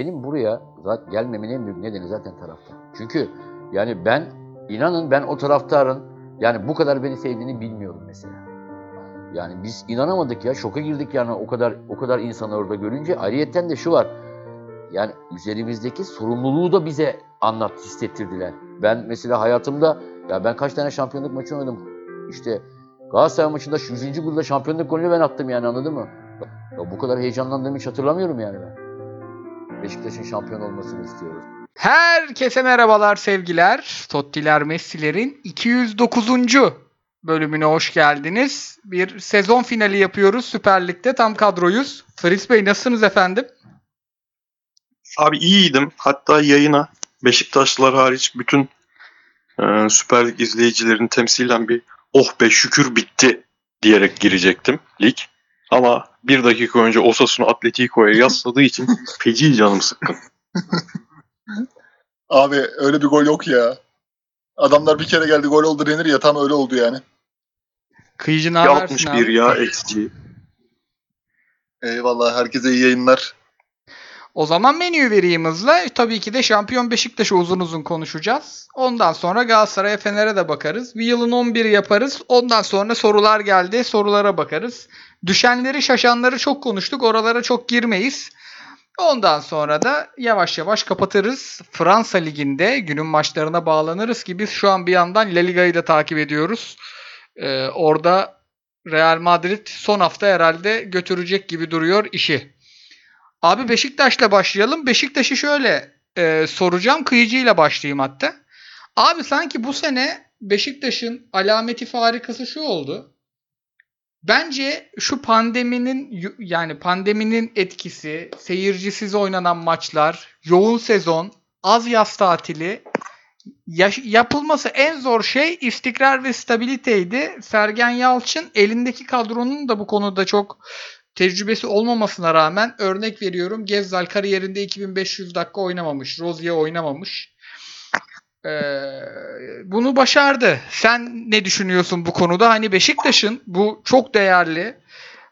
benim buraya zaten gelmemin en büyük nedeni zaten taraftar. Çünkü yani ben inanın ben o taraftarın yani bu kadar beni sevdiğini bilmiyorum mesela. Yani biz inanamadık ya şoka girdik yani o kadar o kadar insanı orada görünce. Ayrıyetten de şu var. Yani üzerimizdeki sorumluluğu da bize anlat, hissettirdiler. Ben mesela hayatımda ya ben kaç tane şampiyonluk maçı oynadım. İşte Galatasaray maçında şu 100. golde şampiyonluk golünü ben attım yani anladın mı? Ya bu kadar heyecanlandığımı hiç hatırlamıyorum yani ben. Beşiktaş'ın şampiyon olmasını istiyoruz. Herkese merhabalar sevgiler. Tottiler Messi'lerin 209. bölümüne hoş geldiniz. Bir sezon finali yapıyoruz Süper Lig'de. Tam kadroyuz. Fritz Bey nasılsınız efendim? Abi iyiydim. Hatta yayına Beşiktaşlılar hariç bütün e, Süper Lig izleyicilerini temsilen bir oh be şükür bitti diyerek girecektim lig. Ama bir dakika önce Osasuna Atletico'ya yasladığı için feci canım sıkkın. Abi öyle bir gol yok ya. Adamlar bir kere geldi gol oldu denir ya tam öyle oldu yani. Kıyıcı ne habersin 61 abi? ya eksici. Eyvallah herkese iyi yayınlar. O zaman menüyü vereyim hızla. Tabii ki de şampiyon Beşiktaş'ı uzun uzun konuşacağız. Ondan sonra Galatasaray'a Fener'e de bakarız. Bir yılın 11'i yaparız. Ondan sonra sorular geldi. Sorulara bakarız. Düşenleri şaşanları çok konuştuk. Oralara çok girmeyiz. Ondan sonra da yavaş yavaş kapatırız. Fransa Ligi'nde günün maçlarına bağlanırız ki biz şu an bir yandan La Liga'yı da takip ediyoruz. Ee, orada Real Madrid son hafta herhalde götürecek gibi duruyor işi. Abi Beşiktaş'la başlayalım. Beşiktaş'ı şöyle e, soracağım. Kıyıcıyla başlayayım hatta. Abi sanki bu sene Beşiktaş'ın alameti farikası şu oldu. Bence şu pandeminin yani pandeminin etkisi, seyircisiz oynanan maçlar, yoğun sezon, az yaz tatili yaş- yapılması en zor şey istikrar ve stabiliteydi. Sergen Yalçın elindeki kadronun da bu konuda çok tecrübesi olmamasına rağmen örnek veriyorum Gezzal kariyerinde 2500 dakika oynamamış. Rozier oynamamış. Ee, bunu başardı. Sen ne düşünüyorsun bu konuda? Hani Beşiktaş'ın bu çok değerli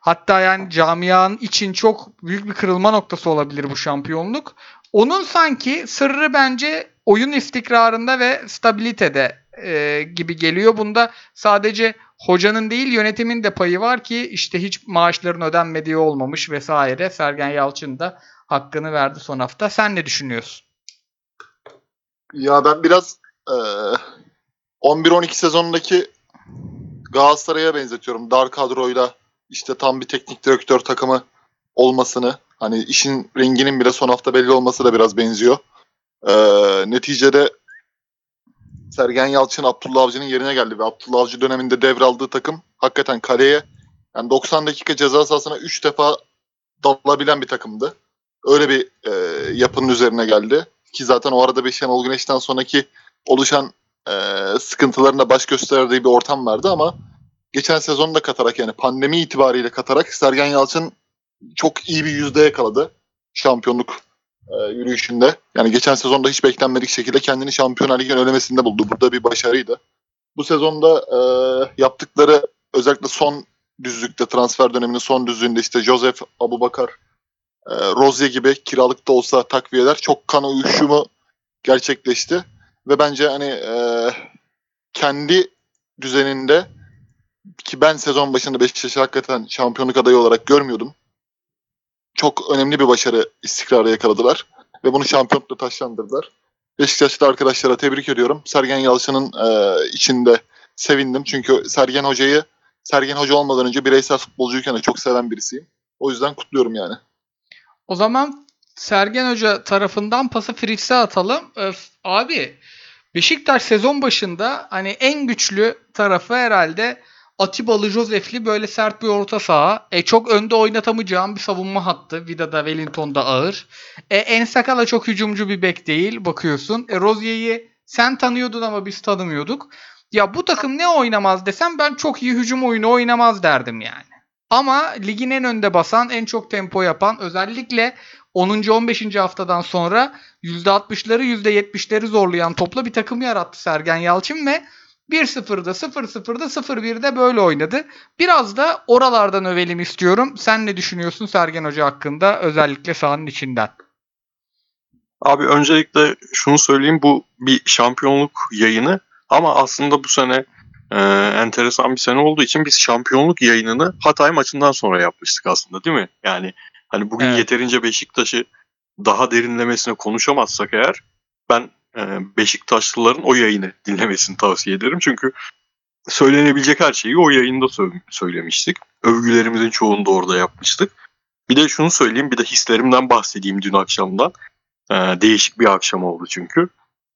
hatta yani camianın için çok büyük bir kırılma noktası olabilir bu şampiyonluk. Onun sanki sırrı bence oyun istikrarında ve stabilitede e, gibi geliyor. Bunda sadece hocanın değil yönetimin de payı var ki işte hiç maaşların ödenmediği olmamış vesaire. Sergen Yalçın da hakkını verdi son hafta. Sen ne düşünüyorsun? Ya ben biraz e, 11-12 sezonundaki Galatasaray'a benzetiyorum. Dar kadroyla işte tam bir teknik direktör takımı olmasını. Hani işin renginin bile son hafta belli olması da biraz benziyor. E, neticede Sergen Yalçın Abdullah Avcı'nın yerine geldi ve Abdullah Avcı döneminde devraldığı takım hakikaten kaleye yani 90 dakika ceza sahasına 3 defa dalabilen bir takımdı. Öyle bir e, yapının üzerine geldi. Ki zaten o arada bir Şenol Güneş'ten sonraki oluşan e, sıkıntıların da baş gösterdiği bir ortam vardı ama geçen sezonu da katarak yani pandemi itibariyle katarak Sergen Yalçın çok iyi bir yüzde yakaladı şampiyonluk e, yürüyüşünde. Yani geçen sezonda hiç beklenmedik şekilde kendini Şampiyonlar Ligi'nin ölemesinde buldu. Burada bir başarıydı. Bu sezonda e, yaptıkları özellikle son düzlükte transfer döneminin son düzlüğünde işte Joseph Abubakar e, Rozier gibi kiralıkta olsa takviyeler çok kan uyuşumu gerçekleşti. Ve bence hani e, kendi düzeninde ki ben sezon başında Beşiktaş'ı hakikaten şampiyonluk adayı olarak görmüyordum. Çok önemli bir başarı istikrarı yakaladılar. Ve bunu şampiyonlukla taşlandırdılar. Beşiktaşlı arkadaşlara tebrik ediyorum. Sergen Yalçın'ın e, içinde sevindim. Çünkü Sergen Hoca'yı Sergen Hoca olmadan önce bireysel futbolcuyken de çok seven birisiyim. O yüzden kutluyorum yani. O zaman Sergen Hoca tarafından pası Fritz'e atalım. Öf, abi Beşiktaş sezon başında hani en güçlü tarafı herhalde Atibalı Josef'li böyle sert bir orta saha. E, çok önde oynatamayacağım bir savunma hattı. Vida'da Wellington'da ağır. E, Ensakala çok hücumcu bir bek değil bakıyorsun. E, Rozier'i sen tanıyordun ama biz tanımıyorduk. Ya bu takım ne oynamaz desem ben çok iyi hücum oyunu oynamaz derdim yani. Ama ligin en önde basan, en çok tempo yapan özellikle 10. 15. haftadan sonra %60'ları %70'leri zorlayan topla bir takım yarattı Sergen Yalçın ve 1-0'da 0-0'da 0-1'de böyle oynadı. Biraz da oralardan övelim istiyorum. Sen ne düşünüyorsun Sergen Hoca hakkında özellikle sahanın içinden? Abi öncelikle şunu söyleyeyim bu bir şampiyonluk yayını ama aslında bu sene e, enteresan bir sene olduğu için biz şampiyonluk yayınını Hatay maçından sonra yapmıştık aslında değil mi? Yani hani bugün Evet. yeterince Beşiktaş'ı daha derinlemesine konuşamazsak eğer ben Beşiktaşlıların o yayını dinlemesini tavsiye ederim. Çünkü söylenebilecek her şeyi o yayında sö- söylemiştik. Övgülerimizin çoğunu da orada yapmıştık. Bir de şunu söyleyeyim, bir de hislerimden bahsedeyim dün akşamdan. Ee, değişik bir akşam oldu çünkü.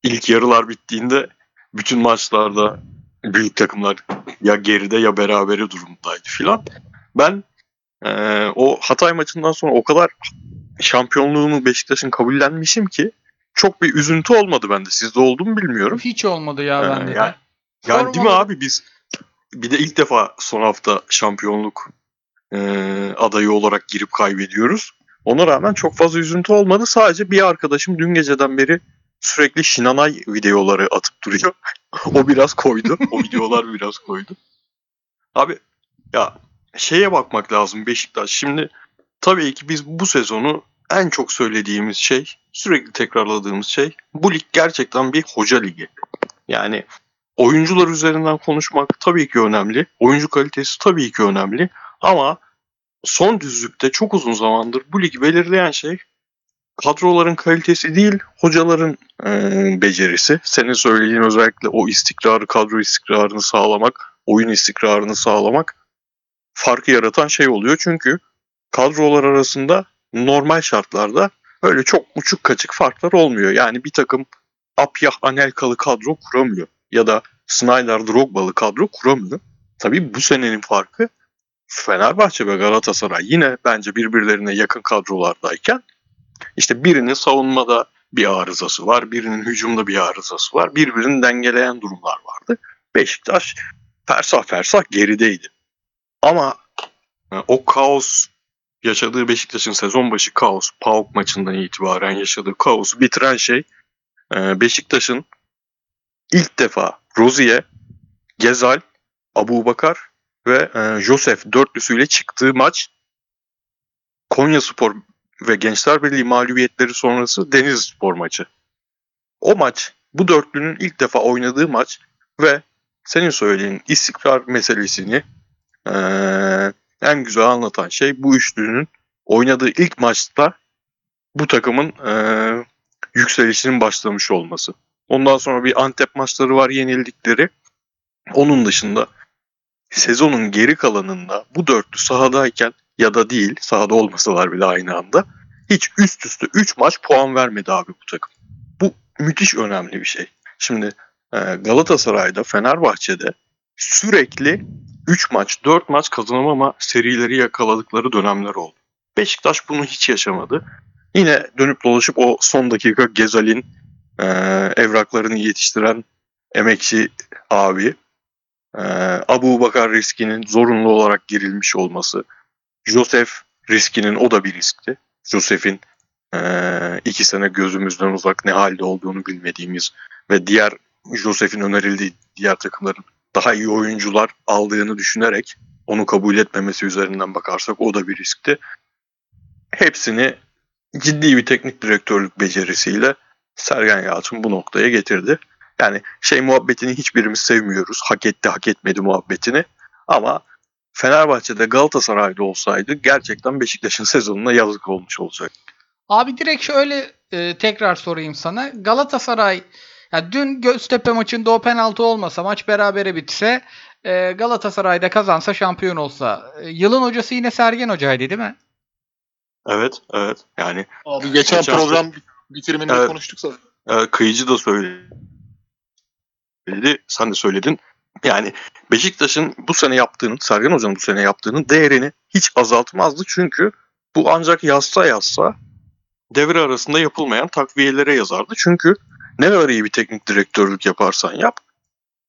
İlk yarılar bittiğinde bütün maçlarda büyük takımlar ya geride ya berabere durumdaydı filan. Ben e, o Hatay maçından sonra o kadar şampiyonluğunu Beşiktaş'ın kabullenmişim ki çok bir üzüntü olmadı bende. Sizde oldu mu bilmiyorum. Hiç olmadı ya Ee, bende de. yani- Yani değil mi abi biz bir de ilk defa son hafta şampiyonluk e, adayı olarak girip kaybediyoruz. Ona rağmen çok fazla üzüntü olmadı. Sadece bir arkadaşım dün geceden beri sürekli Şinanay videoları atıp duruyor. o biraz koydu. O videolar biraz koydu. Abi ya şeye bakmak lazım Beşiktaş. Şimdi tabii ki biz bu sezonu en çok söylediğimiz şey, sürekli tekrarladığımız şey bu lig gerçekten bir hoca ligi. Yani oyuncular üzerinden konuşmak tabii ki önemli. Oyuncu kalitesi tabii ki önemli. Ama son düzlükte çok uzun zamandır bu ligi belirleyen şey kadroların kalitesi değil, hocaların e, becerisi. Senin söylediğin özellikle o istikrarı, kadro istikrarını sağlamak, oyun istikrarını sağlamak farkı yaratan şey oluyor. Çünkü kadrolar arasında normal şartlarda öyle çok uçuk kaçık farklar olmuyor. Yani bir takım Apyah Anelkalı kadro kuramıyor. Ya da Snyder Drogba'lı kadro kuramıyor. Tabii bu senenin farkı Fenerbahçe ve Galatasaray yine bence birbirlerine yakın kadrolardayken işte birinin savunmada bir arızası var, birinin hücumda bir arızası var. Birbirini dengeleyen durumlar vardı. Beşiktaş fersah fersah gerideydi. Ama e, o kaos yaşadığı Beşiktaş'ın sezon başı kaos, PAOK maçından itibaren yaşadığı kaosu bitiren şey e, Beşiktaş'ın ilk defa Rozier, Gezal, Abu Bakar ve e, Josef dörtlüsüyle çıktığı maç Konya Spor ve Gençler Birliği mağlubiyetleri sonrası Denizli Spor maçı. O maç bu dörtlünün ilk defa oynadığı maç ve senin söylediğin istikrar meselesini e, en güzel anlatan şey bu üçlünün oynadığı ilk maçta bu takımın e, yükselişinin başlamış olması. Ondan sonra bir Antep maçları var yenildikleri. Onun dışında sezonun geri kalanında bu dörtlü sahadayken ya da değil sahada olmasalar bile aynı anda hiç üst üste 3 maç puan vermedi abi bu takım. Bu müthiş önemli bir şey. Şimdi e, Galatasaray'da, Fenerbahçe'de sürekli 3 maç, 4 maç kazanamama serileri yakaladıkları dönemler oldu. Beşiktaş bunu hiç yaşamadı. Yine dönüp dolaşıp o son dakika Gezal'in e, evraklarını yetiştiren emekçi abi e, Abu Bakar riskinin zorunlu olarak girilmiş olması Josef riskinin o da bir riskti. Josef'in e, iki sene gözümüzden uzak ne halde olduğunu bilmediğimiz ve diğer Josef'in önerildiği diğer takımların daha iyi oyuncular aldığını düşünerek onu kabul etmemesi üzerinden bakarsak o da bir riskti. Hepsini ciddi bir teknik direktörlük becerisiyle Sergen Yalçın bu noktaya getirdi. Yani şey muhabbetini hiçbirimiz sevmiyoruz. Hak etti hak etmedi muhabbetini. Ama Fenerbahçe'de Galatasaray'da olsaydı gerçekten Beşiktaş'ın sezonuna yazık olmuş olacak. Abi direkt şöyle e, tekrar sorayım sana. Galatasaray ya dün Göztepe maçında o penaltı olmasa maç berabere bitse e, Galatasaray'da kazansa şampiyon olsa e, yılın hocası yine Sergen Hoca'ydı değil mi? Evet, evet. Yani Abi geçen Geçen program bitiriminde Evet. konuştuk zaten. e, kıyıcı da söyledi. Sen de söyledin. Yani Beşiktaş'ın bu sene yaptığının, Sergen Hoca'nın bu sene yaptığının değerini hiç azaltmazdı. Çünkü bu ancak yazsa yazsa devre arasında yapılmayan takviyelere yazardı. Çünkü ne kadar iyi bir teknik direktörlük yaparsan yap,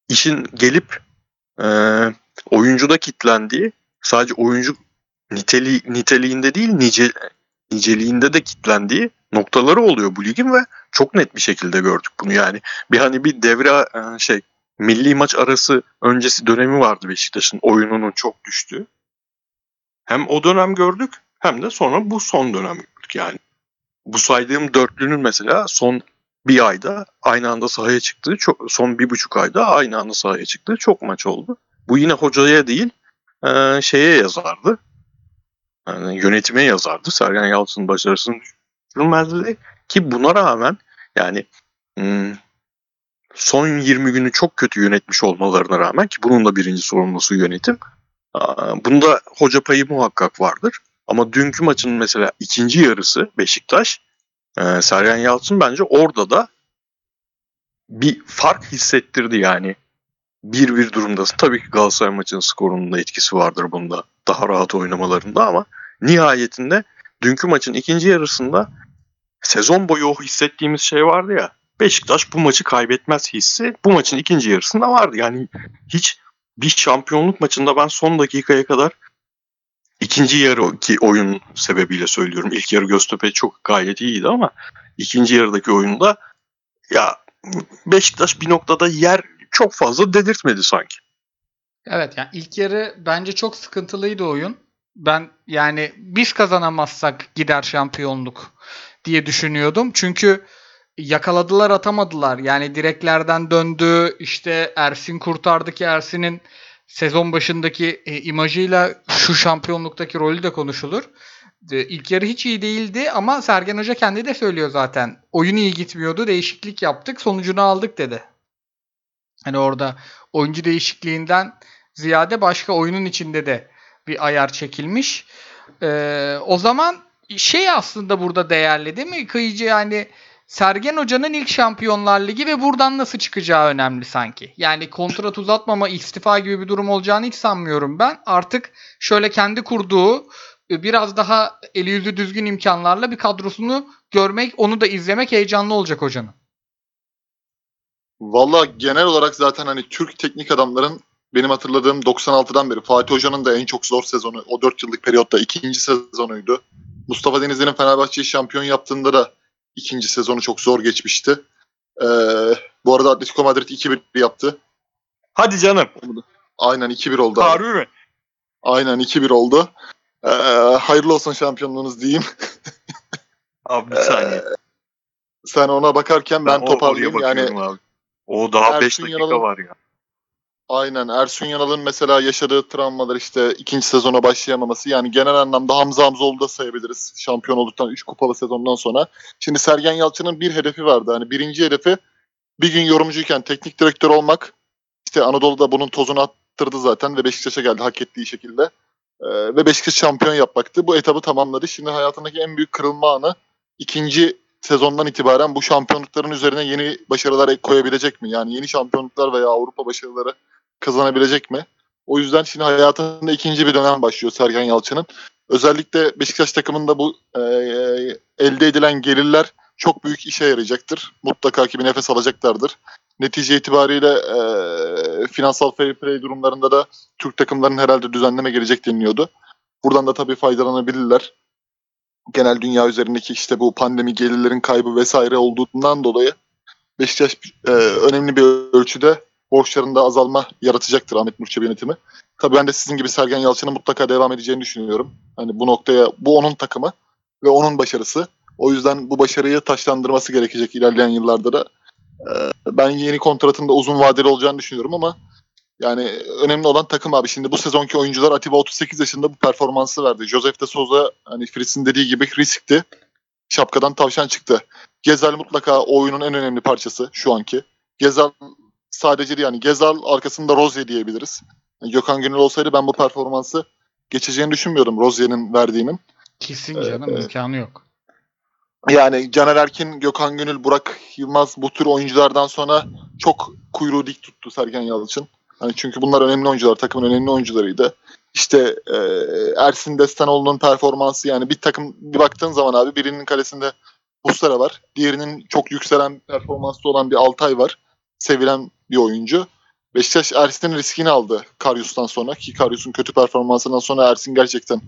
işin gelip e, oyuncuda kitlendiği, sadece oyuncu niteli, niteliğinde değil nice, niceliğinde de kitlendiği noktaları oluyor bu ligin ve çok net bir şekilde gördük bunu yani. Bir hani bir devre e, şey milli maç arası öncesi dönemi vardı Beşiktaş'ın oyununun çok düştüğü. Hem o dönem gördük hem de sonra bu son dönem gördük yani. bu saydığım dörtlünün mesela son bir ayda aynı anda sahaya çıktığı çok son bir buçuk ayda aynı anda sahaya çıktığı çok maç oldu. Bu yine hocaya değil e, şeye yazardı. Yani yönetime yazardı. Sergen Yalçın'ın başarısını düşürmezdi ki buna rağmen yani hmm, son 20 günü çok kötü yönetmiş olmalarına rağmen ki bunun da birinci sorumlusu yönetim. Bunda hoca payı muhakkak vardır. Ama dünkü maçın mesela ikinci yarısı Beşiktaş e, Sergen Yalçın bence orada da bir fark hissettirdi yani. 1-1 durumdasın. Tabii ki Galatasaray maçının skorunun da etkisi vardır bunda. Daha rahat oynamalarında ama nihayetinde dünkü maçın ikinci yarısında sezon boyu o hissettiğimiz şey vardı ya. Beşiktaş bu maçı kaybetmez hissi bu maçın ikinci yarısında vardı. Yani hiç bir şampiyonluk maçında ben son dakikaya kadar ikinci yarı ki oyun sebebiyle söylüyorum. İlk yarı Göztepe çok gayet iyiydi ama ikinci yarıdaki oyunda ya Beşiktaş bir noktada yer çok fazla dedirtmedi sanki. Evet yani ilk yarı bence çok sıkıntılıydı oyun. Ben yani biz kazanamazsak gider şampiyonluk diye düşünüyordum. Çünkü yakaladılar atamadılar. Yani direklerden döndü. İşte Ersin kurtardı ki Ersin'in sezon başındaki e, imajıyla şu şampiyonluktaki rolü de konuşulur. E, ilk yarı hiç iyi değildi ama Sergen Hoca kendi de söylüyor zaten. Oyun iyi gitmiyordu. Değişiklik yaptık. Sonucunu aldık dedi. Hani orada oyuncu değişikliğinden ziyade başka oyunun içinde de bir ayar çekilmiş. Ee, o zaman şey aslında burada değerli değil mi? Kıyıcı yani Sergen Hoca'nın ilk Şampiyonlar Ligi ve buradan nasıl çıkacağı önemli sanki. Yani kontrat uzatmama, istifa gibi bir durum olacağını hiç sanmıyorum ben. Artık şöyle kendi kurduğu e, biraz daha eli yüzü düzgün imkanlarla bir kadrosunu görmek, onu da izlemek heyecanlı olacak hocanın. Valla genel olarak zaten hani Türk teknik adamların benim hatırladığım 96'dan beri Fatih Hoca'nın da en çok zor sezonu o 4 yıllık periyotta ikinci sezonuydu. Mustafa Denizli'nin Fenerbahçe'yi şampiyon yaptığında da ikinci sezonu çok zor geçmişti. Ee, bu arada Atletico Madrid 2-1 yaptı. Hadi canım. Aynen 2-1 oldu. abi. Harbi mi? Aynen 2-1 oldu. Ee, hayırlı olsun şampiyonluğunuz diyeyim. Abi bir saniye. Sen ona bakarken ben, o- toparlayayım. Yani abi. O daha 5 Ersun dakika Yanal'ın- var ya. Aynen Ersun Yanal'ın mesela yaşadığı travmalar işte ikinci sezona başlayamaması yani genel anlamda Hamza Hamzoğlu da sayabiliriz şampiyon olduktan 3 kupalı sezondan sonra. Şimdi Sergen Yalçın'ın bir hedefi vardı. Hani birinci hedefi bir gün yorumcuyken teknik direktör olmak. İşte Anadolu'da bunun tozunu attırdı zaten ve Beşiktaş'a geldi hak ettiği şekilde. Ee, ve Beşiktaş şampiyon yapmaktı. Bu etabı tamamladı. Şimdi hayatındaki en büyük kırılma anı ikinci sezondan itibaren bu şampiyonlukların üzerine yeni başarılar ek koyabilecek mi? Yani yeni şampiyonluklar veya Avrupa başarıları kazanabilecek mi? O yüzden şimdi hayatında ikinci bir dönem başlıyor Sergen Yalçın'ın. Özellikle Beşiktaş takımında bu e, elde edilen gelirler çok büyük işe yarayacaktır. Mutlaka ki bir nefes alacaklardır. Netice itibariyle e, finansal fair play durumlarında da Türk takımlarının herhalde düzenleme gelecek deniliyordu. Buradan da tabii faydalanabilirler. Genel dünya üzerindeki işte bu pandemi gelirlerin kaybı vesaire olduğundan dolayı Beşiktaş e, önemli bir ölçüde borçlarında azalma yaratacaktır Ahmet Nur Çebi yönetimi. Tabii ben de sizin gibi Sergen Yalçın'ın mutlaka devam edeceğini düşünüyorum. Hani bu noktaya bu onun takımı ve onun başarısı. O yüzden bu başarıyı taşlandırması gerekecek ilerleyen yıllarda da. Ee, ben yeni kontratın da uzun vadeli olacağını düşünüyorum ama yani önemli olan takım abi. Şimdi bu sezonki oyuncular Atiba 38 yaşında bu performansı verdi. Joseph de Souza hani Fritz'in dediği gibi riskti. Şapkadan tavşan çıktı. Gezel mutlaka oyunun en önemli parçası şu anki. Gezel sadece yani Gezal arkasında Rozier diyebiliriz. Yani Gökhan Gönül olsaydı ben bu performansı geçeceğini düşünmüyorum Rozier'in verdiğinin. Kesin canım Evet. imkanı yok. Yani Caner Erkin, Gökhan Gönül, Burak Yılmaz bu tür oyunculardan sonra çok kuyruğu dik tuttu Sergen Yalçın. Hani çünkü bunlar önemli oyuncular, takımın önemli oyuncularıydı. İşte e, Ersin Destanoğlu'nun performansı yani bir takım bir baktığın zaman abi birinin kalesinde Muslera var. Diğerinin çok yükselen performanslı olan bir Altay var. Sevilen bir oyuncu. Beşiktaş Ersin'in riskini aldı Karyus'tan sonra ki Karyus'un kötü performansından sonra Ersin gerçekten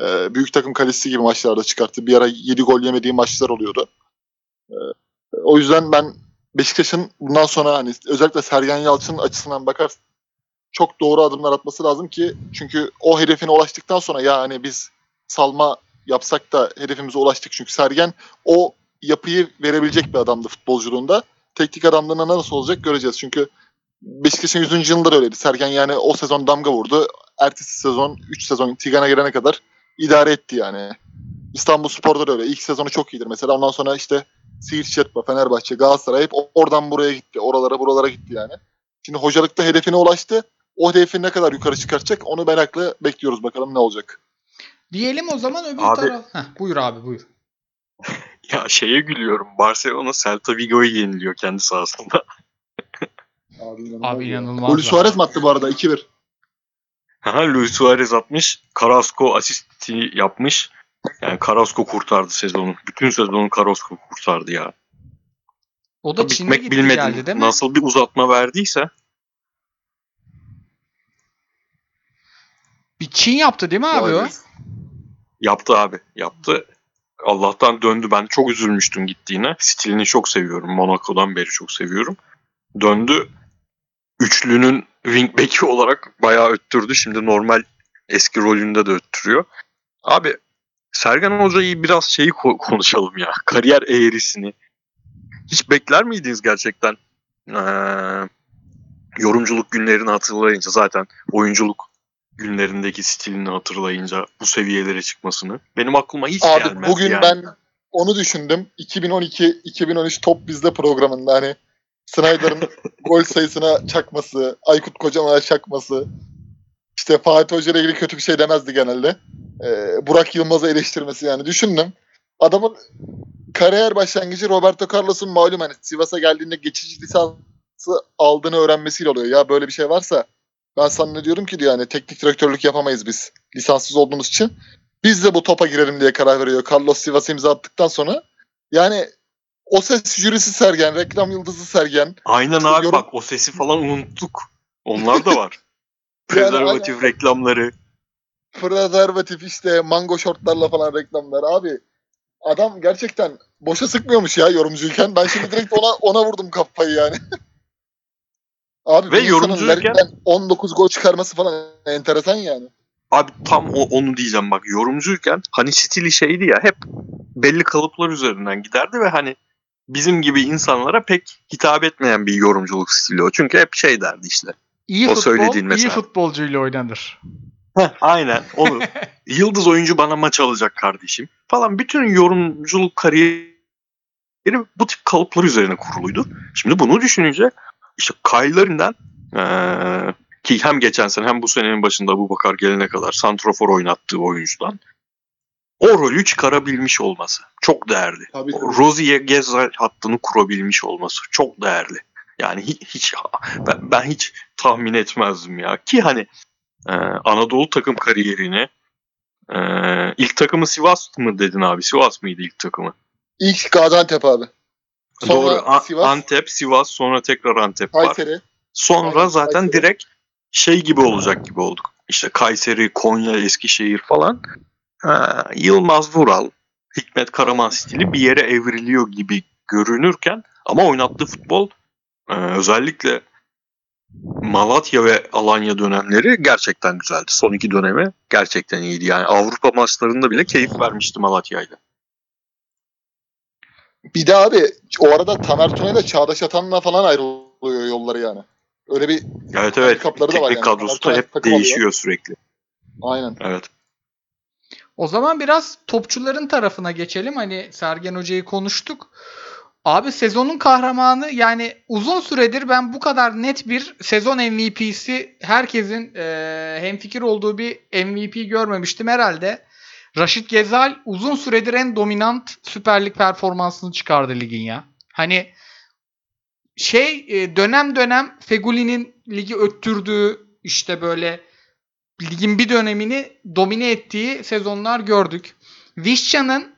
e, büyük takım kalesi gibi maçlarda çıkarttı. Bir ara 7 gol yemediği maçlar oluyordu. E, o yüzden ben Beşiktaş'ın bundan sonra hani özellikle Sergen Yalçın'ın açısından bakar çok doğru adımlar atması lazım ki çünkü o hedefine ulaştıktan sonra ya hani biz salma yapsak da hedefimize ulaştık. Çünkü Sergen o yapıyı verebilecek bir adamdı futbolculuğunda. Teknik adamlığına nasıl olacak göreceğiz. Çünkü Beşiktaş'ın 100. yılında da öyleydi. Sergen yani o sezon damga vurdu. Ertesi sezon 3 sezon Tigan'a gelene kadar idare etti yani. İstanbul Spor'da da öyle. İlk sezonu çok iyidir mesela. Ondan sonra işte Siirt Şetba, Fenerbahçe, Galatasaray hep oradan buraya gitti. Oralara buralara gitti yani. Şimdi hocalıkta hedefine ulaştı. O hedefi ne kadar yukarı çıkartacak onu merakla bekliyoruz bakalım ne olacak. Diyelim o zaman öbür Abi- taraf. Heh, buyur abi buyur. Ya şeye gülüyorum. Barcelona Celta Vigo'yu yeniliyor kendi sahasında. Abi inanılmaz. Abi ya. inanılmaz. Golü Suarez mi attı bu arada 2-1? Aha, Luis Suarez atmış. Carrasco asisti yapmış. Yani Carrasco kurtardı sezonu. Bütün sezonu Carrasco kurtardı ya. O da Çin'e Bitmek gitti geldi değil mi? Nasıl bir uzatma verdiyse. Bir Çin yaptı değil mi abi Vay o? be. Yaptı abi. Yaptı. Allah'tan döndü. Ben çok üzülmüştüm gittiğine. Stilini çok seviyorum. Monaco'dan beri çok seviyorum. Döndü. Üçlünün wingback'i olarak bayağı öttürdü. Şimdi normal eski rolünde de öttürüyor. Abi Sergen Hoca'yı biraz şeyi ko- konuşalım ya. Kariyer eğrisini. Hiç bekler miydiniz gerçekten? Ee, yorumculuk günlerini hatırlayınca zaten oyunculuk günlerindeki stilini hatırlayınca bu seviyelere çıkmasını. Benim aklıma hiç Abi gelmez bugün yani. ben onu düşündüm. 2012-2013 Top Bizde programında hani Snyder'ın gol sayısına çakması, Aykut Kocaman'a çakması, işte Fatih Hoca ile ilgili kötü bir şey demezdi genelde. Ee, Burak Yılmaz'ı eleştirmesi yani düşündüm. Adamın kariyer başlangıcı Roberto Carlos'un malum hani Sivas'a geldiğinde geçici lisansı aldığını öğrenmesiyle oluyor. Ya böyle bir şey varsa ben sana diyorum ki diyor yani teknik direktörlük yapamayız biz lisanssız olduğumuz için. Biz de bu topa girelim diye karar veriyor. Carlos Sivas'a imza attıktan sonra. Yani o ses jürisi Sergen, reklam yıldızı Sergen. Aynen abi Yorum- bak o sesi falan unuttuk. Onlar da var. Yani Prezervatif aynen. reklamları. Prezervatif işte mango şortlarla falan reklamlar. Abi adam gerçekten boşa sıkmıyormuş ya yorumcuyken. Ben şimdi direkt ona ona vurdum kafayı yani. Abi Ve yorumcuyken- Lerik'ten 19 gol çıkarması falan enteresan yani. Abi tam o, onu diyeceğim bak yorumcuyken hani stili şeydi ya hep belli kalıplar üzerinden giderdi ve hani bizim gibi insanlara pek hitap etmeyen bir yorumculuk stili o. Çünkü hep şey derdi işte. İyi O futbol, söylediğin iyi mesela. futbolcuyla oynanır. Heh, aynen onu. Yıldız oyuncu bana maç alacak kardeşim falan. Bütün yorumculuk kariyeri bu tip kalıplar üzerine kuruluydu. Şimdi bunu düşününce işte Kyle'lerinden eee, ki hem geçen sene hem bu senenin başında bu Bakar gelene kadar Santrofor oynattığı oyuncudan o rolü çıkarabilmiş olması çok değerli. Tabii, O Rozier Gezal hattını kurabilmiş olması çok değerli. Yani hiç, hiç ben, ben hiç tahmin etmezdim ya. Ki hani e, Anadolu takım kariyerini e, ilk takımı Sivas mı dedin abi? Sivas mıydı ilk takımı? İlk Gaziantep abi. Sonra Doğru. A- Sivas, Antep, Sivas, sonra tekrar Antep var. Kayseri. Sonra Aynen, zaten Kayseri. direkt şey gibi olacak gibi olduk. İşte Kayseri, Konya, Eskişehir falan. Ha, Yılmaz Vural, Hikmet Karaman stili bir yere evriliyor gibi görünürken ama oynattığı futbol e, özellikle Malatya ve Alanya dönemleri gerçekten güzeldi. Son iki dönemi gerçekten iyiydi. Yani Avrupa maçlarında bile keyif vermişti Malatya'yla. Bir de abi o arada Tamer Tuna ile Çağdaş Atan'la falan ayrılıyor yolları yani. Öyle bir Evet evet. Handikapları da var yani. kadrosu da hep takım oluyor. değişiyor sürekli. aynen. Evet. O zaman biraz topçuların tarafına geçelim. Hani Sergen Hoca'yı konuştuk. Abi sezonun kahramanı yani uzun süredir ben bu kadar net bir sezon MVP'si herkesin e, hemfikir olduğu bir MVP görmemiştim herhalde. Raşit Gezal uzun süredir en dominant Süper Lig performansını çıkardı ligin ya. Hani şey e, dönem dönem Feguli'nin ligi öttürdüğü işte böyle ligin bir dönemini domine ettiği sezonlar gördük. Vişça'nın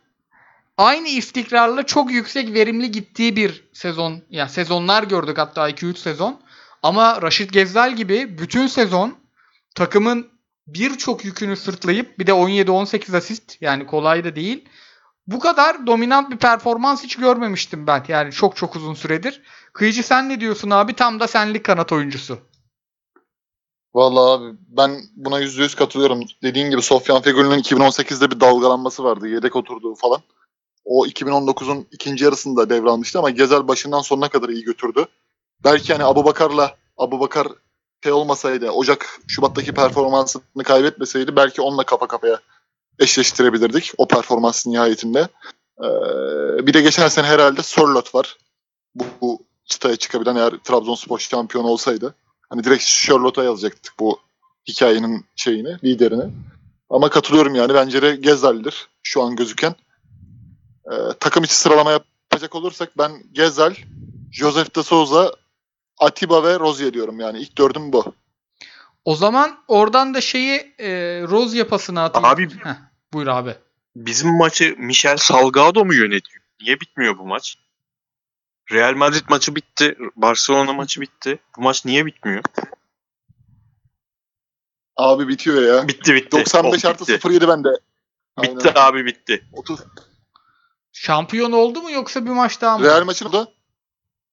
aynı istikrarla çok yüksek verimli gittiği bir sezon ya sezonlar gördük hatta 2-3 sezon. Ama Raşit Gezzal gibi bütün sezon takımın birçok yükünü sırtlayıp bir de 17-18 asist yani kolay da değil. Bu kadar dominant bir performans hiç görmemiştim ben. Yani çok çok uzun süredir. Kıyıcı sen ne diyorsun abi? Tam da senlik kanat oyuncusu. Vallahi abi ben buna yüzde yüz katılıyorum. Dediğin gibi Sofyan Fegül'ün 2018'de bir dalgalanması vardı. Yedek oturduğu falan. O 2019'un ikinci yarısında devralmıştı ama Gezel başından sonuna kadar iyi götürdü. Belki hani Abu Bakar'la Abu Bakar şey olmasaydı, Ocak, Şubat'taki performansını kaybetmeseydi belki onunla kafa kafaya eşleştirebilirdik o performans nihayetinde. Ee, bir de geçen sene herhalde Sörlot var. Bu, bu çıtaya çıkabilen eğer Trabzonspor şampiyonu olsaydı. Hani direkt Charlotte'a yazacaktık bu hikayenin şeyini, liderini. Ama katılıyorum yani. Bence de Gezal'dir şu an gözüken. Ee, takım içi sıralama yapacak olursak ben Gezal, Joseph de Souza, Atiba ve Rozier diyorum yani. ilk dördüm bu. O zaman oradan da şeyi e, Rose yapasını atayım. Abi- Heh, buyur abi. Bizim maçı Michel Salgado mu yönetiyor? Niye bitmiyor bu maç? Real Madrid maçı bitti. Barcelona maçı bitti. Bu maç niye bitmiyor? Abi bitiyor ya. Bitti bitti. 95 Oh, artı bitti. 07 bende. Bitti Aynen. abi bitti. 30. Şampiyon oldu mu yoksa bir maç daha mı? Real maçını da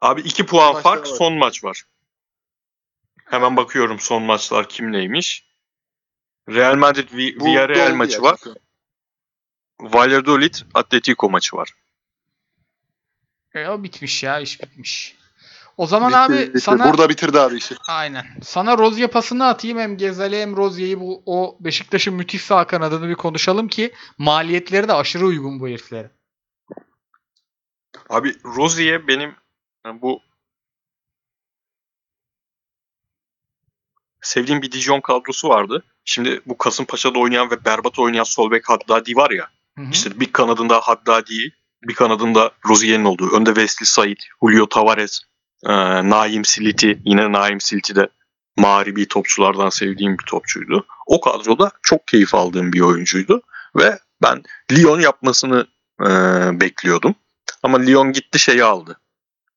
Abi 2 puan Maçlar fark var. son maç var. Hemen bakıyorum son maçlar kimleymiş. Real Madrid Vi- bu Villarreal maçı var. Valladolid Atletico maçı var. E, o bitmiş ya iş bitmiş. O zaman Bitti, abi bitti. sana Burada bitirdi abi işi. aynen. Sana Rozya pasını atayım hem Gezal'i hem Rozya'yı bu o Beşiktaş'ın müthiş sağ kanadını bir konuşalım ki maliyetleri de aşırı uygun bu heriflere. Abi Rozier benim yani bu sevdiğim bir Dijon kadrosu vardı. Şimdi bu Kasımpaşa'da oynayan ve berbat oynayan sol bek Haddadi var ya. Hı hı. İşte bir kanadında Haddadi, bir kanadında Rozier'in olduğu. Önde Wesley Said, Julio Tavares, e, Naim Siliti. Yine Naim Siliti de mağribi topçulardan sevdiğim bir topçuydu. O kadroda çok keyif aldığım bir oyuncuydu. Ve ben Lyon yapmasını e, bekliyordum. Ama Lyon gitti şeyi aldı.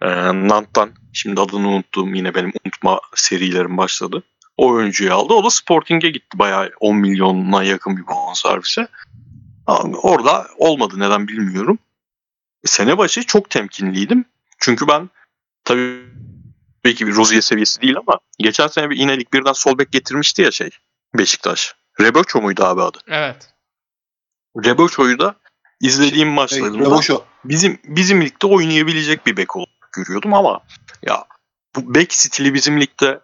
E, Nant'tan, şimdi adını unuttuğum yine benim unutma serilerim başladı. O oyuncuyu aldı. O da Sporting'e gitti. Bayağı 10 milyona yakın bir bonservise. Abi Orada olmadı neden bilmiyorum. Sene başı çok temkinliydim. Çünkü ben tabii belki bir Rozier seviyesi değil ama geçen sene bir inelik birden sol bek getirmişti ya şey Beşiktaş. Reboço muydu abi adı? Evet. Reboço'yu da izlediğim maçlarında Revoşo. bizim bizim ligde oynayabilecek bir bek olarak görüyordum ama ya bu bek stili bizim ligde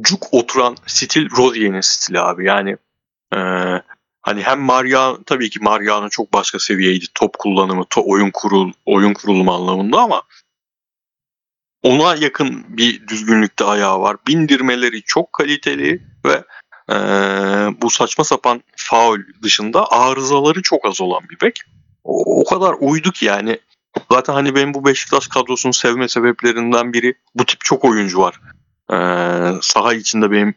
cuk oturan stil Rozier'in stili abi. Yani e, hani hem Maria tabii ki Maria'nın çok başka seviyeydi top kullanımı, to, oyun kurul oyun kurulumu anlamında ama ona yakın bir düzgünlükte ayağı var. Bindirmeleri çok kaliteli ve e, bu saçma sapan faul dışında arızaları çok az olan bir bek. O, o kadar uydu ki yani Zaten hani benim bu Beşiktaş kadrosunu sevme sebeplerinden biri bu tip çok oyuncu var. Ee, saha içinde benim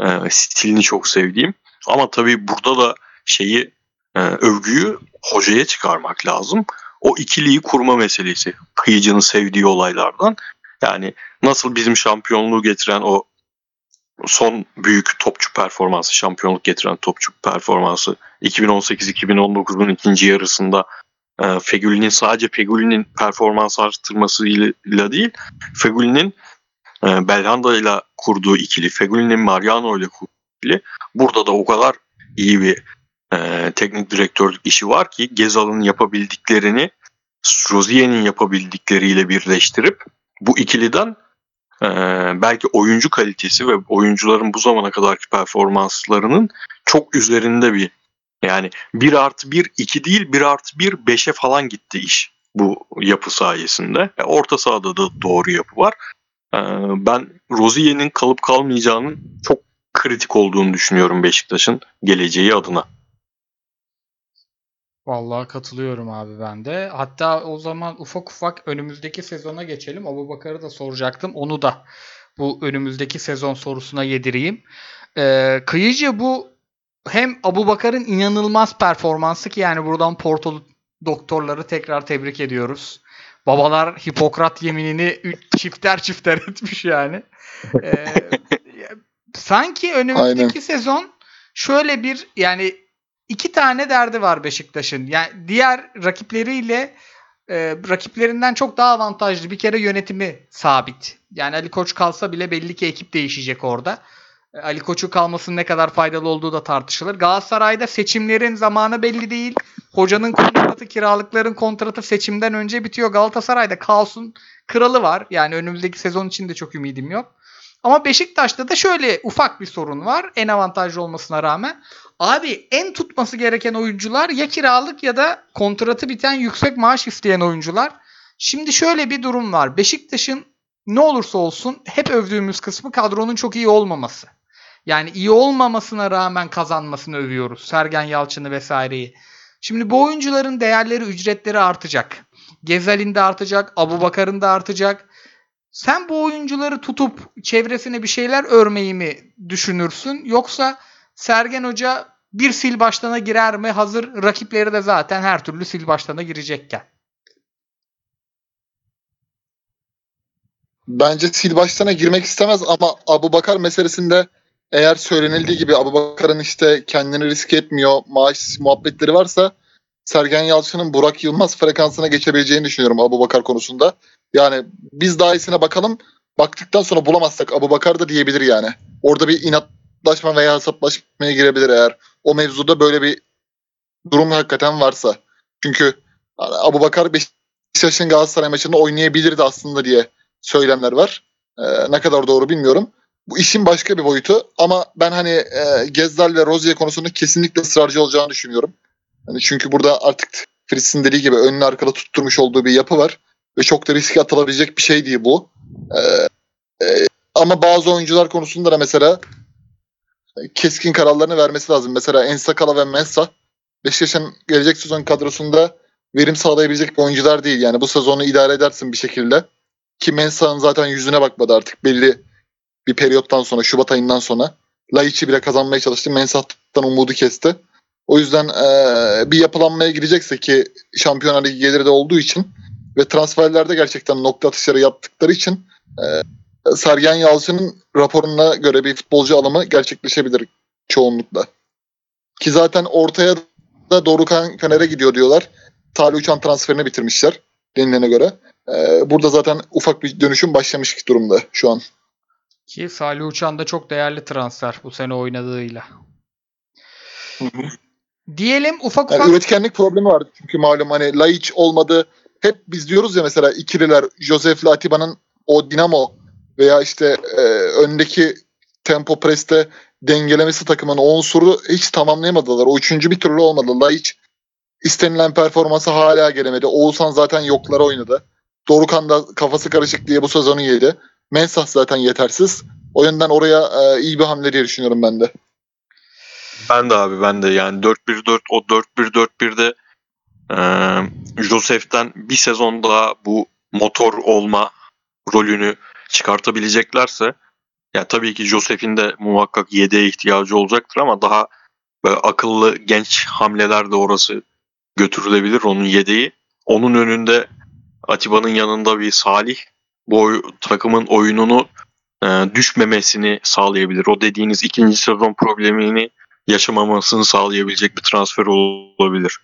e, stilini çok sevdiğim. Ama tabii burada da şeyi e, övgüyü hocaya çıkarmak lazım. O ikiliyi kurma meselesi. Kıyıcının sevdiği olaylardan. Yani nasıl bizim şampiyonluğu getiren o son büyük topçu performansı, şampiyonluk getiren topçu performansı 2018-2019'un ikinci yarısında e, Fegüli'nin sadece Fegüli'nin performans arttırmasıyla değil, Fegüli'nin e, Belhanda ile kurduğu ikili, Fegüli'nin Mariano ile kurduğu ikili burada da o kadar iyi bir e, teknik direktörlük işi var ki Gezal'ın yapabildiklerini Rozier'in yapabildikleriyle birleştirip bu ikiliden e, belki oyuncu kalitesi ve oyuncuların bu zamana kadarki performanslarının çok üzerinde bir yani 1 artı 1 2 değil 1 artı 1 5'e falan gitti iş bu yapı sayesinde. E, Orta sahada da doğru yapı var. E, Ben Rozier'in kalıp kalmayacağının çok kritik olduğunu düşünüyorum Beşiktaş'ın geleceği adına. Vallahi katılıyorum abi ben de. Hatta o zaman ufak ufak önümüzdeki sezona geçelim. Abu Bakar'ı da soracaktım. Onu da bu önümüzdeki sezon sorusuna yedireyim. Ee, Kıyıcı bu hem Abu Bakar'ın inanılmaz performansı ki yani buradan Portolu doktorları tekrar tebrik ediyoruz. Babalar Hipokrat yeminini çifter çifter etmiş yani. Ee, sanki önümüzdeki Aynen. sezon şöyle bir yani iki tane derdi var Beşiktaş'ın. Yani diğer rakipleriyle e, rakiplerinden çok daha avantajlı. Bir kere yönetimi sabit. Yani Ali Koç kalsa bile belli ki ekip değişecek orada. Ali Koç'un kalmasının ne kadar faydalı olduğu da tartışılır. Galatasaray'da seçimlerin zamanı belli değil. Hocanın kontratı, kiralıkların kontratı seçimden önce bitiyor. Galatasaray'da kaosun kralı var. Yani önümüzdeki sezon için de çok ümidim yok. Ama Beşiktaş'ta da şöyle ufak bir sorun var. En avantajlı olmasına rağmen. Abi en tutması gereken oyuncular ya kiralık ya da kontratı biten yüksek maaş isteyen oyuncular. Şimdi şöyle bir durum var. Beşiktaş'ın ne olursa olsun hep övdüğümüz kısmı kadronun çok iyi olmaması. Yani iyi olmamasına rağmen kazanmasını övüyoruz. Sergen Yalçın'ı vesaireyi. Şimdi bu oyuncuların değerleri, ücretleri artacak. Gezal'in de artacak, Abu Bakar'ın da artacak. Sen bu oyuncuları tutup çevresine bir şeyler örmeyi mi düşünürsün? Yoksa Sergen Hoca bir sil baştana girer mi? Hazır rakipleri de zaten her türlü sil baştana girecekken. Bence sil baştana girmek istemez ama Abu Bakar meselesinde eğer söylenildiği gibi Abu Bakar'ın işte kendini risk etmiyor maaş muhabbetleri varsa Sergen Yalçın'ın Burak Yılmaz frekansına geçebileceğini düşünüyorum Abu Bakar konusunda. Yani biz daha iyisine bakalım. Baktıktan sonra bulamazsak Abu Bakar da diyebilir yani. Orada bir inatlaşma veya hesaplaşmaya girebilir eğer o mevzuda böyle bir durum hakikaten varsa. Çünkü Abu Bakar Beşiktaş'ın Galatasaray maçında oynayabilirdi aslında diye söylemler var. Ee, ne kadar doğru bilmiyorum. Bu işin başka bir boyutu ama ben hani e, Gezdal ve Rozier konusunda kesinlikle ısrarcı olacağını düşünüyorum. Hani çünkü burada artık Fritz'in dediği gibi önünü arkada tutturmuş olduğu bir yapı var ve çok da riske atılabilecek bir şey değil bu. Ee, e, ama bazı oyuncular konusunda da mesela keskin kararlarını vermesi lazım. Mesela Ensakala ve Mensah Beşiktaş'ın gelecek sezon kadrosunda verim sağlayabilecek oyuncular değil. Yani bu sezonu idare edersin bir şekilde. Ki Mensah'ın zaten yüzüne bakmadı artık belli bir periyottan sonra Şubat ayından sonra. Laiç'i bile kazanmaya çalıştı. Mensah'tan umudu kesti. O yüzden ee, bir yapılanmaya girecekse ki Şampiyonlar Ligi geliri de olduğu için ve transferlerde gerçekten nokta atışları yaptıkları için e, Sergen Yalçın'ın raporuna göre bir futbolcu alımı gerçekleşebilir çoğunlukla. Ki zaten ortaya da Dorukan Fener'e gidiyor diyorlar. Talih Uçan transferini bitirmişler denilene göre. Ee, burada zaten ufak bir dönüşüm başlamış durumda şu an. Ki Salih Uçan da çok değerli transfer bu sene oynadığıyla. Diyelim ufak ufak... Yani üretkenlik problemi var çünkü malum hani Laiç olmadı. Hep biz diyoruz ya mesela ikililer Josef Atiba'nın o Dinamo veya işte e, öndeki tempo preste dengelemesi takımın o unsuru hiç tamamlayamadılar. O üçüncü bir türlü olmadı. Laiç istenilen performansı hala gelemedi. Oğuzhan zaten yoklara oynadı. Dorukan da kafası karışık diye bu sezonu yedi. Mensah zaten yetersiz. O yönden oraya e, iyi bir hamle diye düşünüyorum ben de. Ben de abi ben de yani 4-1-4 o 4-1-4-1'de e, Josef'ten bir sezon daha bu motor olma rolünü çıkartabileceklerse ya tabii ki Josef'in de muhakkak yedeğe ihtiyacı olacaktır ama daha böyle akıllı genç hamleler de orası götürülebilir onun yedeği. Onun önünde Atiba'nın yanında bir Salih bu takımın oyununu e, düşmemesini sağlayabilir. O dediğiniz ikinci sezon problemini yaşamamasını sağlayabilecek bir transfer olabilir.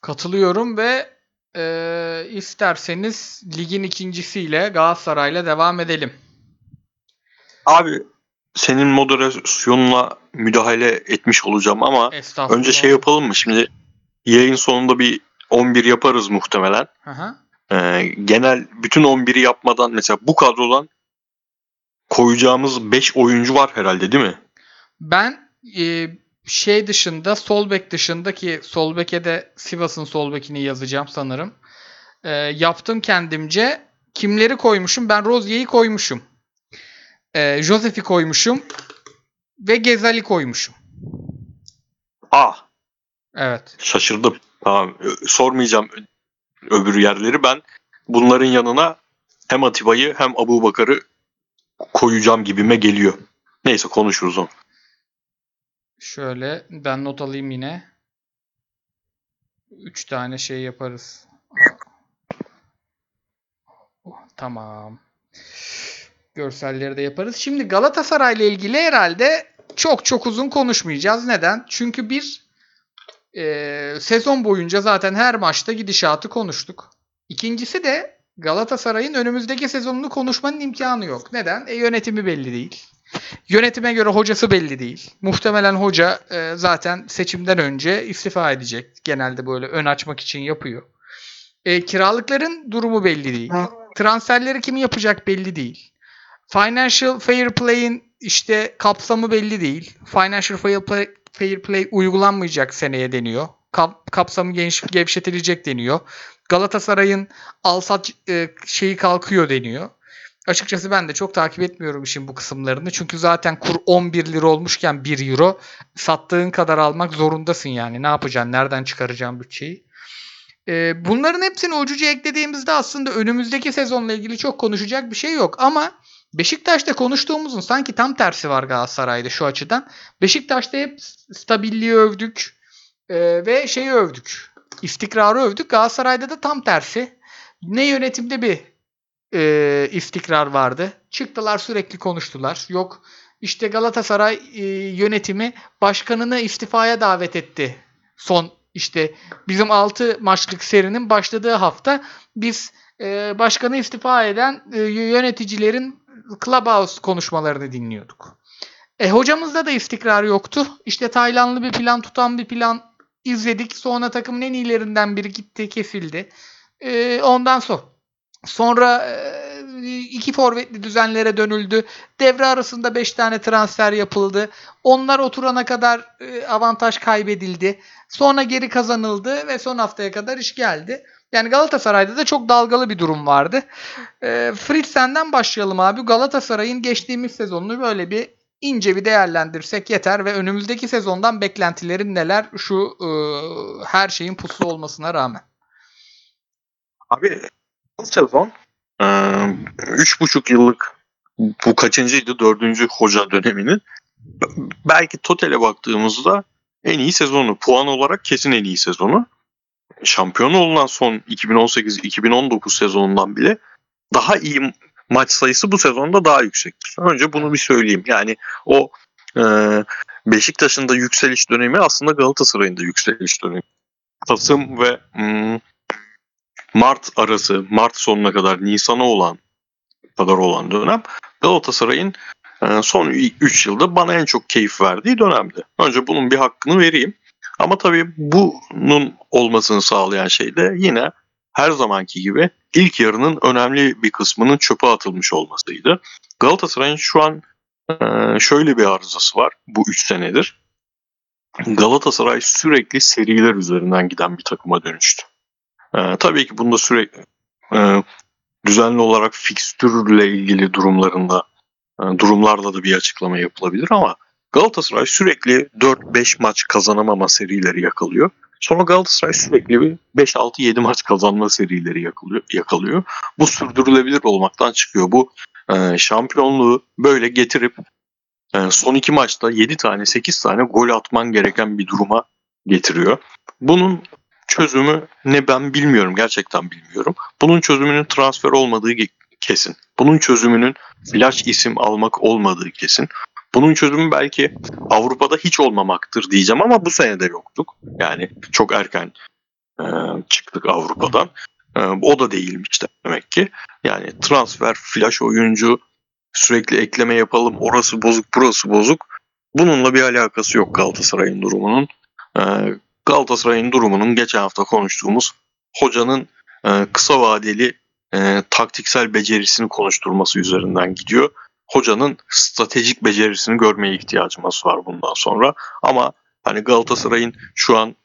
Katılıyorum ve e, isterseniz ligin ikincisiyle Galatasaray'la devam edelim. Abi senin moderasyonuna müdahale etmiş olacağım ama önce şey yapalım mı? Şimdi yayın sonunda bir 11 yaparız muhtemelen. Hı hı. Ee, genel bütün 11'i yapmadan mesela bu kadrodan koyacağımız 5 oyuncu var herhalde değil mi? Ben e, şey dışında sol bek dışında ki sol beke de Sivas'ın sol bekini yazacağım sanırım. E, yaptım kendimce. Kimleri koymuşum? Ben Rozier'i koymuşum. E, Josef'i koymuşum. Ve Gezal'i koymuşum. Ah Evet. şaşırdım. Tamam sormayacağım öbür yerleri ben bunların yanına hem Atiba'yı hem Abu Bakar'ı koyacağım gibime geliyor. Neyse konuşuruz onu. Şöyle ben not alayım yine. 3 tane şey yaparız. Tamam. Görselleri de yaparız. Şimdi Galatasaray ile ilgili herhalde çok çok uzun konuşmayacağız. Neden? Çünkü bir e, sezon boyunca zaten her maçta gidişatı konuştuk. İkincisi de Galatasaray'ın önümüzdeki sezonunu konuşmanın imkanı yok. Neden? E, yönetimi belli değil. Yönetime göre hocası belli değil. Muhtemelen hoca e, zaten seçimden önce istifa edecek. Genelde böyle ön açmak için yapıyor. E, kiralıkların durumu belli değil. Transferleri kim yapacak belli değil. Financial Fair Play'in işte kapsamı belli değil. Financial Fair Play, fair play uygulanmayacak seneye deniyor. Kap, kapsamı geniş, gevşetilecek deniyor. Galatasaray'ın alsat e, şeyi kalkıyor deniyor. Açıkçası ben de çok takip etmiyorum işin bu kısımlarını. Çünkü zaten kur 11 lira olmuşken 1 euro sattığın kadar almak zorundasın yani. Ne yapacaksın? Nereden çıkaracaksın bütçeyi? Ee, bunların hepsini ucuca eklediğimizde aslında önümüzdeki sezonla ilgili çok konuşacak bir şey yok. Ama Beşiktaş'ta konuştuğumuzun sanki tam tersi var Galatasaray'da şu açıdan. Beşiktaş'ta hep stabilliği övdük e, ve şeyi övdük. İstikrarı övdük. Galatasaray'da da tam tersi. Ne yönetimde bir e, istikrar vardı. Çıktılar sürekli konuştular. Yok işte Galatasaray e, yönetimi başkanını istifaya davet etti. Son işte bizim 6 maçlık serinin başladığı hafta biz e, başkanı istifa eden e, yöneticilerin Clubhouse konuşmalarını dinliyorduk. E hocamızda da istikrar yoktu. İşte Taylandlı bir plan tutan bir plan izledik. Sonra takımın en iyilerinden biri gitti kesildi. E, ondan sonra sonra e, iki forvetli düzenlere dönüldü. Devre arasında 5 tane transfer yapıldı. Onlar oturana kadar e, avantaj kaybedildi. Sonra geri kazanıldı ve son haftaya kadar iş geldi. Yani Galatasaray'da da çok dalgalı bir durum vardı. E, Fritz senden başlayalım abi. Galatasaray'ın geçtiğimiz sezonunu böyle bir ince bir değerlendirsek yeter ve önümüzdeki sezondan beklentilerin neler şu e, her şeyin puslu olmasına rağmen. Abi sezon e, üç buçuk yıllık bu kaçıncıydı? Dördüncü hoca döneminin. Belki totale baktığımızda en iyi sezonu. Puan olarak kesin en iyi sezonu. Şampiyon olunan son 2018-2019 sezonundan bile daha iyi maç sayısı bu sezonda daha yüksektir. Önce bunu bir söyleyeyim. Yani o e, Beşiktaş'ın da yükseliş dönemi aslında Galatasaray'ın da yükseliş dönemi. Kasım ve hmm, Mart arası, Mart sonuna kadar Nisan'a olan kadar olan dönem Galatasaray'ın e, son 3 yılda bana en çok keyif verdiği dönemdi. Önce bunun bir hakkını vereyim. Ama tabii bunun olmasını sağlayan şey de yine her zamanki gibi ilk yarının önemli bir kısmının çöpe atılmış olmasıydı. Galatasaray'ın şu an e, şöyle bir arızası var bu 3 senedir. Galatasaray sürekli seriler üzerinden giden bir takıma dönüştü. Ee, tabii ki bunda sürekli e, düzenli olarak fikstürle ilgili durumlarında e, durumlarla da bir açıklama yapılabilir ama Galatasaray sürekli 4-5 maç kazanamama serileri yakalıyor. Sonra Galatasaray sürekli bir 5-6-7 maç kazanma serileri yakalıyor. yakalıyor. Bu sürdürülebilir olmaktan çıkıyor. Bu e, şampiyonluğu böyle getirip e, son iki maçta 7 tane 8 tane gol atman gereken bir duruma getiriyor. Bunun çözümü ne ben bilmiyorum. Gerçekten bilmiyorum. Bunun çözümünün transfer olmadığı kesin. Bunun çözümünün flash isim almak olmadığı kesin. Bunun çözümü belki Avrupa'da hiç olmamaktır diyeceğim ama bu sene de yoktuk. Yani çok erken e, çıktık Avrupa'dan. E, o da değilmiş demek ki. Yani transfer, flash oyuncu, sürekli ekleme yapalım, orası bozuk, burası bozuk. Bununla bir alakası yok Galatasaray'ın durumunun. E, Galatasaray'ın durumunun geçen hafta konuştuğumuz hocanın e, kısa vadeli e, taktiksel becerisini konuşturması üzerinden gidiyor. Hocanın stratejik becerisini görmeye ihtiyacımız var bundan sonra. Ama hani Galatasaray'ın şu an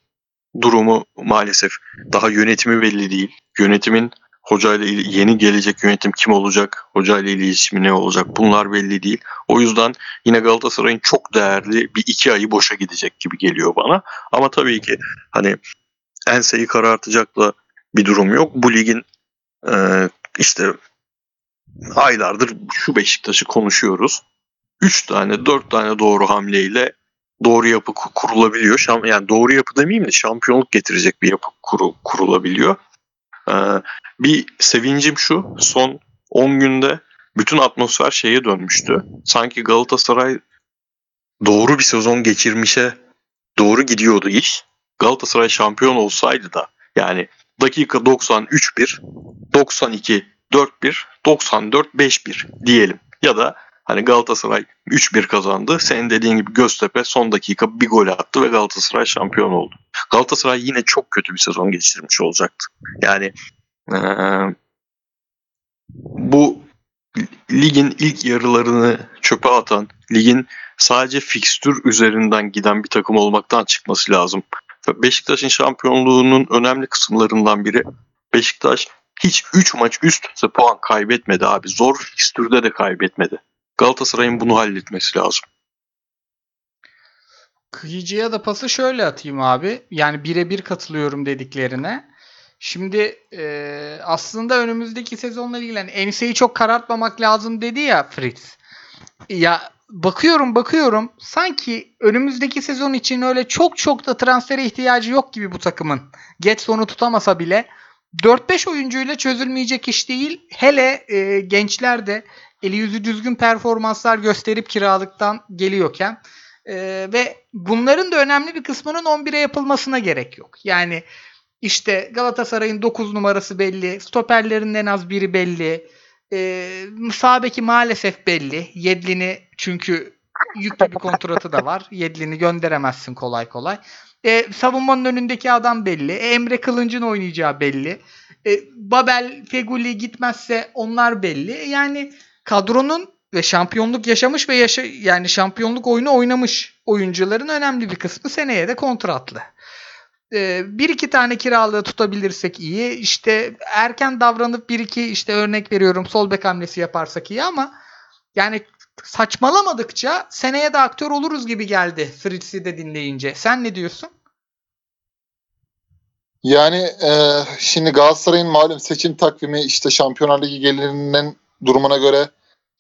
durumu maalesef daha yönetimi belli değil. Yönetimin hocayla yeni gelecek yönetim kim olacak, hocayla iletişimi ne olacak bunlar belli değil. O yüzden yine Galatasaray'ın çok değerli bir iki ayı boşa gidecek gibi geliyor bana. Ama tabii ki hani enseyi karartacak da bir durum yok. Bu ligin e, işte aylardır şu Beşiktaş'ı konuşuyoruz. 3 tane 4 tane doğru hamleyle doğru yapı kurulabiliyor. Yani doğru yapı demeyeyim de şampiyonluk getirecek bir yapı kuru, kurulabiliyor. Ee, bir sevincim şu son 10 günde bütün atmosfer şeye dönmüştü. Sanki Galatasaray doğru bir sezon geçirmişe doğru gidiyordu iş. Galatasaray şampiyon olsaydı da yani dakika 90 3-1, 92 4-1, 94 5-1 diyelim. Ya da hani Galatasaray 3-1 kazandı. Senin dediğin gibi Göztepe son dakika bir gol attı ve Galatasaray şampiyon oldu. Galatasaray yine çok kötü bir sezon geçirmiş olacaktı. Yani eee, bu ligin ilk yarılarını çöpe atan, ligin sadece fikstür üzerinden giden bir takım olmaktan çıkması lazım. Beşiktaş'ın şampiyonluğunun önemli kısımlarından biri Beşiktaş hiç 3 maç üst üste puan kaybetmedi abi. Zor fikstürde de kaybetmedi. Galatasaray'ın bunu halletmesi lazım. Kıyıcıya da pası şöyle atayım abi. Yani birebir katılıyorum dediklerine. Şimdi e, aslında önümüzdeki sezonla ilgili yani enseyi çok karartmamak lazım dedi ya Fritz. Ya bakıyorum bakıyorum sanki önümüzdeki sezon için öyle çok çok da transfere ihtiyacı yok gibi bu takımın. Getson'u tutamasa bile 4-5 oyuncuyla çözülmeyecek iş değil. Hele e, gençler de eli yüzü düzgün performanslar gösterip kiralıktan geliyorken e, ve bunların da önemli bir kısmının 11'e yapılmasına gerek yok. Yani işte Galatasaray'ın 9 numarası belli, stoperlerin en az biri belli. Ee, sağ maalesef belli. Yedlin'i çünkü yüklü bir kontratı da var. Yedlin'i gönderemezsin kolay kolay. Ee, savunmanın önündeki adam belli. E, Emre Kılınç'ın oynayacağı belli. Ee, Babel, Feguli gitmezse onlar belli. Yani kadronun ve şampiyonluk yaşamış ve yaşa yani şampiyonluk oyunu oynamış oyuncuların önemli bir kısmı seneye de kontratlı. Ee, bir iki tane kiralığı tutabilirsek iyi. İşte erken davranıp bir iki işte örnek veriyorum sol bek hamlesi yaparsak iyi ama yani saçmalamadıkça seneye de aktör oluruz gibi geldi Fritz'i de dinleyince. Sen ne diyorsun? Yani e, şimdi Galatasaray'ın malum seçim takvimi işte Şampiyonlar Ligi gelirinin durumuna göre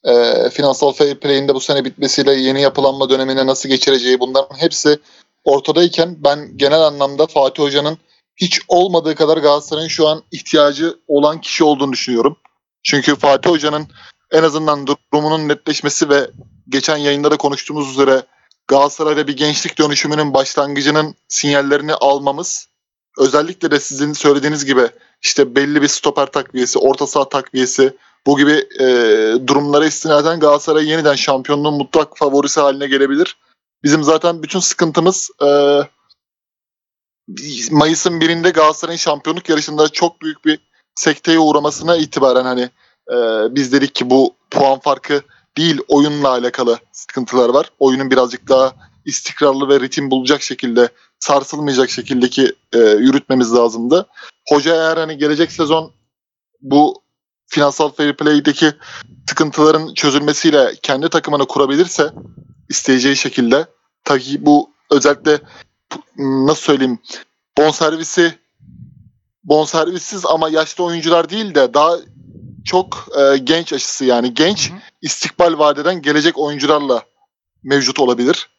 e, finansal fair play'in de bu sene bitmesiyle yeni yapılanma dönemine nasıl geçireceği bunların hepsi ortadayken ben genel anlamda Fatih Hoca'nın hiç olmadığı kadar Galatasaray'ın şu an ihtiyacı olan kişi olduğunu düşünüyorum. Çünkü Fatih Hoca'nın en azından durumunun netleşmesi ve geçen yayında da konuştuğumuz üzere Galatasaray'da bir gençlik dönüşümünün başlangıcının sinyallerini almamız özellikle de sizin söylediğiniz gibi işte belli bir stoper takviyesi, orta saha takviyesi bu gibi e, durumlara istinaden Galatasaray yeniden şampiyonluğun mutlak favorisi haline gelebilir. Bizim zaten bütün sıkıntımız e, Mayıs'ın birinde Galatasaray'ın şampiyonluk yarışında çok büyük bir sekteye uğramasına itibaren hani e, biz dedik ki bu puan farkı değil oyunla alakalı sıkıntılar var. Oyunun birazcık daha istikrarlı ve ritim bulacak şekilde sarsılmayacak şekildeki e, yürütmemiz lazımdı. Hoca eğer hani gelecek sezon bu finansal fair play'deki sıkıntıların çözülmesiyle kendi takımını kurabilirse isteyeceği şekilde tabii bu özellikle nasıl söyleyeyim bonservisi bonservissiz ama yaşlı oyuncular değil de daha çok e, genç aşısı yani genç Hı istikbal vadeden gelecek oyuncularla mevcut olabilir.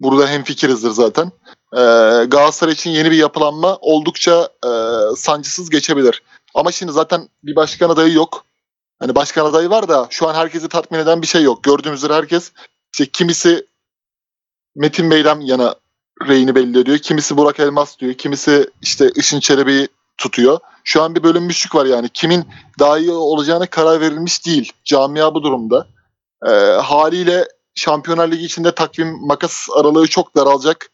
Burada hem fikirizdir zaten. E, Galatasaray için yeni bir yapılanma oldukça e, sancısız geçebilir. Ama şimdi zaten bir başkan adayı yok. Hani başkan adayı var da şu an herkesi tatmin eden bir şey yok. Gördüğümüz üzere herkes işte kimisi Metin Bey'den yana reyini belli ediyor. Kimisi Burak Elmas diyor. Kimisi işte Işın Çelebi'yi tutuyor. Şu an bir bölünmüşlük var yani. Kimin daha iyi olacağına karar verilmiş değil. Camia bu durumda. Ee, haliyle Şampiyonlar Ligi içinde takvim makas aralığı çok daralacak.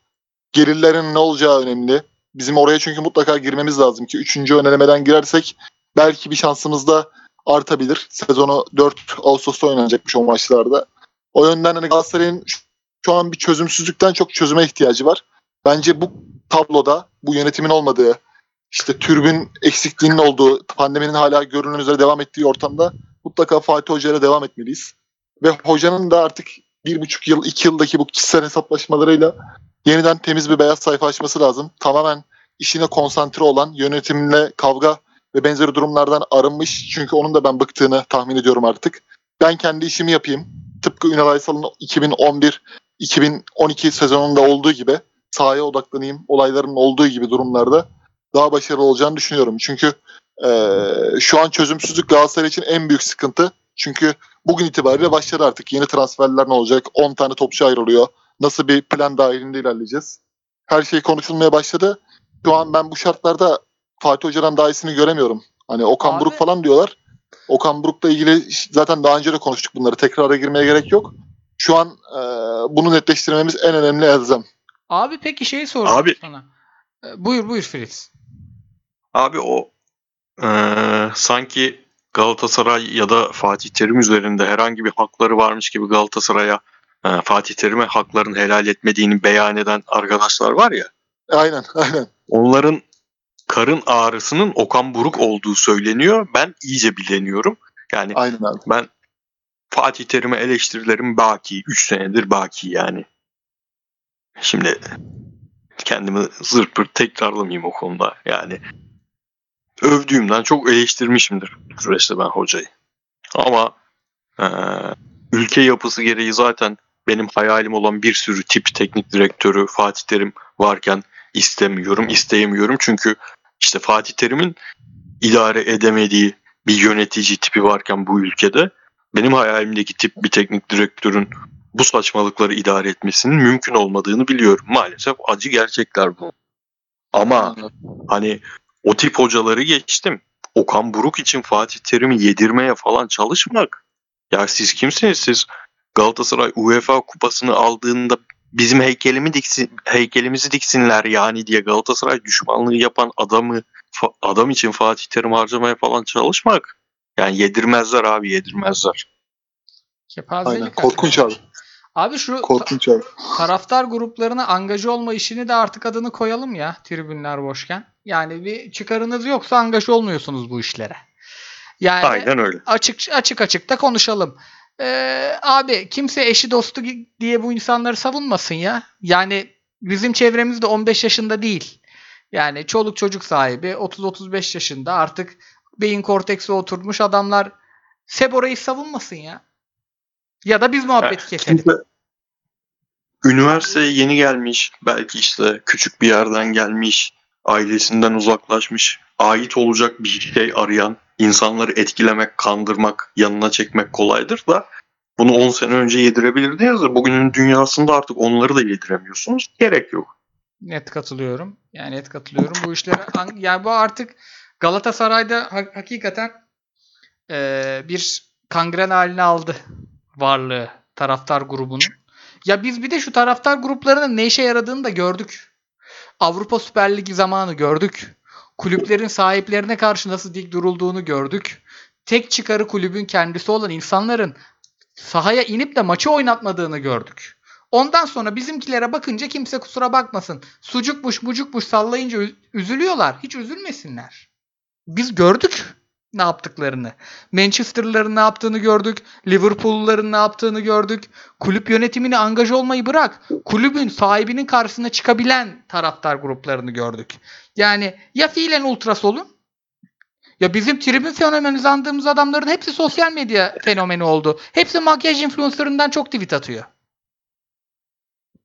Gerillerin ne olacağı önemli. Bizim oraya çünkü mutlaka girmemiz lazım ki 3. önelemeden girersek belki bir şansımız da artabilir. Sezonu 4 Ağustos'ta oynanacakmış o maçlarda. O yönden hani Galatasaray'ın şu an bir çözümsüzlükten çok çözüme ihtiyacı var. Bence bu tabloda bu yönetimin olmadığı, işte türbün eksikliğinin olduğu, pandeminin hala görünen üzere devam ettiği ortamda mutlaka Fatih Hoca ile devam etmeliyiz. Ve hocanın da artık bir buçuk yıl, iki yıldaki bu kişisel hesaplaşmalarıyla yeniden temiz bir beyaz sayfa açması lazım. Tamamen işine konsantre olan, yönetimle kavga ve benzeri durumlardan arınmış. Çünkü onun da ben bıktığını tahmin ediyorum artık. Ben kendi işimi yapayım. Tıpkı Ünal Aysal'ın 2011-2012 sezonunda olduğu gibi sahaya odaklanayım. Olayların olduğu gibi durumlarda daha başarılı olacağını düşünüyorum. Çünkü e, şu an çözümsüzlük Galatasaray için en büyük sıkıntı. Çünkü bugün itibariyle başladı artık. Yeni transferler ne olacak? 10 tane topçu ayrılıyor. Nasıl bir plan dahilinde ilerleyeceğiz? Her şey konuşulmaya başladı. Şu an ben bu şartlarda Fatih Hoca'dan daha iyisini göremiyorum. Hani Okan Abi- Buruk falan diyorlar. Okan Buruk'la ilgili zaten daha önce de konuştuk bunları. Tekrara girmeye gerek yok. Şu an e, bunu netleştirmemiz en önemli elzem. Abi peki şeyi soracağım Abi- sana. Ee, Buyur buyur Fritz. Abi o eee, sanki Galatasaray ya da Fatih Terim üzerinde herhangi bir hakları varmış gibi Galatasaray'a eee, Fatih Terim'e haklarını helal etmediğini beyan eden arkadaşlar var ya. Aynen aynen. Onların karın ağrısının Okan Buruk olduğu söyleniyor. Ben iyice bileniyorum. Yani Aynen abi. ben Fatih Terim'e eleştirilerim baki. 3 senedir baki yani. Şimdi kendimi zırt pırt tekrarlamayayım o konuda. Yani övdüğümden çok eleştirmişimdir süreçte ben hocayı. Ama eee, ülke yapısı gereği zaten benim hayalim olan bir sürü tip teknik direktörü Fatih Terim varken istemiyorum, isteyemiyorum. Çünkü işte Fatih Terim'in idare edemediği bir yönetici tipi varken bu ülkede benim hayalimdeki tip bir teknik direktörün bu saçmalıkları idare etmesinin mümkün olmadığını biliyorum. Maalesef acı gerçekler bu. Ama hani o tip hocaları geçtim. Okan Buruk için Fatih Terim'i yedirmeye falan çalışmak. Ya siz kimsiniz? Siz Galatasaray UEFA kupasını aldığında bizim heykelimi diksin, heykelimizi diksinler yani diye Galatasaray düşmanlığı yapan adamı adam için Fatih Terim harcamaya falan çalışmak. Yani yedirmezler abi yedirmezler. Kepazelik Aynen. Korkunç abi. Abi şu ta- Korkunç abi. taraftar gruplarına angaja olma işini de artık adını koyalım ya tribünler boşken. Yani bir çıkarınız yoksa angaja olmuyorsunuz bu işlere. Yani Aynen öyle. açık açık açık da konuşalım. Ee, abi kimse eşi dostu diye bu insanları savunmasın ya. Yani bizim çevremizde 15 yaşında değil. Yani çoluk çocuk sahibi 30-35 yaşında artık beyin korteksi oturmuş adamlar Sebora'yı savunmasın ya. Ya da biz muhabbeti keselim. Kimse üniversiteye yeni gelmiş, belki işte küçük bir yerden gelmiş, ailesinden uzaklaşmış, ait olacak bir şey arayan, insanları etkilemek, kandırmak, yanına çekmek kolaydır da bunu 10 sene önce yedirebilirdiniz de bugünün dünyasında artık onları da yediremiyorsunuz. Gerek yok. Net katılıyorum. Yani net katılıyorum. Bu işlere an- yani bu artık Galatasaray'da ha- hakikaten eee, bir kangren haline aldı varlığı taraftar grubunun. Ya biz bir de şu taraftar gruplarının ne işe yaradığını da gördük. Avrupa Süper Ligi zamanı gördük. Kulüplerin sahiplerine karşı nasıl dik durulduğunu gördük. Tek çıkarı kulübün kendisi olan insanların sahaya inip de maçı oynatmadığını gördük. Ondan sonra bizimkilere bakınca kimse kusura bakmasın. Sucukmuş bucukmuş sallayınca üz- üzülüyorlar. Hiç üzülmesinler. Biz gördük ne yaptıklarını. Manchester'ların ne yaptığını gördük. Liverpool'ların ne yaptığını gördük. Kulüp yönetimini angaj olmayı bırak. Kulübün sahibinin karşısına çıkabilen taraftar gruplarını gördük. Yani ya fiilen ultras olun ya bizim tribün fenomeni sandığımız adamların hepsi sosyal medya fenomeni oldu. Hepsi makyaj influencerından çok tweet atıyor.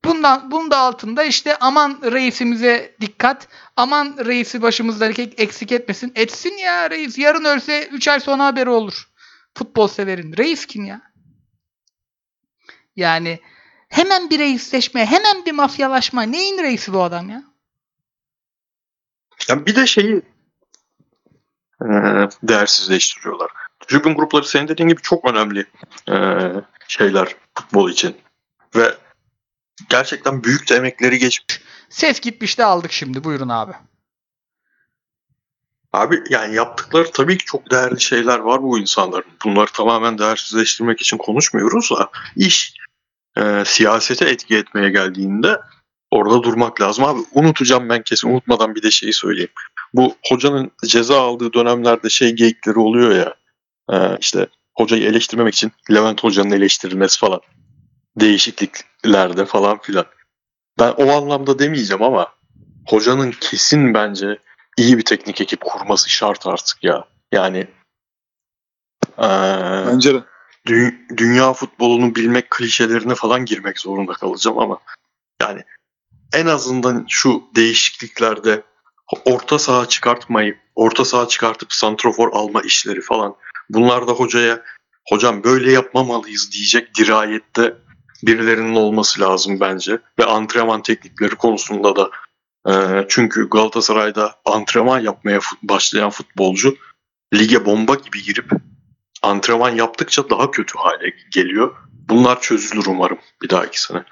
Bundan bunun da altında işte aman reisimize dikkat. Aman reisi başımızdan ek- eksik etmesin. Etsin ya reis. Yarın ölse 3 ay sonra haberi olur. Futbol severin. Reis kim ya? Yani hemen bir reisleşme, hemen bir mafyalaşma. Neyin reisi bu adam ya? Ya bir de şeyi e, değersizleştiriyorlar. Tribün grupları senin dediğin gibi çok önemli e, şeyler futbol için. Ve gerçekten büyük de emekleri geçmiş. Ses gitmiş de aldık şimdi. Buyurun abi. Abi yani yaptıkları tabii ki çok değerli şeyler var bu insanların. Bunları tamamen değersizleştirmek için konuşmuyoruz da iş e, siyasete etki etmeye geldiğinde orada durmak lazım. Abi unutacağım ben kesin unutmadan bir de şeyi söyleyeyim. Bu hocanın ceza aldığı dönemlerde şey geyikleri oluyor ya e, işte hocayı eleştirmemek için Levent Hoca'nın eleştirilmesi falan değişikliklerde falan filan. Ben o anlamda demeyeceğim ama hocanın kesin bence iyi bir teknik ekip kurması şart artık ya. Yani eee, Bence de. dü- dünya futbolunu bilmek klişelerine falan girmek zorunda kalacağım ama yani en azından şu değişikliklerde orta saha çıkartmayı, orta saha çıkartıp santrofor alma işleri falan bunlar da hocaya hocam böyle yapmamalıyız diyecek dirayette birilerinin olması lazım bence ve antrenman teknikleri konusunda da Ee, çünkü Galatasaray'da antrenman yapmaya başlayan futbolcu lige bomba gibi girip antrenman yaptıkça daha kötü hale geliyor. Bunlar çözülür umarım bir dahaki sene.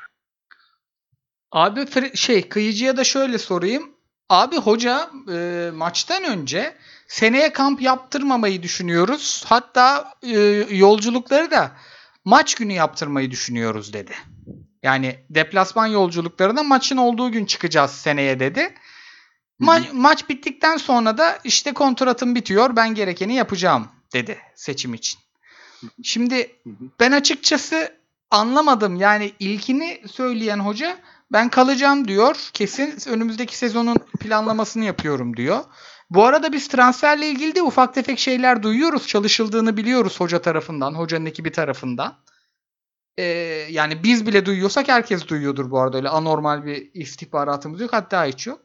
Abi şey kıyıcıya da şöyle sorayım. Abi hoca e, maçtan önce seneye kamp yaptırmamayı düşünüyoruz. Hatta e, yolculukları da maç günü yaptırmayı düşünüyoruz dedi. Yani deplasman yolculuklarına maçın olduğu gün çıkacağız seneye dedi. Ma- maç bittikten sonra da işte kontratım bitiyor ben gerekeni yapacağım dedi seçim için. Şimdi ben açıkçası anlamadım. Yani ilkini söyleyen hoca ben kalacağım diyor. Kesin önümüzdeki sezonun planlamasını yapıyorum diyor. Bu arada biz transferle ilgili de ufak tefek şeyler duyuyoruz. Çalışıldığını biliyoruz hoca tarafından, hocanın ekibi tarafından. Ee, yani biz bile duyuyorsak herkes duyuyordur bu arada. Öyle anormal bir istihbaratımız yok. Hatta hiç yok.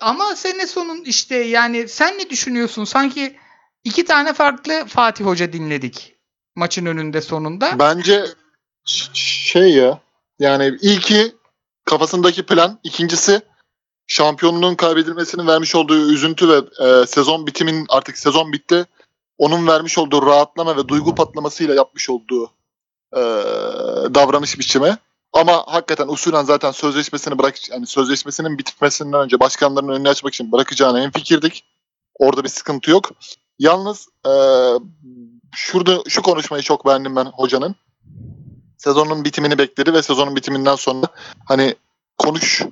Ama sene sonun işte yani sen ne düşünüyorsun? Sanki iki tane farklı Fatih Hoca dinledik maçın önünde sonunda. Bence şey ya yani ilki kafasındaki plan, ikincisi şampiyonluğun kaybedilmesinin vermiş olduğu üzüntü ve e, sezon bitimin artık sezon bitti. Onun vermiş olduğu rahatlama ve duygu patlamasıyla yapmış olduğu e, davranış biçimi. Ama hakikaten usulen zaten sözleşmesini bırak yani sözleşmesinin bitmesinden önce başkanların önünü açmak için bırakacağına en fikirdik. Orada bir sıkıntı yok. Yalnız e, şurada şu konuşmayı çok beğendim ben hocanın. Sezonun bitimini bekledi ve sezonun bitiminden sonra hani konuş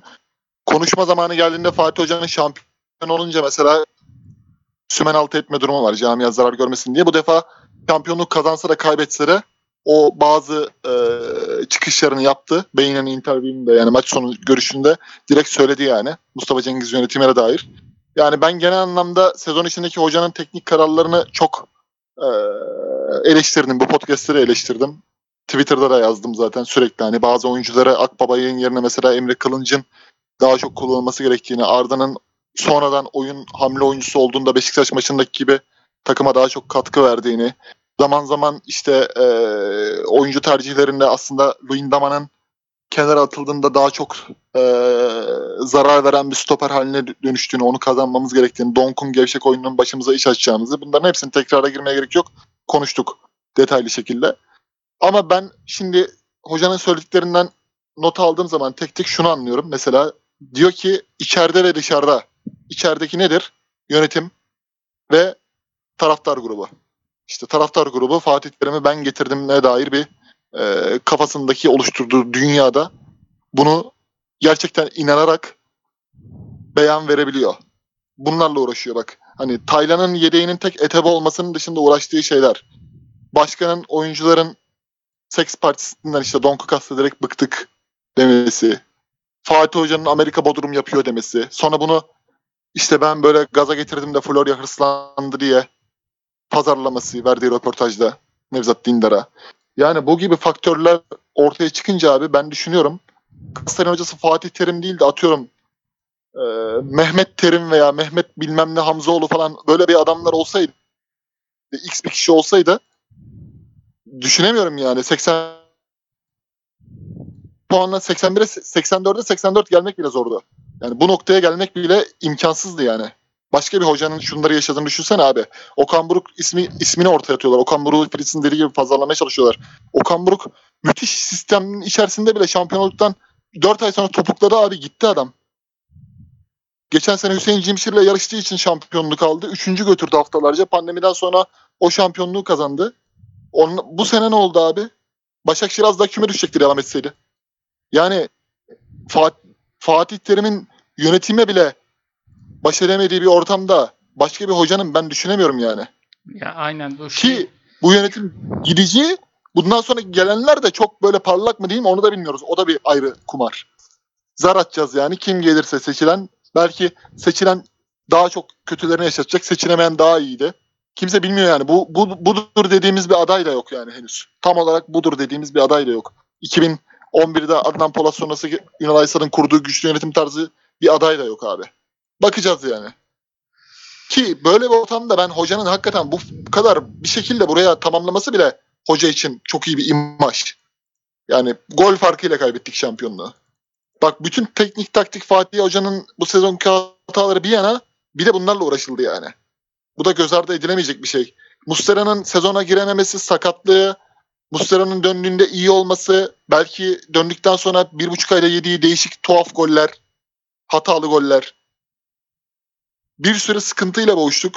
konuşma zamanı geldiğinde Fatih Hoca'nın şampiyon olunca mesela sümen altı etme durumu var camia zarar görmesin diye. Bu defa şampiyonluk kazansa da kaybetse de o bazı e, çıkışlarını yaptı. Beynen interview'inde yani maç sonu görüşünde direkt söyledi yani Mustafa Cengiz yönetimine dair. Yani ben genel anlamda sezon içindeki hocanın teknik kararlarını çok e, eleştirdim. Bu podcastleri eleştirdim. Twitter'da da yazdım zaten sürekli. Hani bazı oyunculara Akbaba'nın yerine mesela Emre Kılınç'ın daha çok kullanılması gerektiğini, Arda'nın sonradan oyun hamle oyuncusu olduğunda Beşiktaş maçındaki gibi takıma daha çok katkı verdiğini, zaman zaman işte e, oyuncu tercihlerinde aslında Luyendama'nın kenara atıldığında daha çok e, zarar veren bir stoper haline dönüştüğünü, onu kazanmamız gerektiğini, Donk'un gevşek oyununun başımıza iş açacağımızı bunların hepsini tekrara girmeye gerek yok. Konuştuk detaylı şekilde. Ama ben şimdi hocanın söylediklerinden not aldığım zaman tek tek şunu anlıyorum. Mesela diyor ki içeride ve dışarıda. İçerideki nedir? Yönetim ve taraftar grubu. İşte taraftar grubu Fatih Terim'i ben getirdiğime dair bir e, kafasındaki oluşturduğu dünyada bunu gerçekten inanarak beyan verebiliyor. Bunlarla uğraşıyor bak. Hani Taylan'ın yedeğinin tek etebe olmasının dışında uğraştığı şeyler. Başkanın oyuncuların seks partisinden işte Donku kastederek bıktık demesi. Fatih Hoca'nın Amerika Bodrum yapıyor demesi. Sonra bunu işte ben böyle gaza getirdim de Florya hırslandı diye pazarlaması verdiği röportajda Nevzat Dindar'a. Yani bu gibi faktörler ortaya çıkınca abi ben düşünüyorum Galatasaray hocası Fatih Terim değil de atıyorum e, Mehmet Terim veya Mehmet bilmem ne Hamzoğlu falan böyle bir adamlar olsaydı X bir kişi olsaydı düşünemiyorum yani 80 puanla 81'e 84'e 84 gelmek bile zordu. Yani bu noktaya gelmek bile imkansızdı yani. Başka bir hocanın şunları yaşadığını düşünsene abi. Okan Buruk ismi ismini ortaya atıyorlar. Okan Buruk'u Fritz'in dediği gibi pazarlamaya çalışıyorlar. Okan Buruk müthiş sistemin içerisinde bile şampiyonluktan 4 ay sonra topukladı abi gitti adam. Geçen sene Hüseyin Cimşir'le yarıştığı için şampiyonluk aldı. Üçüncü götürdü haftalarca. Pandemiden sonra o şampiyonluğu kazandı. Onun, bu sene ne oldu abi? Başakşehir az daha küme düşecekti devam etseydi. Yani Fat- Fatih Terim'in yönetime bile baş edemediği bir ortamda başka bir hocanın ben düşünemiyorum yani. Ya aynen bu şey. Ki bu yönetim gidici bundan sonra gelenler de çok böyle parlak mı değil mi onu da bilmiyoruz. O da bir ayrı kumar. Zar atacağız yani. Kim gelirse seçilen belki seçilen daha çok kötülerini yaşatacak. Seçilemeyen daha iyiydi. Kimse bilmiyor yani. Bu, bu budur dediğimiz bir aday da yok yani henüz. Tam olarak budur dediğimiz bir aday da yok. 2011'de Adnan Polat sonrası Ünal Aysal'ın kurduğu güçlü yönetim tarzı bir aday da yok abi. Bakacağız yani. Ki böyle bir ortamda ben hocanın hakikaten bu kadar bir şekilde buraya tamamlaması bile hoca için çok iyi bir imaj. Yani gol farkıyla kaybettik şampiyonluğu. Bak bütün teknik taktik Fatih Hoca'nın bu sezonki hataları bir yana bir de bunlarla uğraşıldı yani. Bu da göz ardı edilemeyecek bir şey. Muslera'nın sezona girememesi, sakatlığı, Muslera'nın döndüğünde iyi olması, belki döndükten sonra bir buçuk ayda yediği değişik tuhaf goller, hatalı goller. Bir sürü sıkıntıyla boğuştuk.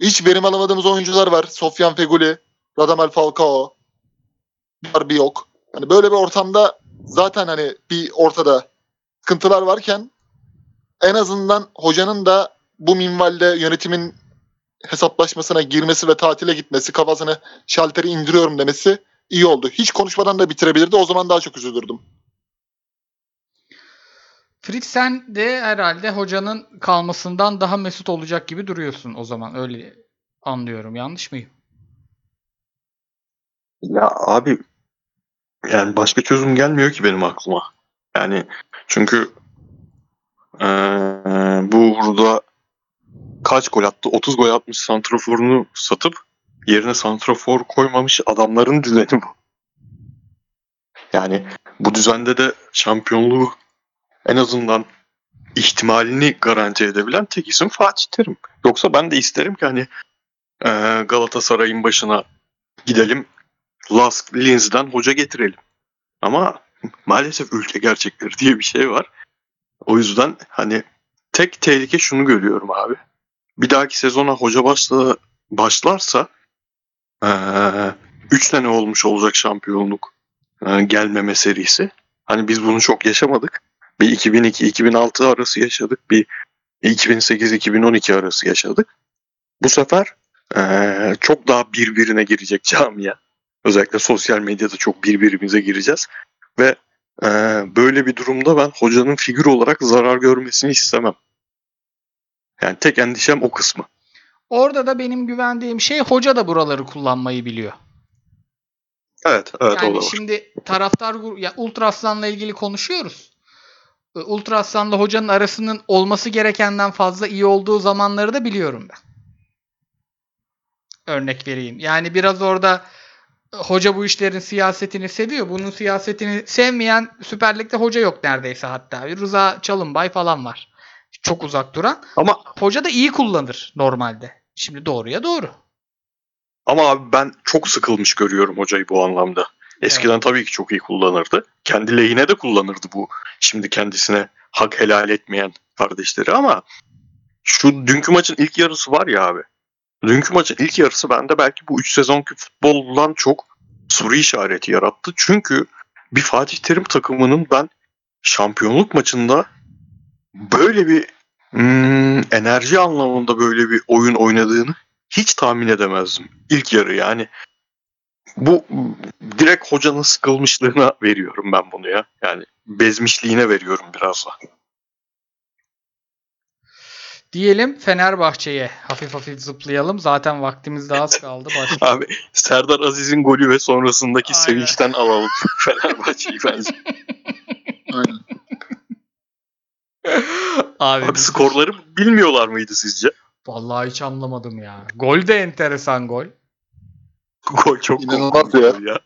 Hiç verim alamadığımız oyuncular var. Sofyan Feguli, Radamel Falcao. Var bir yok. Hani böyle bir ortamda zaten hani bir ortada sıkıntılar varken en azından hocanın da bu minvalde yönetimin hesaplaşmasına girmesi ve tatile gitmesi, kafasını şalteri indiriyorum demesi iyi oldu. Hiç konuşmadan da bitirebilirdi. O zaman daha çok üzülürdüm. Fritz sen de herhalde hocanın kalmasından daha mesut olacak gibi duruyorsun o zaman. Öyle anlıyorum. Yanlış mıyım? Ya abi yani başka çözüm gelmiyor ki benim aklıma. Yani çünkü eee, bu burada kaç gol attı? 30 gol atmış santraforunu satıp yerine santrafor koymamış adamların düzeni bu. Yani bu düzende de şampiyonluğu en azından ihtimalini garanti edebilen tek isim Fatih Terim. Yoksa ben de isterim ki hani eee, Galatasaray'ın başına gidelim Lask Linz'den hoca getirelim. Ama maalesef ülke gerçekleri diye bir şey var. O yüzden hani tek tehlike şunu görüyorum abi. Bir dahaki sezona hoca başla, başlarsa 3 sene olmuş olacak şampiyonluk eee, gelmeme serisi. Hani biz bunu çok yaşamadık. Bir 2002-2006 arası yaşadık. Bir 2008-2012 arası yaşadık. Bu sefer eee, çok daha birbirine girecek camia. Özellikle sosyal medyada çok birbirimize gireceğiz. Ve e, böyle bir durumda ben hocanın figür olarak zarar görmesini istemem. Yani tek endişem o kısmı. Orada da benim güvendiğim şey hoca da buraları kullanmayı biliyor. Evet, evet o da yani var. şimdi taraftar ya Ultra Aslan'la ilgili konuşuyoruz. Ultra Aslan'la hocanın arasının olması gerekenden fazla iyi olduğu zamanları da biliyorum ben. Örnek vereyim. Yani biraz orada e, hoca bu işlerin siyasetini seviyor. Bunun siyasetini sevmeyen Süper Lig'de hoca yok neredeyse hatta. Rıza Çalınbay falan var. Çok uzak duran. Ama Hoca da iyi kullanır normalde. Şimdi doğruya doğru. ama abi ben çok sıkılmış görüyorum hocayı bu anlamda. Eskiden tabii ki çok iyi kullanırdı. Kendi lehine de kullanırdı bu. Şimdi kendisine hak helal etmeyen kardeşleri ama şu dünkü maçın ilk yarısı var ya abi. Dünkü maçın ilk yarısı bende belki bu 3 sezonki futboldan çok soru işareti yarattı. Çünkü bir Fatih Terim takımının ben şampiyonluk maçında böyle bir hmm, enerji anlamında böyle bir oyun oynadığını hiç tahmin edemezdim. İlk yarı yani. Bu direkt hocanın sıkılmışlığına veriyorum ben bunu ya. Yani bezmişliğine veriyorum biraz da. Diyelim Fenerbahçe'ye hafif hafif zıplayalım. Zaten vaktimiz daha az kaldı. Başka. Abi Serdar Aziz'in golü ve sonrasındaki Aynen. sevinçten alalım Fenerbahçe'yi bence. Aynen. Abi, Abi skorları bilmiyorlar mıydı sizce? Vallahi hiç anlamadım ya. Gol de enteresan gol. Gol çok İnanılmaz ya. ya.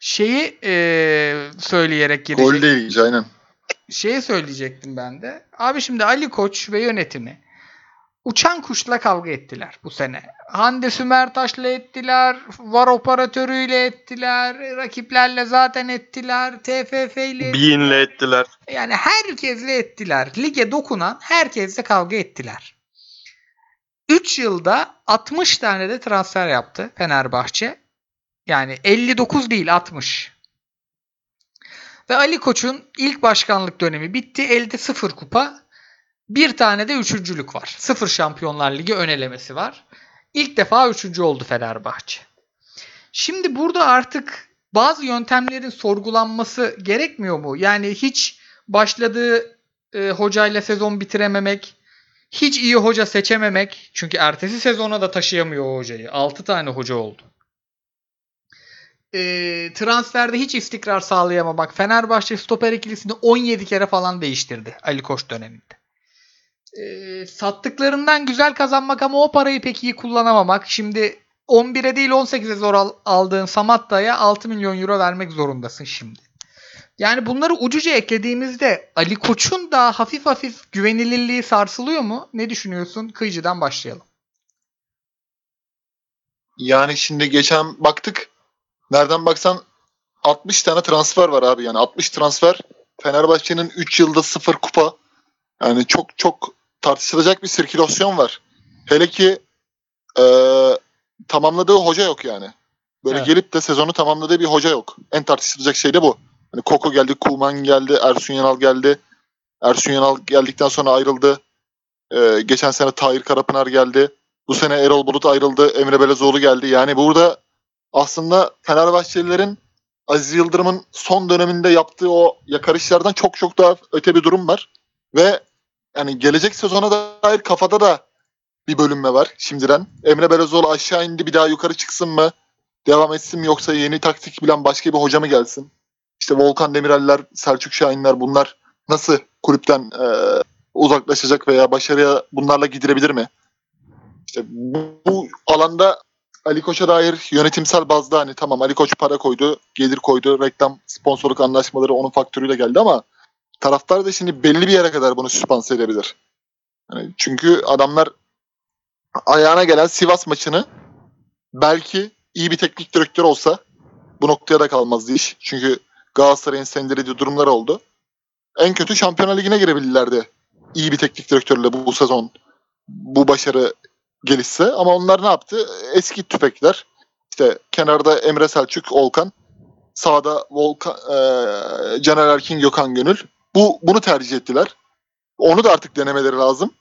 Şeyi eee, söyleyerek girecek. Gol de ilginç aynen. Şeyi söyleyecektim ben de. Abi şimdi Ali Koç ve yönetimi uçan kuşla kavga ettiler bu sene. Hande Sümertaş'la ettiler, var operatörüyle ettiler, rakiplerle zaten ettiler, TFF ile Bean'le ettiler. Yani herkesle ettiler. Lige dokunan herkesle kavga ettiler. 3 yılda 60 tane de transfer yaptı Fenerbahçe. Yani 59 değil 60. Ve Ali Koç'un ilk başkanlık dönemi bitti. Elde 0 kupa. Bir tane de üçüncülük var. 0 Şampiyonlar Ligi önelemesi var. İlk defa üçüncü oldu Fenerbahçe. Şimdi burada artık bazı yöntemlerin sorgulanması gerekmiyor mu? Yani hiç başladığı e, hocayla sezon bitirememek, hiç iyi hoca seçememek. Çünkü ertesi sezona da taşıyamıyor o hocayı. 6 tane hoca oldu. E, transferde hiç istikrar sağlayamamak. Fenerbahçe stoper ikilisini 17 kere falan değiştirdi Ali Koç döneminde. E, sattıklarından güzel kazanmak ama o parayı pek iyi kullanamamak. Şimdi 11'e değil 18'e zor al- aldığın Samatta'ya 6 milyon euro vermek zorundasın şimdi. Yani bunları ucuca eklediğimizde Ali Koç'un da hafif hafif güvenilirliği sarsılıyor mu? Ne düşünüyorsun? Kıyıcı'dan başlayalım. Yani şimdi geçen baktık. Nereden baksan 60 tane transfer var abi. Yani 60 transfer. Fenerbahçe'nin 3 yılda 0 kupa. Yani çok çok tartışılacak bir sirkülasyon var. Hele ki e, tamamladığı hoca yok yani. Böyle Evet. gelip de sezonu tamamladığı bir hoca yok. En tartışılacak şey de bu. Hani Koko geldi, Kulman geldi, Ersun Yanal geldi. Ersun Yanal geldikten sonra ayrıldı. E, geçen sene Tahir Karapınar geldi. Bu sene Erol Bulut ayrıldı. Emre Belezoğlu geldi. Yani burada aslında Fenerbahçelilerin Aziz Yıldırım'ın son döneminde yaptığı o yakarışlardan çok çok daha öte bir durum var. Ve yani gelecek sezona dair kafada da bir bölünme var şimdiden. Emre Belezoğlu aşağı indi bir daha yukarı çıksın mı? Devam etsin mi yoksa yeni taktik bilen başka bir hoca mı gelsin? İşte Volkan Demireller, Selçuk Şahinler bunlar nasıl kulüpten e, uzaklaşacak veya başarıya bunlarla gidirebilir mi? İşte bu, bu alanda Ali Koç'a dair yönetimsel bazda hani tamam Ali Koç para koydu, gelir koydu, reklam sponsorluk anlaşmaları onun faktörüyle geldi ama taraftar da şimdi belli bir yere kadar bunu süspanse edebilir. Yani çünkü adamlar ayağına gelen Sivas maçını belki iyi bir teknik direktör olsa bu noktaya da kalmazdı iş. Çünkü Galatasaray'ın sendelediği durumlar oldu. En kötü Şampiyonlar Ligi'ne girebilirlerdi. İyi bir teknik direktörle bu, bu sezon bu başarı gelişse. Ama onlar ne yaptı? Eski tüfekler. İşte kenarda Emre Selçuk, Olkan. Sağda Volkan, e, Caner Erkin, Gökhan Gönül. Bu bunu tercih ettiler. Onu da artık denemeleri lazım.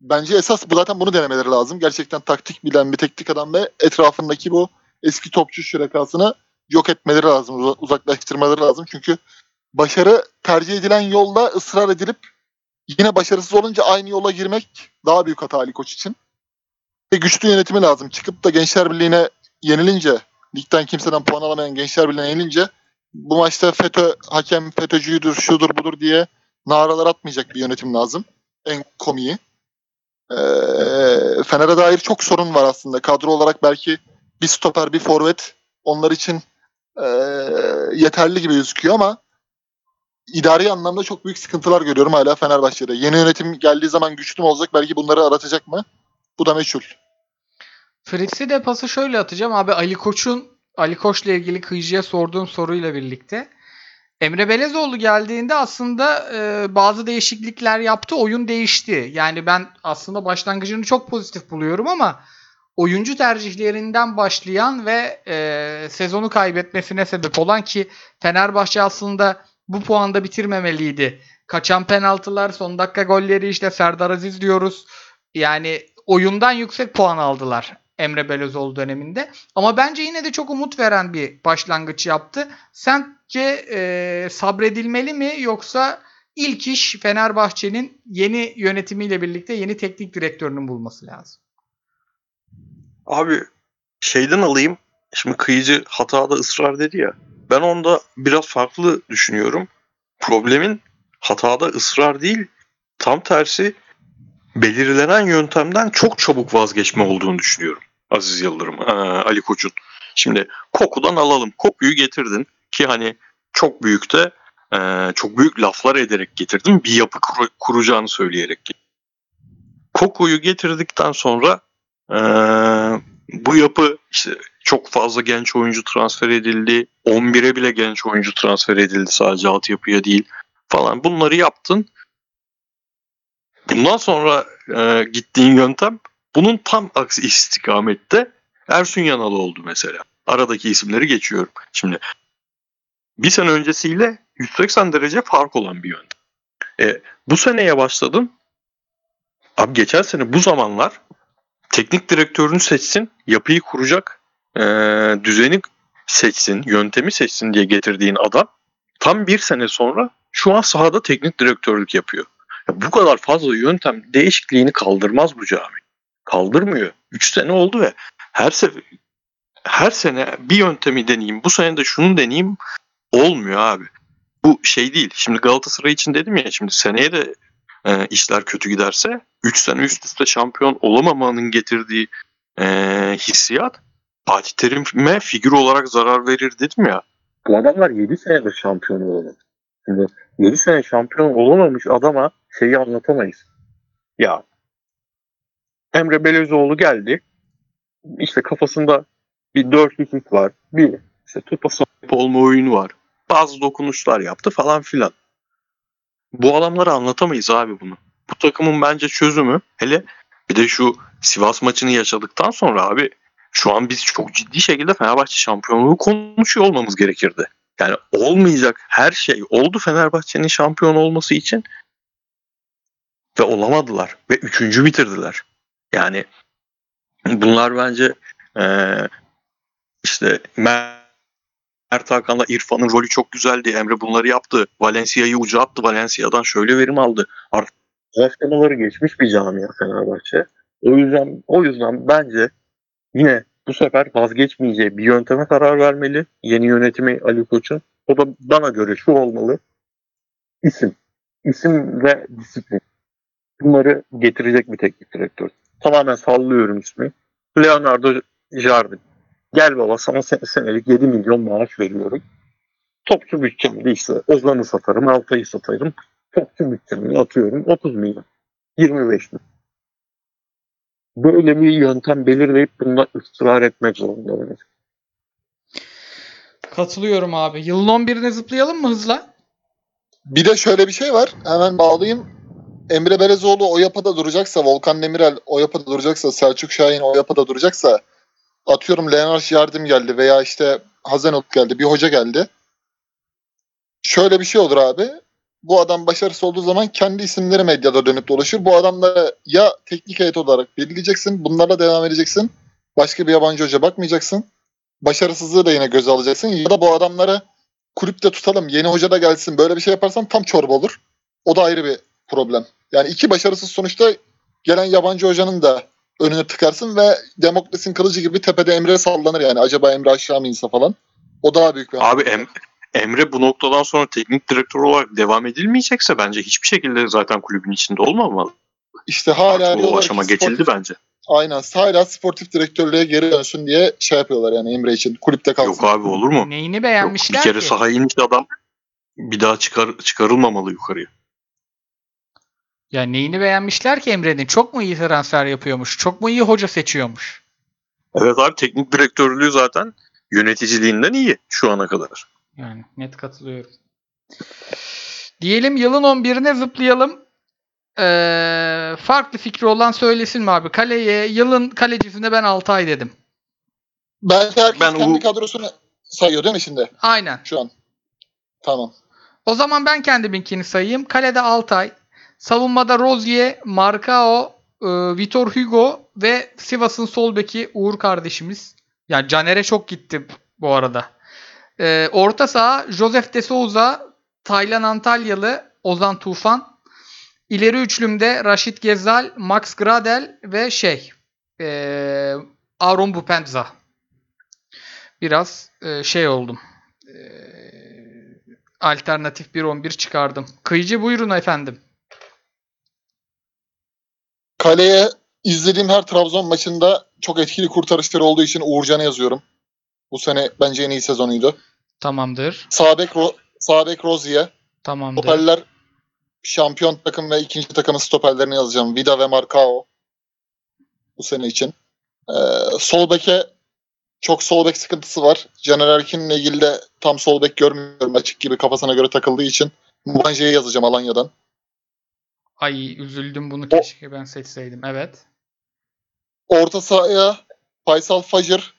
Bence esas bu zaten bunu denemeleri lazım. Gerçekten taktik bilen bir teknik adam ve etrafındaki bu eski topçu şürekasını yok etmeleri lazım, uza- uzaklaştırmaları lazım. Çünkü başarı tercih edilen yolda ısrar edilip yine başarısız olunca aynı yola girmek daha büyük hata Ali Koç için. Ve güçlü yönetimi lazım. Çıkıp da Gençler Birliği'ne yenilince, ligden kimseden puan alamayan Gençler Birliği'ne yenilince bu maçta FETÖ, hakem FETÖ'cüydür, şudur budur diye naralar atmayacak bir yönetim lazım. En komiği. Ee, Fener'e dair çok sorun var aslında. Kadro olarak belki bir stoper, bir forvet onlar için ee, yeterli gibi gözüküyor ama idari anlamda çok büyük sıkıntılar görüyorum hala Fenerbahçe'de. Yeni yönetim geldiği zaman güçlü mü olacak? Belki bunları aratacak mı? Bu da meçhul. Fritz'i de pası şöyle atacağım. Abi Ali Koç'un Ali Koç'la ilgili Kıyıcı'ya sorduğum soruyla birlikte. Emre Belezoğlu geldiğinde aslında e, bazı değişiklikler yaptı. Oyun değişti. Yani ben aslında başlangıcını çok pozitif buluyorum ama oyuncu tercihlerinden başlayan ve e, sezonu kaybetmesine sebep olan ki Fenerbahçe aslında bu puanda bitirmemeliydi. Kaçan penaltılar, son dakika golleri işte Serdar Aziz diyoruz. Yani oyundan yüksek puan aldılar Emre Belözoğlu döneminde. Ama bence yine de çok umut veren bir başlangıç yaptı. Sence e, sabredilmeli mi yoksa ilk iş Fenerbahçe'nin yeni yönetimiyle birlikte yeni teknik direktörünün bulması lazım? Abi şeyden alayım. Şimdi kıyıcı hatada ısrar dedi ya. Ben onda biraz farklı düşünüyorum. Problemin hatada ısrar değil, tam tersi belirlenen yöntemden çok çabuk vazgeçme olduğunu düşünüyorum. Aziz Yıldırım, Ali Koç'un. Şimdi kokudan alalım. Kokuyu getirdin ki hani çok büyük de eee, çok büyük laflar ederek getirdin. Bir yapı kur- kuracağını söyleyerek. Kokuyu getirdikten sonra eee, bu yapı işte çok fazla genç oyuncu transfer edildi. 11'e bile genç oyuncu transfer edildi sadece altyapıya değil falan. Bunları yaptın. Bundan sonra e, gittiğin yöntem bunun tam aksi istikamette Ersun Yanal oldu mesela. Aradaki isimleri geçiyorum. Şimdi bir sene öncesiyle 180 derece fark olan bir yöntem. E, bu seneye başladın. Abi geçen sene bu zamanlar teknik direktörünü seçsin, yapıyı kuracak e, düzeni seçsin, yöntemi seçsin diye getirdiğin adam tam bir sene sonra şu an sahada teknik direktörlük yapıyor. Ya bu kadar fazla yöntem değişikliğini kaldırmaz bu cami. Kaldırmıyor. 3 sene oldu ve her sefer her sene bir yöntemi deneyeyim. Bu sene de şunu deneyeyim. Olmuyor abi. Bu şey değil. Şimdi Galatasaray için dedim ya şimdi seneye de e, işler kötü giderse 3 sene üst üste şampiyon olamamanın getirdiği eee, hissiyat Fatih Terim'e figür olarak zarar verir dedim ya. Bu adamlar 7 senedir şampiyon olamadı. Şimdi 7 sene şampiyon olamamış adama şeyi anlatamayız. Ya Emre Belözoğlu geldi. İşte kafasında bir dörtlük var. Bir işte topa sahip olma oyunu var. Bazı dokunuşlar yaptı falan filan. Bu adamlara anlatamayız abi bunu. Bu takımın bence çözümü hele bir de şu Sivas maçını yaşadıktan sonra abi şu an biz çok ciddi şekilde Fenerbahçe şampiyonluğu konuşuyor olmamız gerekirdi. Yani olmayacak her şey oldu Fenerbahçe'nin şampiyon olması için ve olamadılar ve üçüncü bitirdiler. Yani bunlar bence eee işte Mert Hakan'la İrfan'ın rolü çok güzeldi. Emre bunları yaptı. Valencia'yı ucu attı. Valencia'dan şöyle verim aldı. Artık Aşamaları geçmiş bir camia Fenerbahçe. O yüzden o yüzden bence yine bu sefer vazgeçmeyeceği bir yönteme karar vermeli. Yeni yönetimi Ali Koç'un. O da bana göre şu olmalı. İsim. İsim ve disiplin. Bunları getirecek bir teknik direktör. Tamamen sallıyorum ismi. Leonardo Jardim. Gel baba sana sen- senelik 7 milyon maaş veriyorum. Topçu bütçemde işte Ozan'ı satarım, Altay'ı satarım. Topçu bütçemi atıyorum 30 milyon. 25 milyon. Böyle bir yöntem belirleyip bunda ısrar etmek zorunda bence. Katılıyorum abi. Yılın 11'ine zıplayalım mı hızla? Bir de şöyle bir şey var. Hemen bağlayayım. Emre Belezoğlu o yapıda duracaksa, Volkan Demirel o yapıda duracaksa, Selçuk Şahin o yapıda duracaksa atıyorum Leonard Yardım geldi veya işte Hazenot geldi, bir hoca geldi. Şöyle bir şey olur abi. Bu adam başarısız olduğu zaman kendi isimleri medyada dönüp dolaşır. Bu adamları ya teknik heyet olarak belirleyeceksin, bunlarla devam edeceksin. Başka bir yabancı hoca bakmayacaksın. Başarısızlığı da yine göze alacaksın. Ya da bu adamları kulüpte tutalım, yeni hoca da gelsin. Böyle bir şey yaparsan tam çorba olur. O da ayrı bir problem. Yani iki başarısız sonuçta gelen yabancı hocanın da önüne tıkarsın ve Demokras'in kılıcı gibi tepede Emre sallanır yani. Acaba Emre aşağı mı inse falan. O daha büyük bir Abi em, Emre bu noktadan sonra teknik direktör olarak devam edilmeyecekse bence hiçbir şekilde zaten kulübün içinde olmamalı. İşte hala Artık o aşama ki geçildi sportif- bence. Aynen. Hala sportif direktörlüğe geri dönsün diye şey yapıyorlar yani Emre için. Kulüpte kalsın. Yok abi olur mu? Neyini Yok, beğenmişler bir kere ki? sahaya inmiş adam bir daha çıkar çıkarılmamalı yukarıya. Ya neyini beğenmişler ki Emre'nin? Çok mu iyi transfer yapıyormuş? Çok mu iyi hoca seçiyormuş? Evet abi teknik direktörlüğü zaten yöneticiliğinden iyi şu ana kadar. Yani net katılıyorum. Diyelim yılın 11'ine zıplayalım. Ee, farklı fikri olan söylesin mi abi? Kaleye yılın kalecisine ben Altay dedim. Belki herkes Ben kendi o- kadrosunu sayıyor değil mi şimdi Aynen. şu an? Tamam. O zaman ben kendiminkini sayayım. Kalede Altay. Savunmada Rozier, Marcao, e, Vitor Hugo ve Sivas'ın sol beki Uğur kardeşimiz. Yani Caner'e çok gitti bu arada. E, orta saha Joseph de Souza, Taylan Antalyalı, Ozan Tufan. İleri üçlümde Raşit Gezal, Max Gradel ve şey e, Aaron Bupenza. Biraz e, şey oldum. E, alternatif bir 11 çıkardım. Kıyıcı buyurun efendim. Kaleye izlediğim her Trabzon maçında çok etkili kurtarışları olduğu için Uğurcan'a yazıyorum. Bu sene bence en iyi sezonuydu. Tamamdır. Sabek, Ro- Sabek Rozier. Tamamdır. Stoperler şampiyon takım ve ikinci takımın stoperlerini yazacağım. Vida ve Marcao. Bu sene için. Ee, sol beke çok sol bek sıkıntısı var. Caner Erkin'le ilgili de tam sol bek görmüyorum. Açık gibi kafasına göre takıldığı için. Mubanje'yi yazacağım Alanya'dan. Ay üzüldüm bunu keşke ben seçseydim. Evet. Orta sahaya Faysal Fajr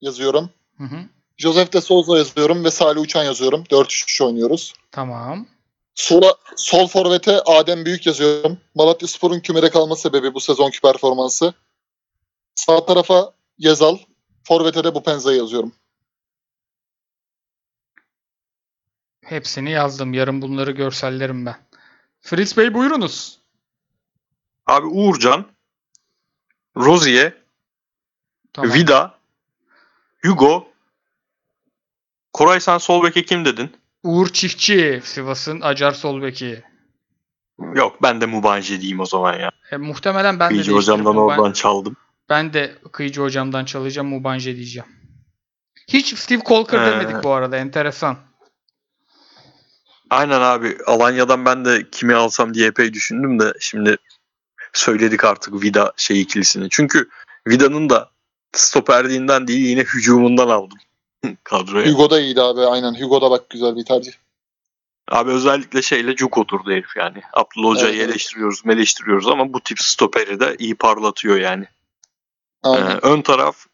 yazıyorum. Hı hı. Joseph de Souza yazıyorum ve Salih Uçan yazıyorum. 4-3-3 oynuyoruz. Tamam. Sola, sol forvete Adem Büyük yazıyorum. Malatya Spor'un kümede kalma sebebi bu sezonki performansı. Sağ tarafa Gezal. Forvete de Bupenza'yı yazıyorum. Hepsini yazdım. Yarın bunları görsellerim ben. Fritz Bey buyurunuz. Abi Uğurcan, Rozier, Tamam. Vida, Hugo, Koray sen sol beke kim dedin? Uğur Çiftçi. Sivas'ın Acar sol beki. Yok ben de Mubanje diyeyim o zaman ya. E, muhtemelen ben de İyice değiştiririm. hocamdan Ben- oradan çaldım. Ben de kıyıcı hocamdan çalacağım Mubanje diyeceğim. Hiç Steve Colker Ee. demedik bu arada. Enteresan. Aynen abi. Alanya'dan ben de kimi alsam diye epey düşündüm de şimdi söyledik artık Vida şey ikilisini. Çünkü Vida'nın da stoperliğinden değil yine hücumundan aldım kadroya. Hugo da iyiydi abi. Aynen. Hugo da bak güzel bir tercih. Abi özellikle şeyle cuk oturdu herif yani. Abdullah Hoca'yı Evet, eleştiriyoruz, meleştiriyoruz ama bu tip stoperi de iyi parlatıyor yani. Ee, ön taraf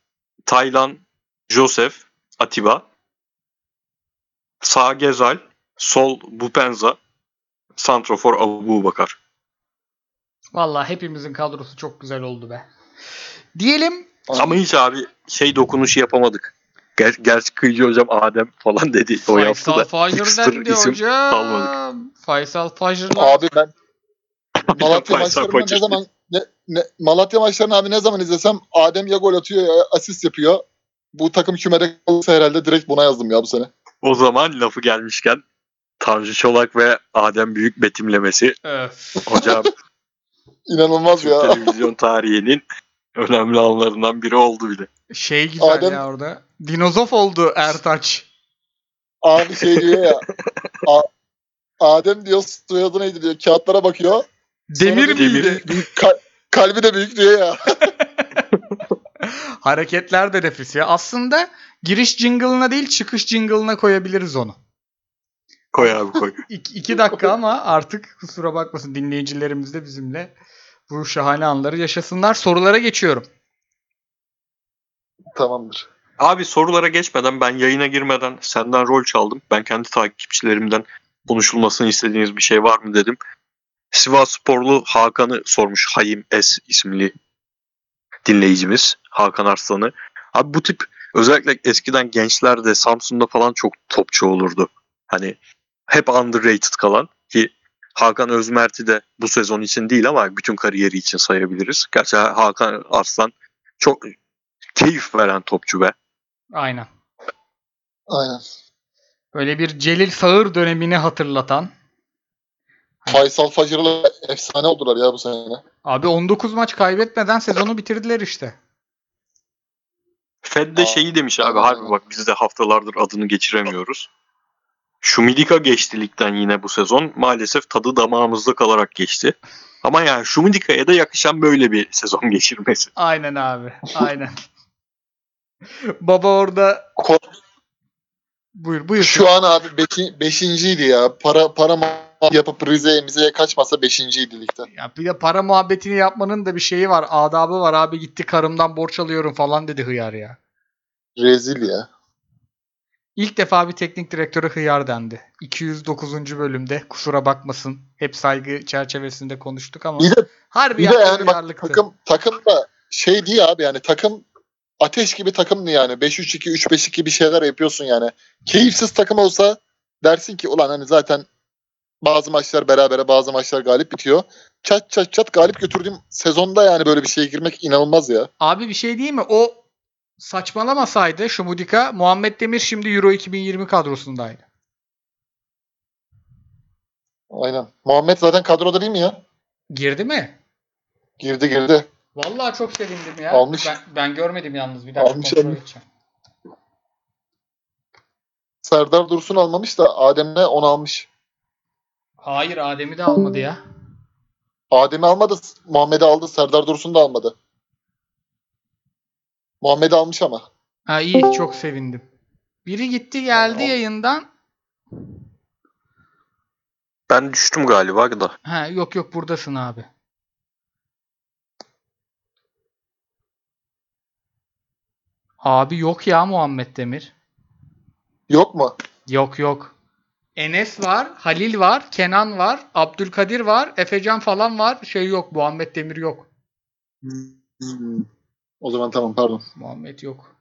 Taylan, Joseph, Atiba. Sağ Gezal, sol Bupenza, Santrofor Abu Bakar. Vallahi hepimizin kadrosu çok güzel oldu be. Diyelim Ama hiç abi şey dokunuşu yapamadık. Ger gerçi kıyıcı hocam Adem falan dedi. O yaptı Faysal da. Fajr hipster dendi isim hocam. kalmadık. Faysal Fajr'la Abi ben Malatya Faysal maçlarını ne zaman ne, ne, Malatya maçlarını abi ne zaman izlesem Adem ya gol atıyor ya asist yapıyor. Bu takım kümede kalırsa herhalde direkt buna yazdım ya bu sene. O zaman lafı gelmişken Tanju Çolak ve Adem Büyük betimlemesi. Öf. Hocam İnanılmaz Türk ya. televizyon tarihinin önemli anlarından biri oldu bile. Şey güzel Adem- ya orada. Dinozof oldu Ertaç. Abi şey diyor ya. A- Adem diyor soyadı neydi diyor. Kağıtlara bakıyor. Demir Sonra Demir. miydi? Ka- kalbi de büyük diyor ya. Hareketler de nefis ya. Aslında giriş jingle'ına değil çıkış jingle'ına koyabiliriz onu. Koy abi koy. İki, iki dakika ama artık kusura bakmasın dinleyicilerimiz de bizimle bu şahane anları yaşasınlar. Sorulara geçiyorum. Tamamdır. Abi sorulara geçmeden ben yayına girmeden senden rol çaldım. Ben kendi takipçilerimden konuşulmasını istediğiniz bir şey var mı dedim. Sivas Sporlu Hakan'ı sormuş Hayim S isimli dinleyicimiz Hakan Arslan'ı. Abi bu tip özellikle eskiden gençlerde Samsun'da falan çok topçu olurdu. Hani hep underrated kalan ki Hakan Özmert'i de bu sezon için değil ama bütün kariyeri için sayabiliriz. Gerçi Hakan Arslan çok keyif veren topçu be. Aynen. Aynen. Böyle bir Celil Sağır dönemini hatırlatan. Faysal Fajr'la efsane oldular ya bu sene. Abi 19 maç kaybetmeden sezonu bitirdiler işte. Fed de şeyi demiş abi harbi bak biz de haftalardır adını geçiremiyoruz. Şumidika geçti ligden yine bu sezon. Maalesef tadı damağımızda kalarak geçti. Ama yani Şumidika'ya da yakışan böyle bir sezon geçirmesi. Aynen abi. Aynen. Baba orada Ko- buyur buyur. Şu an abi beşi, beşinciydi ya. Para para ma- yapıp Rize'ye Mize'ye kaçmasa beşinciydi ligde. Ya bir de para muhabbetini yapmanın da bir şeyi var. Adabı var abi gitti karımdan borç alıyorum falan dedi hıyar ya. Rezil ya. İlk defa bir teknik direktöre hıyar dendi. 209. bölümde kusura bakmasın. Hep saygı çerçevesinde konuştuk ama Bir de harbi bir de yani bak takım takım da şey değil abi yani takım ateş gibi takımdı yani. 5-3-2 3-5-2 bir şeyler yapıyorsun yani. Keyifsiz takım olsa dersin ki ulan hani zaten bazı maçlar berabere bazı maçlar galip bitiyor. Çat çat çat galip götürdüğüm sezonda yani böyle bir şeye girmek inanılmaz ya. Abi bir şey değil mi? O saçmalamasaydı Şumudika Muhammed Demir şimdi Euro 2020 kadrosundaydı. Aynen. Muhammed zaten kadroda değil mi ya? Girdi mi? Girdi girdi. Vallahi çok sevindim ya. Almış. Ben, ben görmedim yalnız bir dakika Almış, kontrol almış. edeceğim. Serdar Dursun almamış da Adem'le onu almış. Hayır Adem'i de almadı ya. Adem'i almadı, Muhammed'i aldı. Serdar Dursun da almadı. Muhammed'i almış ama. Ha iyi çok sevindim. Biri gitti geldi Tamam. yayından. Ben düştüm galiba da. Ha yok yok buradasın abi. Abi yok ya Muhammed Demir. Yok mu? Yok yok. Enes var, Halil var, Kenan var, Abdülkadir var, Efecan falan var. Şey yok, Muhammed Demir yok. Hmm. O zaman tamam pardon. Muhammed yok.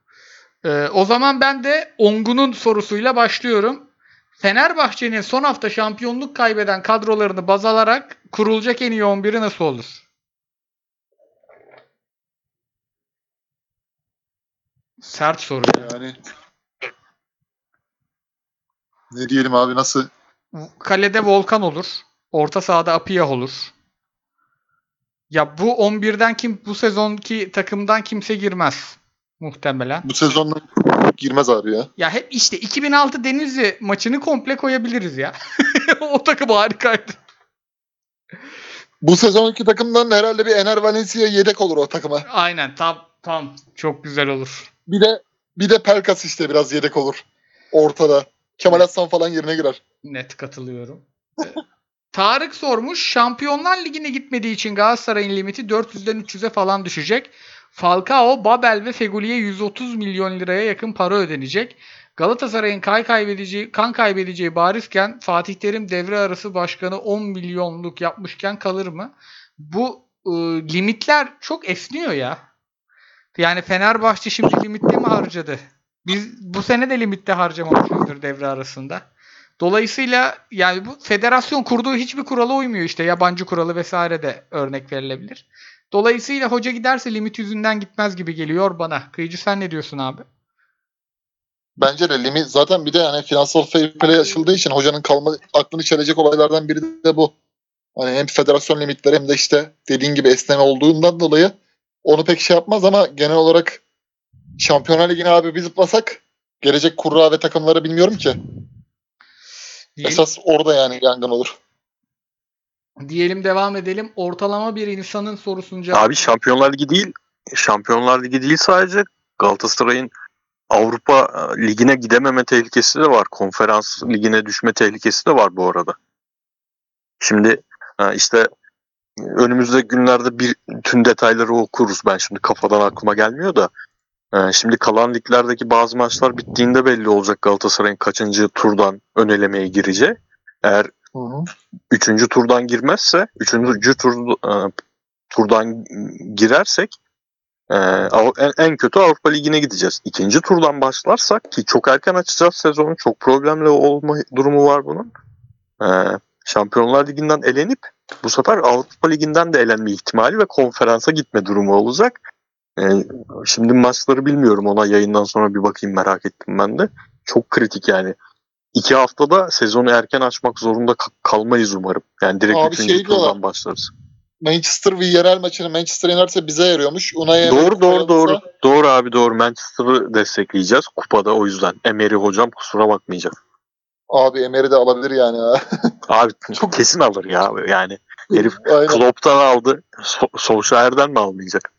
Ee, o zaman ben de Ongun'un sorusuyla başlıyorum. Fenerbahçe'nin son hafta şampiyonluk kaybeden kadrolarını baz alarak kurulacak en iyi 11'i nasıl olur? Sert soru. ya. Yani ne diyelim abi nasıl? Kalede Volkan olur. Orta sahada Apiyah olur. Ya bu 11'den kim bu sezonki takımdan kimse girmez muhtemelen. Bu sezonda girmez abi ya. Ya hep işte 2006 Denizli maçını komple koyabiliriz ya. o takım harikaydı. Bu sezonki takımdan herhalde bir Ener Valencia yedek olur o takıma. Aynen tam tam çok güzel olur. Bir de bir de Pelkas işte biraz yedek olur. Ortada. Kemal Aslan falan yerine girer. Net katılıyorum. Tarık sormuş. Şampiyonlar Ligi'ne gitmediği için Galatasaray'ın limiti 400'den 300'e falan düşecek. Falcao, Babel ve Feguli'ye 130 milyon liraya yakın para ödenecek. Galatasaray'ın kay kaybedeceği, kan kaybedeceği barizken Fatih Terim devre arası başkanı 10 milyonluk yapmışken kalır mı? Bu e, limitler çok esniyor ya. Yani Fenerbahçe şimdi limitte mi harcadı? Biz bu sene de limitte harcamamışızdır devre arasında. Dolayısıyla yani bu federasyon kurduğu hiçbir kurala uymuyor işte. Yabancı kuralı vesaire de örnek verilebilir. Dolayısıyla hoca giderse limit yüzünden gitmez gibi geliyor bana. Kıyıcı sen ne diyorsun abi? Bence de limit zaten bir de yani finansal fair play açıldığı için hocanın kalma aklını çelecek olaylardan biri de bu. Hani hem federasyon limitleri hem de işte dediğin gibi esneme olduğundan dolayı onu pek şey yapmaz ama genel olarak Şampiyonlar Ligi'ne abi bir zıplasak gelecek kurra ve takımları bilmiyorum ki. Diyelim, Esas orada yani yangın olur. diyelim devam edelim. Ortalama bir insanın sorusunu cevap. Abi Şampiyonlar Ligi değil. Şampiyonlar Ligi değil sadece Galatasaray'ın Avrupa e, Ligi'ne gidememe tehlikesi de var. Konferans Ligi'ne düşme tehlikesi de var bu arada. Şimdi e, işte önümüzdeki günlerde bir tüm detayları okuruz. Ben şimdi kafadan aklıma gelmiyor da. E, Şimdi kalan liglerdeki bazı maçlar bittiğinde belli olacak Galatasaray'ın kaçıncı turdan ön elemeye gireceği. Eğer Hı hı. üçüncü turdan girmezse, üçüncü tur, e, turdan girersek e, en kötü Avrupa Ligi'ne gideceğiz. İkinci turdan başlarsak ki çok erken açacağız sezonu. Çok problemli olma durumu var bunun. E, Şampiyonlar Ligi'nden elenip bu sefer Avrupa Ligi'nden de elenme ihtimali ve konferansa gitme durumu olacak. E, şimdi maçları bilmiyorum ona yayından sonra bir bakayım merak ettim ben de. Çok kritik yani. İki haftada sezonu erken açmak zorunda ka- kalmayız umarım. Yani direkt Abi üçüncü şey turdan başlarız. Manchester Villarreal maçını Manchester yenerse bize yarıyormuş. Unai Doğru doğru koyarsa- doğru. Doğru abi doğru. Manchester'ı destekleyeceğiz kupada o yüzden. Emery hocam kusura bakmayacak. Abi Emery de alabilir yani. Abi Çok- kesin alır ya yani. Herif aynen. Klopp'tan aldı. So- Solskjaer'den mi almayacak?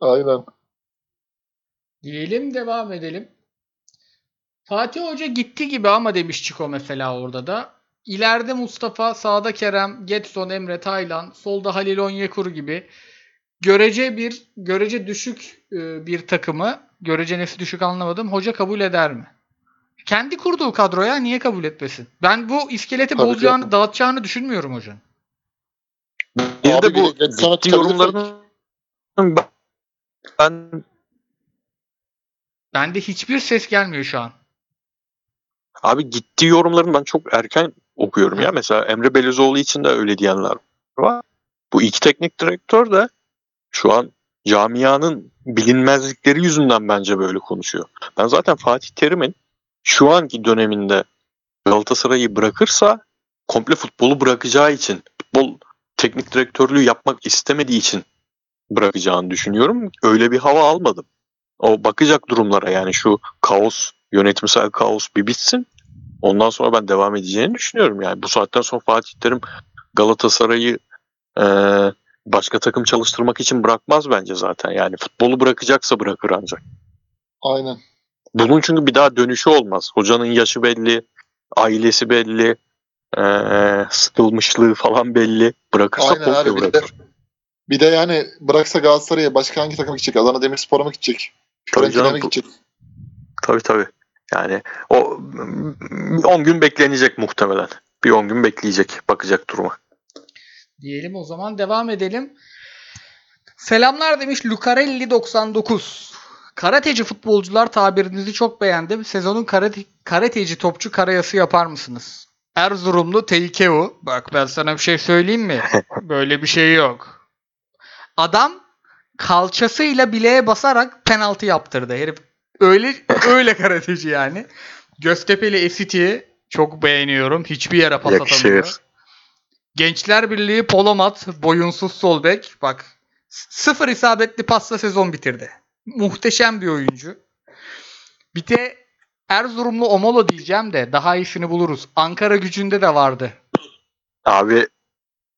Aynen. Diyelim devam edelim. Fatih Hoca gitti gibi ama demiş Çiko mesela orada da. İleride Mustafa, sağda Kerem, Getson, Emre, Taylan, solda Halil Onyekuru gibi görece bir görece düşük e, bir takımı, görece nesi düşük anlamadım. Hoca kabul eder mi? Kendi kurduğu kadroya niye kabul etmesin? Ben bu iskeleti Tabii bozacağını, canım. dağıtacağını düşünmüyorum hocanın. Bir Abi de bu ciddi çıkabilirsek- yorumlarını ben Bende hiçbir ses gelmiyor şu an. Abi gittiği yorumlarını ben çok erken okuyorum ya. Mesela Emre Belözoğlu için de öyle diyenler var. Bu iki teknik direktör de şu an camianın bilinmezlikleri yüzünden bence böyle konuşuyor. Ben zaten Fatih Terim'in şu anki döneminde Galatasaray'ı bırakırsa komple futbolu bırakacağı için futbol teknik direktörlüğü yapmak istemediği için bırakacağını düşünüyorum. Öyle bir hava almadım. O bakacak durumlara yani şu kaos, yönetimsel kaos bir bitsin. Ondan sonra ben devam edeceğini düşünüyorum. Yani bu saatten sonra Fatih Terim Galatasaray'ı e, başka takım çalıştırmak için bırakmaz bence zaten. Yani futbolu bırakacaksa bırakır ancak. Aynen. Bunun çünkü bir daha dönüşü olmaz. Hocanın yaşı belli, ailesi belli, e, sıkılmışlığı falan belli. Bırakırsa Aynen komple. Bir de, bırakır. Bir de yani bıraksa Galatasaray'a başka hangi takıma gidecek? Adana Demirspor'a mı gidecek? Canım, mı gidecek? Tabii tabii. Yani o 10 gün beklenecek muhtemelen. Bir 10 gün bekleyecek, bakacak duruma. Diyelim o zaman devam edelim. Selamlar demiş Lucarelli 99. Karateci futbolcular tabirinizi çok beğendim. Sezonun karate, karateci topçu karayası yapar mısınız? Erzurumlu Teikeu. Bak ben sana bir şey söyleyeyim mi? Böyle bir şey yok. Adam kalçasıyla bileğe basarak penaltı yaptırdı. Herif öyle öyle karateci yani. Göztepe'li Esiti'yi çok beğeniyorum. Hiçbir yere pas Yakışır. atamıyor. Gençler Birliği Polomat boyunsuz sol bek. Bak sıfır isabetli pasla sezon bitirdi. Muhteşem bir oyuncu. Bir de Erzurumlu Omolo diyeceğim de daha iyisini buluruz. Ankara gücünde de vardı. Abi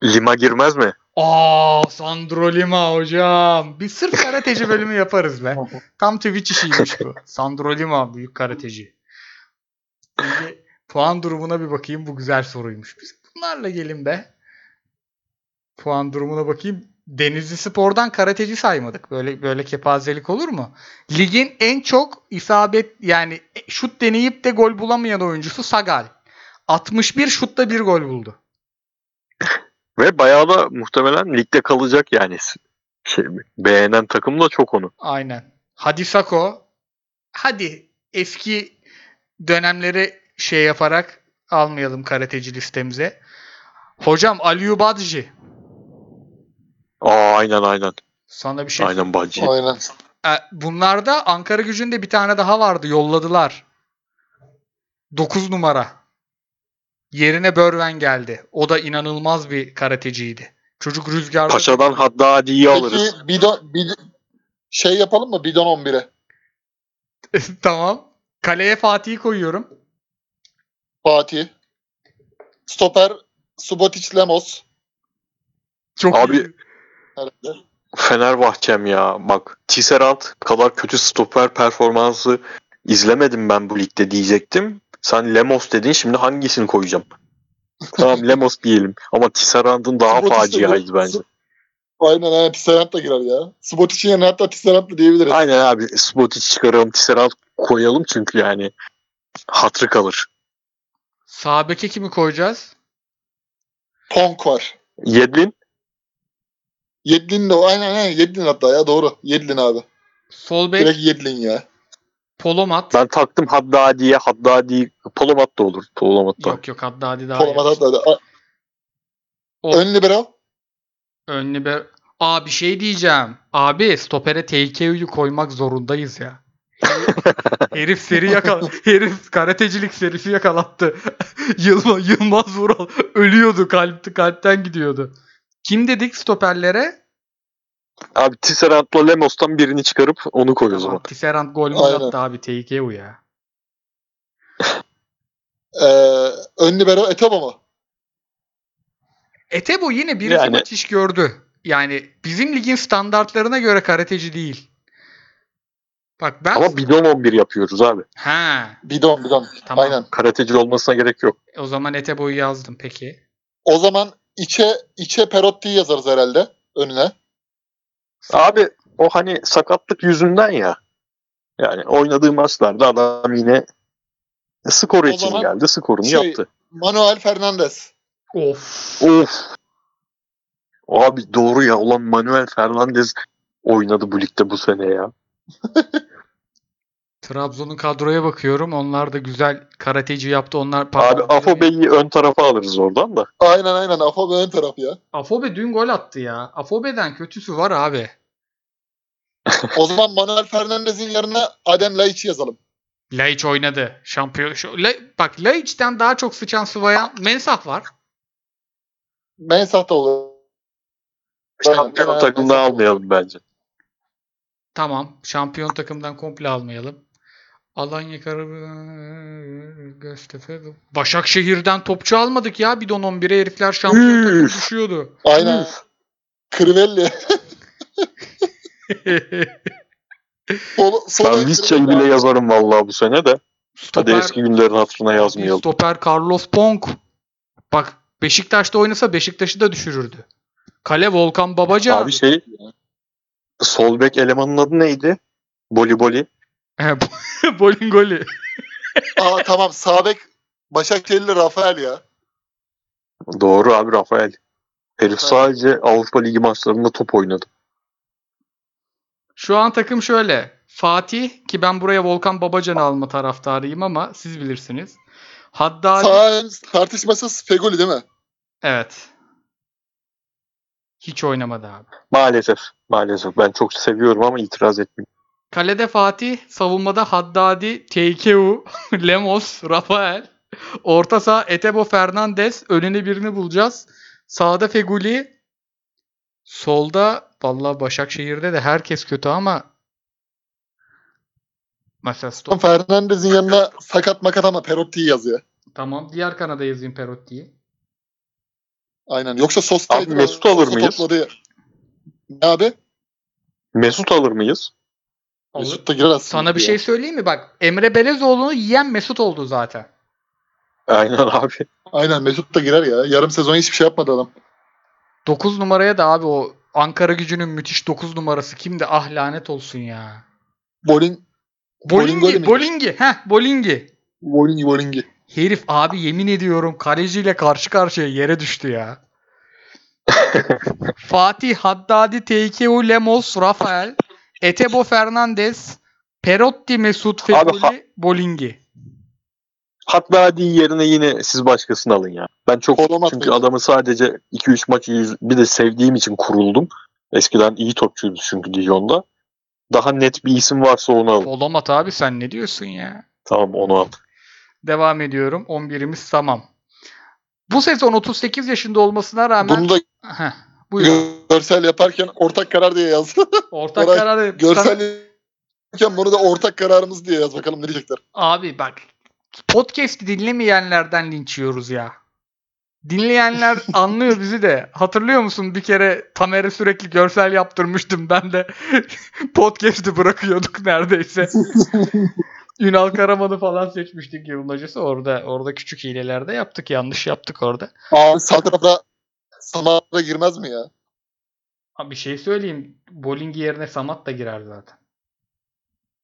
Lima girmez mi? Aa Sandro Lima hocam. Bir sırf karateci bölümü yaparız be. Tam Twitch işiymiş bu. Sandro Lima büyük karateci. Şimdi puan durumuna bir bakayım. Bu güzel soruymuş. Biz bunlarla gelin be. Puan durumuna bakayım. Denizli Spor'dan karateci saymadık. Böyle böyle kepazelik olur mu? Ligin en çok isabet yani şut deneyip de gol bulamayan oyuncusu Sagal. 61 şutta bir gol buldu. Ve bayağı da muhtemelen ligde kalacak yani. Şey, beğenen takım da çok onu. Aynen. Hadi Sako. Hadi eski dönemleri şey yaparak almayalım karateci listemize. Hocam Aliyu Badji. Aa aynen aynen. Sana bir şey Aynen Bacı. Aynen. E, Bunlarda Ankara gücünde bir tane daha vardı. Yolladılar. 9 numara. Yerine Börven geldi. O da inanılmaz bir karateciydi. Çocuk rüzgarda. Paşadan Haddadi'yi alırız. Peki bidon, bidon, şey yapalım mı bidon 11'e? tamam. Kaleye Fatih'i koyuyorum. Fatih. Stoper Subotic Lemos. Çok Abi- iyi. Herhalde. Fenerbahçem ya. Bak Tisserand kadar kötü stoper performansı izlemedim ben bu ligde diyecektim. Sen Lemos dedin şimdi hangisini koyacağım? tamam Lemos diyelim. Ama Tisserand'ın daha Subotic faciaydı bence. Aynen aynen Tisserand da girer ya. Subotic'in yerine hatta Tisserand da diyebiliriz. Aynen abi Spotic çıkaralım Tisserand koyalım çünkü yani hatrı kalır. Sağ beke kimi koyacağız? Tonk var. Yedlin Yedlin de aynen aynen Yedlin hatta ya doğru. Yedlin abi. Sol bek Direkt Yedlin ya. Polomat. ben taktım Haddadi'ye Haddadi Polomat da olur. Polomat da. Yok yok hatta hadi daha Polomat hatta. A- O- Ön liberal. Önlü bir... Aa bir şey diyeceğim. Abi stopere TKU'yu koymak zorundayız ya. herif seri yakal herif karatecilik serisi yakalattı. Yılma, Yılmaz Vural ölüyordu kalpti kalpten gidiyordu. Kim dedik stoperlere? Abi Tisserand'la Lemos'tan birini çıkarıp onu koy o zaman. Tamam, Tisserand gol mü attı abi TKU ya. Ee, ön liberal Etaba mı? Etebo yine bir Yani- maç iş gördü. Yani bizim ligin standartlarına göre karateci değil. Bak ben Ama bidon 11 yapıyoruz abi. ha Bidon bidon. Tamam. Aynen. Karateci olmasına gerek yok. o zaman Etebo'yu yazdım peki. O zaman içe içe Perotti'yi yazarız herhalde önüne. Abi o hani sakatlık yüzünden ya. Yani oynadığı maçlarda adam yine skor O için geldi. Skorunu şey- yaptı. Manuel Fernandez. Of. Of. Abi doğru ya. Ulan Manuel Fernandez oynadı bu ligde bu sene ya. Trabzon'un kadroya bakıyorum. Onlar da güzel karateci yaptı. Onlar Abi Afobe'yi ön tarafa alırız oradan da. Aynen aynen Afobe ön taraf ya. Afobe dün gol attı ya. Afobe'den kötüsü var abi. O zaman Manuel Fernandez'in yerine Adem Laiç'i yazalım. Laiç oynadı. Şampiyon. Şu, La- bak Laiç'ten daha çok sıçan sıvayan Mensah var. Mensah da olur. Şampiyon takımda almayalım bence. Tamam. Şampiyon takımdan komple almayalım. Alanya Karabağ Göztepe Başakşehir'den topçu almadık ya bidon 11'e herifler şampiyon takım Üf. düşüyordu. Aynen. Crivelli. Sol, sol Ben Crivelli. bile yazarım vallahi bu sene de. Hadi Stoper, eski günlerin hatırına yazmayalım. stoper Carlos Ponk. Bak Beşiktaş'ta oynasa Beşiktaş'ı da düşürürdü. Kale Volkan Babacan. Abi şey sol bek elemanın adı neydi? Boli Boli. Bolin golü. Aa tamam sağ bek Başakşehirli Rafael ya. Doğru abi Rafael. Herif sadece Avrupa Ligi maçlarında top oynadı. Şu an takım şöyle. Fatih ki ben buraya Volkan Babacan'ı alma taraftarıyım ama siz bilirsiniz. Haddadi Sağ tartışmasız Fegoli değil mi? evet. Hiç oynamadı abi. Maalesef. Maalesef. Ben çok seviyorum ama itiraz etmiyorum. Kalede Fatih, savunmada Haddadi, TKU, Lemos, Rafael. Orta saha Etebo Fernandez. Önüne birini bulacağız. Sağda Feguli. Solda vallahi Başakşehir'de de herkes kötü ama mesela stop. Fernandez'in yanına sakat makat ama Perotti'yi yazıyor. Tamam. Diğer kanada yazayım Perotti'yi. Aynen. Yoksa Sosa'ydı. Abi Mesut alır mıyız? Topladı ya. Ne abi? Mesut alır mıyız? Mesut da girer aslında. Sana bir ya. şey söyleyeyim mi? Bak Emre Belezoğlu'nu yiyen Mesut oldu zaten. Aynen abi. Aynen Mesut da girer ya. Yarım sezon hiçbir şey yapmadı adam. 9 numaraya da abi o Ankara gücünün müthiş 9 numarası kimdi? Ah lanet olsun ya. Bolin Bolingi? Bolingi. Heh, Bolingi. Bolingi Bolingi. Herif abi yemin ediyorum kaleciyle karşı karşıya yere düştü ya. Fatih, Haddadi, Teikeu, Lemos, Rafael, Etebo Fernandez, Perotti, Mesut, Feguli, ha- Bolingi. Hatta hadi yerine yine siz başkasını alın ya. Ben çok Kolom çünkü atmayın. adamı sadece 2-3 maç yüz- bir de sevdiğim için kuruldum. Eskiden iyi topçuydu çünkü Dijon'da. Daha net bir isim varsa onu alın. Olamat abi sen ne diyorsun ya? Tamam onu al. Devam ediyorum. 11'imiz tamam. Bu sezon 38 yaşında olmasına rağmen Bunu da Heh, buyur. abi. görsel yaparken ortak karar diye yaz. Ortak Koray, karar görsel yaparken bunu da ortak kararımız diye yaz. Bakalım ne diyecekler. Abi bak podcast dinlemeyenlerden linç yiyoruz ya. Dinleyenler anlıyor bizi de. Hatırlıyor musun bir kere Tamer'e sürekli görsel yaptırmıştım. Ben de podcast'i bırakıyorduk neredeyse. Ünal Karaman'ı falan seçmiştik yılın hocası. Orada orada küçük hilelerde yaptık. Yanlış yaptık orada. Abi sağ tarafta Samar'a girmez mi ya? Abi bir şey söyleyeyim. Bowling yerine Samat da girer zaten.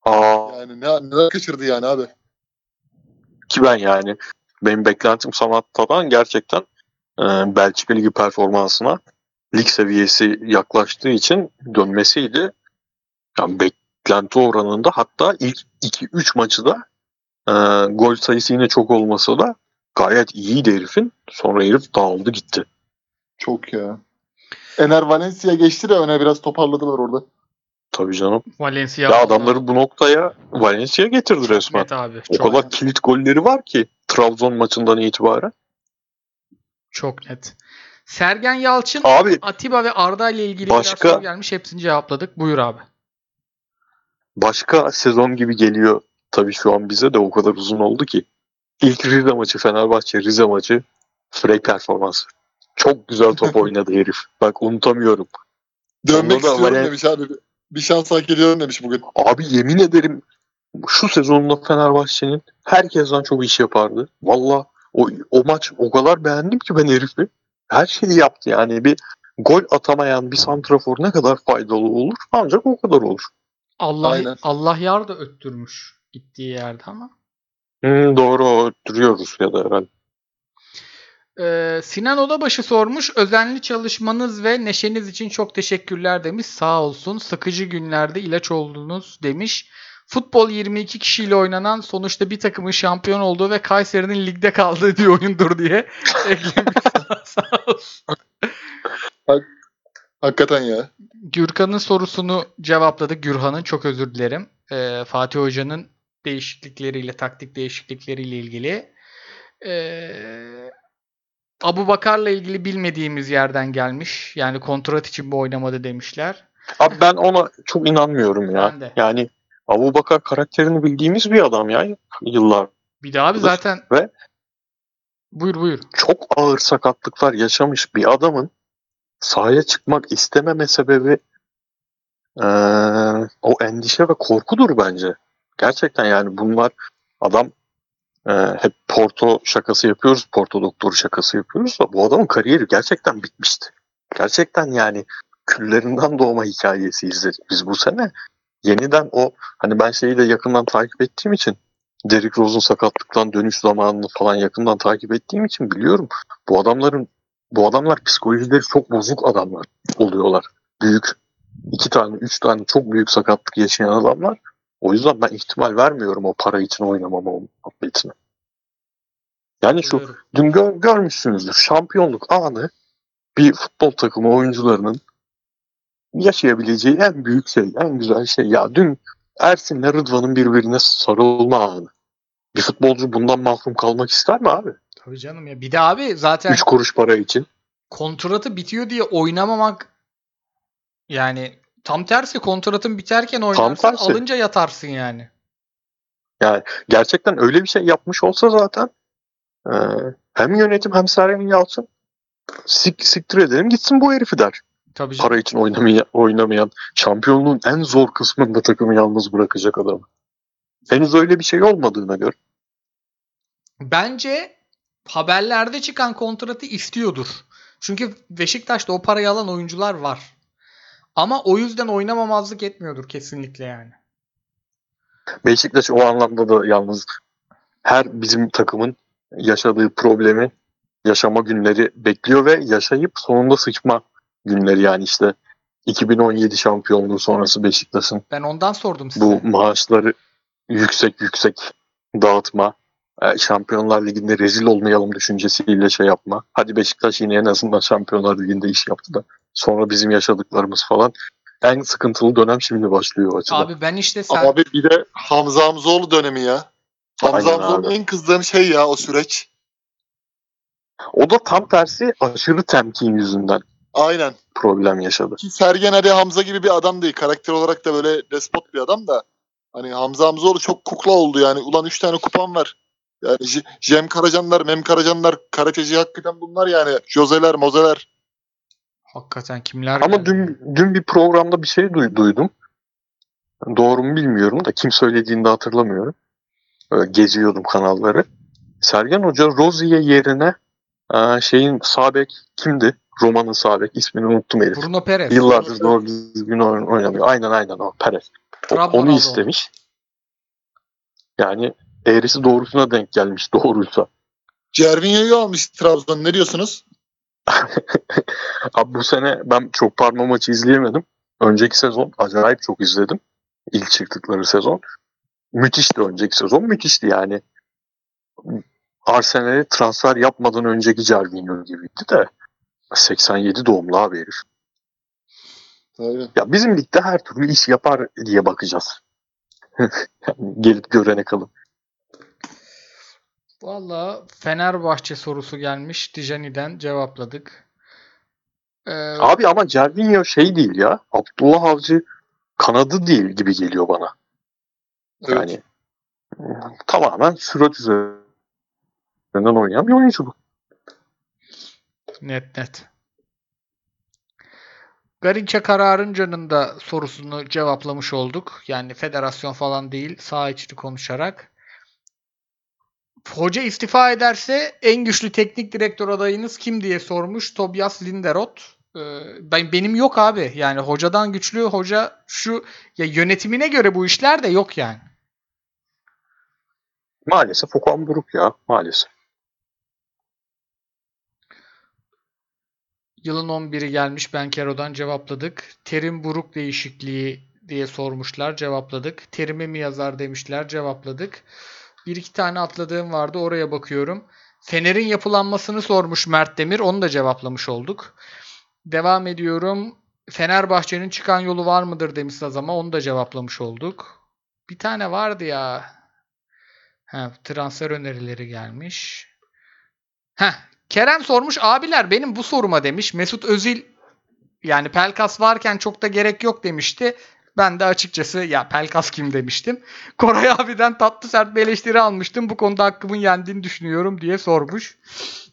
Aa, Yani ne, ne kaçırdı yani abi? ki ben yani benim beklentim Samatta'dan gerçekten e, Belçika Ligi performansına lig seviyesi yaklaştığı için dönmesiydi. Yani beklenti oranında hatta ilk 2-3 maçı da e, gol sayısı yine çok olmasa da gayet iyiydi herifin. Sonra herif dağıldı gitti. Çok ya. Ener Valencia geçti de öne biraz toparladılar orada. Tabii canım. Valencia. Ya adamları bu noktaya Valencia getirdi resmen. Net abi. O Çok, kadar kilit golleri var ki Trabzon maçından itibaren. çok net. Sergen Yalçın, Abi Atiba ve Arda ile ilgili Başka- biraz gelmiş. Hepsini cevapladık. Buyur abi. başka sezon gibi geliyor. Tabii şu an bize de o kadar uzun oldu ki. İlk Rize maçı Fenerbahçe Rize maçı Frey performansı. Çok güzel top oynadı herif. Bak unutamıyorum. Dönmek Onda da istiyorum Valen- demiş abi. Bir şans hak ediyorum demiş bugün. Abi yemin ederim şu sezonunda Fenerbahçe'nin herkesten çok iş yapardı. Valla o, o maç o kadar beğendim ki ben herifi. Her şeyi yaptı yani bir gol atamayan bir santrafor ne kadar faydalı olur ancak o kadar olur. Allah Aynen. Allah yar da öttürmüş gittiği yerde ama. Hmm, doğru o duruyoruz ya da herhalde. Ee, Sinan Odabaşı sormuş. Özenli çalışmanız ve neşeniz için çok teşekkürler demiş. Sağ olsun. Sıkıcı günlerde ilaç oldunuz demiş. Futbol 22 kişiyle oynanan sonuçta bir takımın şampiyon olduğu ve Kayseri'nin ligde kaldığı bir oyundur diye eklemiş. Sağ olsun. Hakikaten ya. Gürkan'ın sorusunu cevapladık. Gürhan'ın çok özür dilerim. Ee, Fatih Hoca'nın değişiklikleriyle, taktik değişiklikleriyle ilgili. Ee, Abu Bakar'la ilgili bilmediğimiz yerden gelmiş. Yani kontrat için mi oynamadı demişler. Abi ben ona çok inanmıyorum ya. Ben de. Yani Abu Bakar karakterini bildiğimiz bir adam ya yıllar. Bir de abi zaten Ve- buyur buyur. Çok ağır sakatlıklar yaşamış bir adamın sahaya çıkmak istememe sebebi eee, o endişe ve korkudur bence. Gerçekten yani bunlar adam eee, hep Porto şakası yapıyoruz, Porto doktoru şakası yapıyoruz da bu adamın kariyeri gerçekten bitmişti. Gerçekten yani küllerinden doğma hikayesi izledik biz bu sene. Yeniden o hani ben şeyi de yakından takip ettiğim için Derrick Rose'un sakatlıktan dönüş zamanını falan yakından takip ettiğim için biliyorum. Bu adamların bu adamlar psikolojileri çok bozuk adamlar oluyorlar. Büyük iki tane, üç tane çok büyük sakatlık yaşayan adamlar. O yüzden ben ihtimal vermiyorum o para için oynamama muhabbetine. Yani şu dün gör, görmüşsünüzdür şampiyonluk anı bir futbol takımı oyuncularının yaşayabileceği en büyük şey, en güzel şey. Ya dün Ersin'le Rıdvan'ın birbirine sarılma anı. Bir futbolcu bundan mahrum kalmak ister mi abi? Tabii canım ya. Bir de abi zaten Üç kuruş para için. kontratı bitiyor diye oynamamak yani tam tersi kontratın biterken oynarsın tersi. alınca yatarsın yani. Gerçekten öyle bir şey yapmış olsa zaten e, hem yönetim hem Sergen Yalçın sik, siktir edelim gitsin bu herifi der. Tabii canım. Para için oynamayan, oynamayan şampiyonluğun en zor kısmında takımı yalnız bırakacak adamı. Henüz öyle bir şey olmadığına göre. Bence haberlerde çıkan kontratı istiyordur. Çünkü Beşiktaş'ta o parayı alan oyuncular var. Ama o yüzden oynamamazlık etmiyordur kesinlikle yani. Beşiktaş o anlamda da yalnız her bizim takımın yaşadığı problemi yaşama günleri bekliyor ve yaşayıp sonunda sıçma günleri yani işte 2017 şampiyonluğu sonrası Beşiktaş'ın Ben ondan sordum size. bu maaşları yüksek yüksek dağıtma, e, Şampiyonlar Ligi'nde rezil olmayalım düşüncesiyle şey yapma. Hadi Beşiktaş yine en azından Şampiyonlar Ligi'nde iş yaptı da sonra bizim yaşadıklarımız falan. En sıkıntılı dönem şimdi başlıyor o açıdan. Abi ben işte sen Abi bir de Hamza Hamzoğlu dönemi ya. Hamza Aynen Hamzoğlu'nun abi. en kızdığım şey ya o süreç. O da tam tersi aşırı temkin yüzünden Aynen. problem yaşadı. Ki Sergen Ali Hamza gibi bir adam değil. Karakter olarak da böyle despot bir adam da. Hani Hamza Hamzoğlu çok kukla oldu yani. Ulan 3 tane kupam var. Yani J- Jem Karacanlar, Mem Karacanlar, karateci hakikaten bunlar yani. Joseler, Mozeler. Hakikaten kimler Ama dün dün bir programda bir şey duy- duydum. Doğru mu bilmiyorum da kim söylediğini de hatırlamıyorum. Böyle geziyordum kanalları. Sergen Hoca Rozier yerine e, şeyin Sabek kimdi? Roma'nın Sabek ismini unuttum herif. Bruno Perez. Yıllardır doğru düzgün oyn- oynamıyor. Aynen aynen o Perez. O- onu istemiş. Yani eğrisi doğrusuna denk gelmiş doğruysa. Cervinho'yu almış Trabzon. Ne diyorsunuz? Abi bu sene ben çok parma maçı izleyemedim. Önceki sezon acayip çok izledim. İlk çıktıkları sezon. Müthişti önceki sezon. Müthişti yani. Arsenal'e transfer yapmadan önceki Cervinho gibiydi de 87 doğumlu abi herif. Tabii. Ya bizim ligde her türlü iş yapar diye bakacağız. yani gelip görene kalın. Valla Fenerbahçe sorusu gelmiş. Dijani'den cevapladık. Ee, Abi ama Cervinho şey değil ya. Abdullah Avcı kanadı değil gibi geliyor bana. Evet. Yani tamamen sürat üzerinden oynayan bir oyuncu bu. Net net. Garinçe Kararınca'nın da sorusunu cevaplamış olduk. Yani federasyon falan değil, saha içini konuşarak. Hoca istifa ederse en güçlü teknik direktör adayınız kim diye sormuş Tobias Linderoth. Ee, ben benim yok abi. Yani hocadan güçlü hoca şu ya yönetimine göre bu işler de yok yani. Maalesef Okan Buruk ya maalesef. Yılın 11'i gelmiş Ben Kero'dan cevapladık. Terim buruk değişikliği diye sormuşlar cevapladık. Terime mi yazar demişler cevapladık. Bir iki tane atladığım vardı oraya bakıyorum. Fener'in yapılanmasını sormuş Mert Demir onu da cevaplamış olduk. Devam ediyorum. Fenerbahçe'nin çıkan yolu var mıdır demiş Sazama onu da cevaplamış olduk. Bir tane vardı ya. Ha, transfer önerileri gelmiş. Heh, Kerem sormuş abiler benim bu soruma demiş. Mesut Özil yani Pelkas varken çok da gerek yok demişti. Ben de açıkçası ya Pelkas kim demiştim. Koray abiden tatlı sert bir eleştiri almıştım. Bu konuda hakkımın yendiğini düşünüyorum diye sormuş.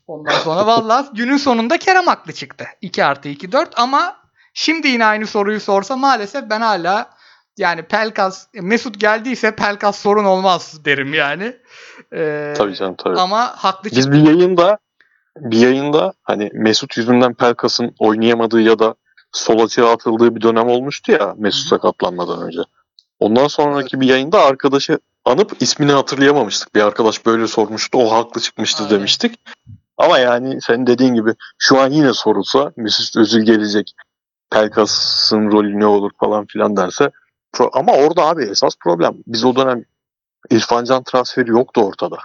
Ondan sonra vallahi günün sonunda Kerem haklı çıktı. 2 artı 2 4 ama şimdi yine aynı soruyu sorsa maalesef ben hala yani Pelkas Mesut geldiyse Pelkas sorun olmaz derim yani. Ee, Tabii canım tabii. Ama haklı Biz bir yayında bir yayında hani Mesut yüzünden Pelkas'ın oynayamadığı ya da sol açığa atıldığı bir dönem olmuştu ya Mesut sakatlanmadan önce. Ondan sonraki bir yayında arkadaşı anıp ismini hatırlayamamıştık. Bir arkadaş böyle sormuştu. O haklı çıkmıştı Aynen. demiştik. Ama yani senin dediğin gibi şu an yine sorulsa Mesut Özil gelecek. Pelkas'ın rolü ne olur falan filan derse. Ama orada abi esas problem. Biz o dönem İrfan Can transferi yoktu ortada.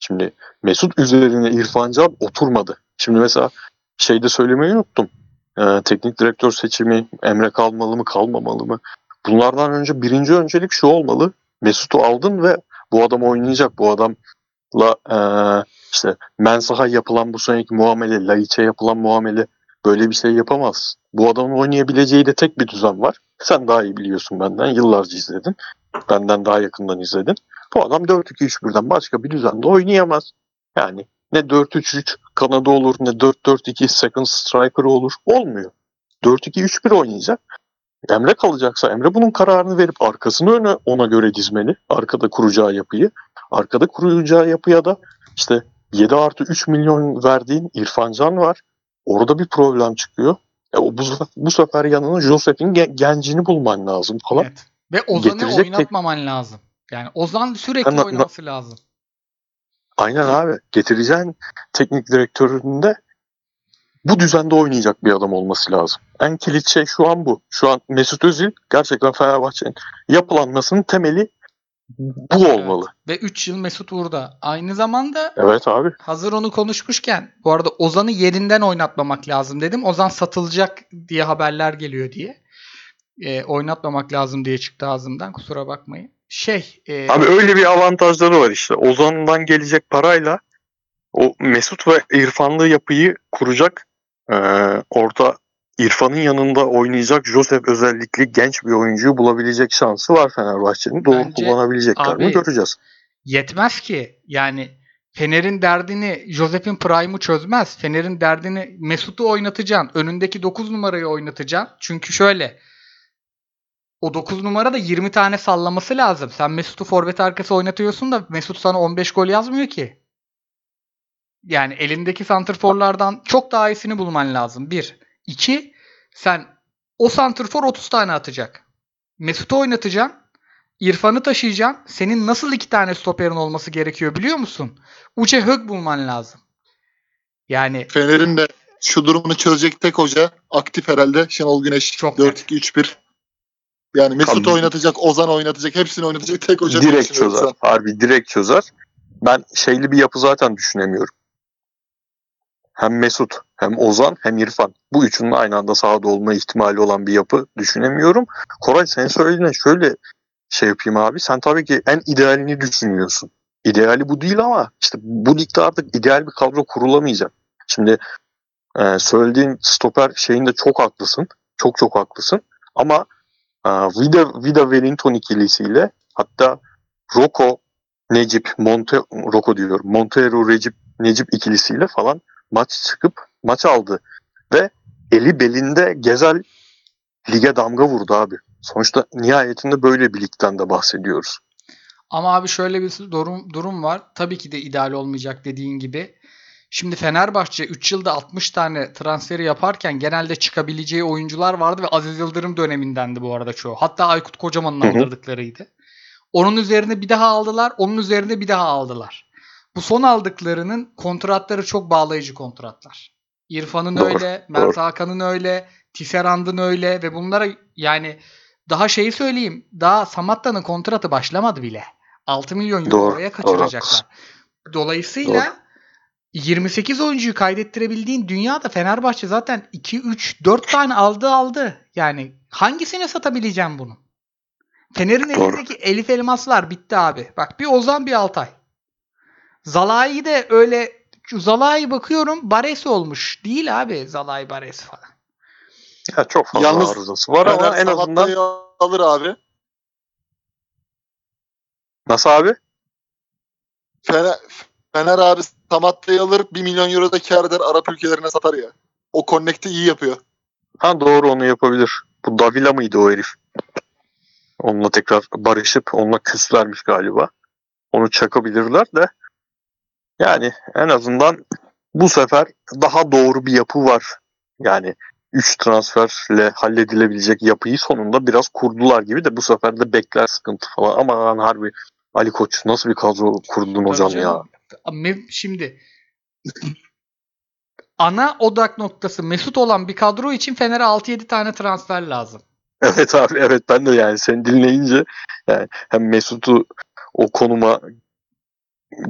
Şimdi Mesut üzerine İrfan Can oturmadı. Şimdi mesela şeyde söylemeyi unuttum. Ee, teknik direktör seçimi Emre kalmalı mı kalmamalı mı? Bunlardan önce birinci öncelik şu olmalı. Mesut'u aldın ve bu adam oynayacak. Bu adam eee, işte Mensah'a yapılan bu seneki muamele, Laiç'e yapılan muamele böyle bir şey yapamaz. Bu adamın oynayabileceği de tek bir düzen var. Sen daha iyi biliyorsun benden. Yıllarca izledin. Benden daha yakından izledin. Bu adam 4-2-3-1'den başka bir düzende oynayamaz. Yani ne 4-3-3 kanadı olur ne 4-4-2 second striker olur. Olmuyor. 4-2-3-1 oynayacak. Emre kalacaksa Emre bunun kararını verip arkasını öne ona göre dizmeli. Arkada kuracağı yapıyı. Arkada kuracağı yapıya da işte 7 artı 3 milyon verdiğin İrfan Can var. Orada bir problem çıkıyor. E, o bu, sefer- bu sefer yanına Josep'in ge- gencini bulman lazım falan. Evet. Ve Ozan'ı Getirecek tek- oynatmaman lazım. Yani Ozan sürekli ben- oynaması lazım. Aynen abi. Getireceğin teknik direktöründe bu düzende oynayacak bir adam olması lazım. En kilit şey şu an bu. Şu an Mesut Özil gerçekten Fenerbahçe'nin yapılanmasının temeli bu olmalı. Ve 3 yıl Mesut burada. Aynı zamanda Evet abi. hazır onu konuşmuşken bu arada Ozan'ı yerinden oynatmamak lazım dedim. Ozan satılacak diye haberler geliyor diye. E, oynatmamak lazım diye çıktı ağzımdan. Kusura bakmayın. Şey, e, Abi öyle bir avantajları var işte. Ozan'dan gelecek parayla o Mesut ve İrfanlı yapıyı kuracak e, orta İrfan'ın yanında oynayacak Josep özellikle genç bir oyuncuyu bulabilecek şansı var Fenerbahçe'nin. Doğru Bence kullanabilecekler abi- mi göreceğiz. yetmez ki. Yani Fener'in derdini Josep'in Prime'ı çözmez. Fener'in derdini Mesut'u oynatacaksın. Önündeki 9 numarayı oynatacaksın. Çünkü şöyle o 9 numara da 20 tane sallaması lazım. Sen Mesut'u forvet arkası oynatıyorsun da Mesut sana 15 gol yazmıyor ki. Yani elindeki santrforlardan çok daha iyisini bulman lazım. Bir. İki. Sen o santrfor 30 tane atacak. Mesut'u oynatacaksın. İrfan'ı taşıyacaksın. Senin nasıl iki tane stoperin olması gerekiyor biliyor musun? Uçe hök bulman lazım. Yani Fener'in de şu durumunu çözecek tek hoca aktif herhalde Şenol Güneş. Çok 4-2-3-1. Yani Mesut Tabii. oynatacak, Ozan oynatacak, hepsini oynatacak tek hoca. direkt çözer. sen. Harbi direkt çözer. Ben şeyli bir yapı zaten düşünemiyorum. Hem Mesut, hem Ozan, hem İrfan. Bu üçünün aynı anda sahada olma ihtimali olan bir yapı düşünemiyorum. Koray sen söylediğine şöyle şey yapayım abi. Sen tabii ki en idealini düşünüyorsun. İdeali bu değil ama işte bu ligde artık ideal bir kadro kurulamayacak. Şimdi e, söylediğin stoper şeyinde çok haklısın. Çok çok haklısın. Ama Vida, Vida Wellington ikilisiyle hatta Roko, Necip, Monte, Roko diyorum. Montero, Recep, Necip ikilisiyle falan maç çıkıp maç aldı. Ve eli belinde Gezel lige damga vurdu abi. Sonuçta nihayetinde böyle bir ligden de bahsediyoruz. Ama abi şöyle bir durum, durum var. Tabii ki de ideal olmayacak dediğin gibi. Şimdi Fenerbahçe 3 yılda 60 tane transferi yaparken genelde çıkabileceği oyuncular vardı ve Aziz Yıldırım dönemindendi bu arada çoğu. Hatta Aykut Kocaman'ın aldırdıklarıydı. Onun üzerine bir daha aldılar, onun üzerine bir daha aldılar. Bu son aldıklarının kontratları çok bağlayıcı kontratlar. İrfan'ın Doğru, öyle, Mert Hakan'ın öyle, Tisserand'ın öyle ve bunlara yani daha şeyi söyleyeyim. Daha Samatta'nın kontratı başlamadı bile. 6 milyon Doğru, euroya kaçıracaklar. Dolayısıyla 28 oyuncuyu kaydettirebildiğin dünyada Fenerbahçe zaten 2 3 4 tane aldı aldı. Yani hangisine satabileceğim bunu? Fener'in Doğru. elindeki Elif Elmaslar bitti abi. Bak bir Ozan bir Altay. Zalai de öyle Zalai bakıyorum Bares olmuş. Değil abi Zalai Bares falan. Ya çok fazla Yalnız arızası var ama en azından alır abi. nasıl abi? Fener, Fener abi Samatta'yı alır 1 milyon euro da kar eder Arap ülkelerine satar ya. O connect'i iyi yapıyor. Ha doğru onu yapabilir. Bu Davila mıydı o herif? Onunla tekrar barışıp onunla küslermiş galiba. Onu çakabilirler de. Yani en azından bu sefer daha doğru bir yapı var. Yani 3 transferle halledilebilecek yapıyı sonunda biraz kurdular gibi de bu sefer de bekler sıkıntı falan. Aman harbi Ali Koç nasıl bir kadro kurdun hocam Tabii ya. canım. Me- Şimdi ana odak noktası Mesut olan bir kadro için Fener'e 6-7 tane transfer lazım. Evet abi evet ben de yani seni dinleyince yani hem Mesut'u o konuma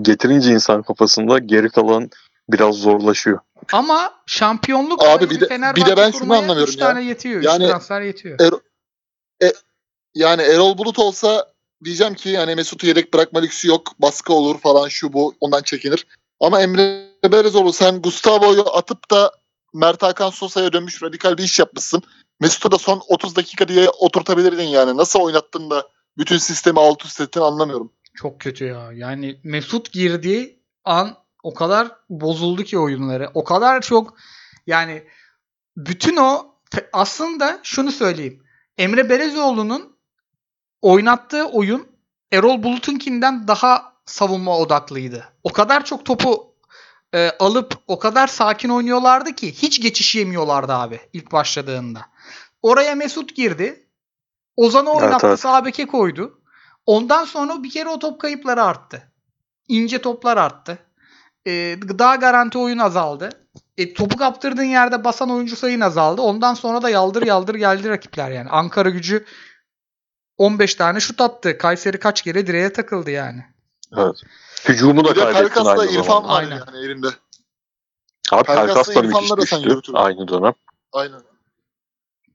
getirince insan kafasında geri kalan biraz zorlaşıyor. Ama şampiyonluk Abi bir de- Fenerbahçe bir de ben şunu anlamıyorum ya. tane yetiyor. Yani- transfer yetiyor. Yani Erol Bulut olsa diyeceğim ki yani Mesut'u yedek bırakma lüksü yok. Baskı olur falan şu bu ondan çekinir. Ama Emre Belezoğlu sen Gustavo'yu atıp da Mert Hakan Sosa'ya dönmüş radikal bir iş yapmışsın. Mesut'u da son 30 dakika diye oturtabilirdin yani. Nasıl oynattın da bütün sistemi alt üst ettin anlamıyorum. Çok kötü ya. Yani Mesut girdiği an o kadar bozuldu ki oyunları. O kadar çok yani bütün o aslında şunu söyleyeyim. Emre Belezoğlu'nun oynattığı oyun Erol Bulut'unkinden daha savunma odaklıydı. O kadar çok topu e, alıp o kadar sakin oynuyorlardı ki hiç geçiş yemiyorlardı abi ilk başladığında. Oraya Mesut girdi. Ozan'ı oynattı evet. sağ beke koydu. Ondan sonra bir kere o top kayıpları arttı. İnce toplar arttı. E, daha garanti oyun azaldı. E, topu kaptırdığın yerde basan oyuncu sayın azaldı. Ondan sonra da yaldır yaldır geldi rakipler yani. Ankara gücü 15 tane şut attı. Kayseri kaç kere direğe takıldı yani. Evet. Hücumu da kaybettin Pelkas'ta aynı İrfan zamanda. var Aynen. yani elinde. Abi Pelkas da müthiş İrfan'la da sen düştü aynı dönem. Aynen.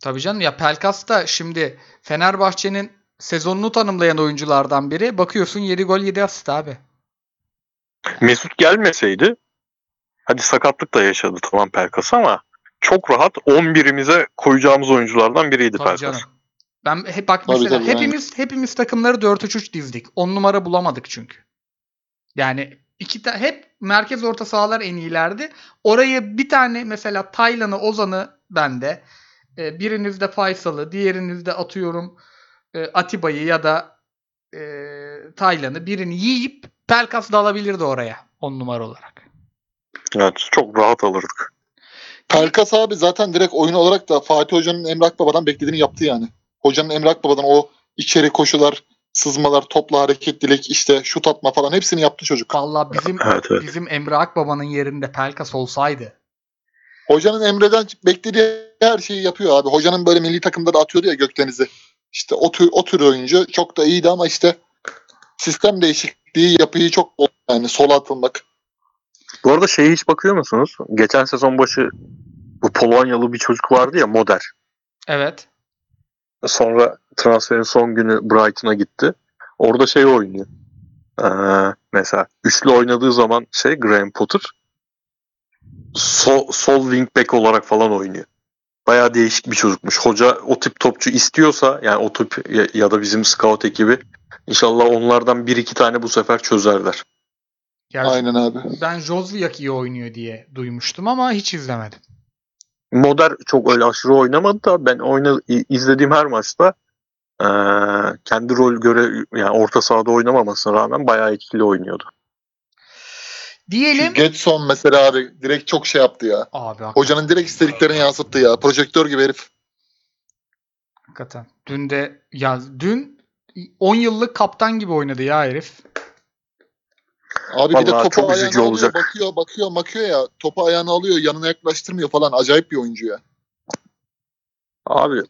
Tabii canım ya Pelkas da şimdi Fenerbahçe'nin sezonunu tanımlayan oyunculardan biri. Bakıyorsun 7 gol 7 asist abi. Mesut gelmeseydi hadi sakatlık da yaşadı tamam Pelkas ama çok rahat 11'imize koyacağımız oyunculardan biriydi Tabii Pelkas. canım. Ben hep bak Tabii, mesela tabii, hepimiz hepimiz takımları 4-3-3 dizdik. 10 numara bulamadık çünkü. Yani iki ta- hep merkez orta sahalar en iyilerdi. Orayı bir tane mesela Taylan'ı, Ozan'ı bende. E, birinizde Faysal'ı, diğerinizde atıyorum e, Atiba'yı ya da e, Taylan'ı birini yiyip Pelkas da alabilirdi oraya 10 numara olarak. Evet çok rahat alırdık. Pelkas abi zaten direkt oyun olarak da Fatih Hoca'nın Emre Akbaba'dan beklediğini yaptı yani. Hocanın Emre Akbaba'dan o içeri koşular, sızmalar, topla hareketlilik, işte şut atma falan hepsini yaptı çocuk. Vallahi bizim Evet, evet. bizim Emre Akbaba'nın yerinde Pelkas olsaydı Hocanın Emre'den beklediği her şeyi yapıyor abi. Hocanın böyle milli takımda da atıyordu ya Gökdeniz'i. İşte o tür, o tür oyuncu çok da iyiydi ama işte sistem değişikliği yapıyı çok yani sola atılmak. Bu arada şeye hiç bakıyor musunuz? Geçen sezon başı bu Polonyalı bir çocuk vardı ya Moder. evet Sonra transferin son günü Brighton'a gitti. Orada şey oynuyor. Ee, mesela üçlü oynadığı zaman şey Graham Potter sol, sol wing back olarak falan oynuyor. Bayağı değişik bir çocukmuş. Hoca o tip topçu istiyorsa yani o tip ya, ya da bizim scout ekibi inşallah onlardan bir iki tane bu sefer çözerler. Yani Aynen abi. Ben Jozviak iyi oynuyor diye duymuştum ama hiç izlemedim. Moder çok öyle aşırı oynamadı da ben oyna, izlediğim her maçta eee, kendi rol göre yani orta sahada oynamamasına rağmen bayağı etkili oynuyordu. Diyelim. Getson mesela abi direkt çok şey yaptı ya. Abi hakikaten, Hocanın direkt istediklerini yansıttı ya. Projektör gibi herif. hakikaten. Dün de ya dün 10 yıllık kaptan gibi oynadı ya herif. Abi bir de Vallahi topu çok üzücü alıyor, olacak. bakıyor, bakıyor, bakıyor ya. Topu ayağına alıyor, yanına yaklaştırmıyor falan. Acayip bir oyuncu ya. Abi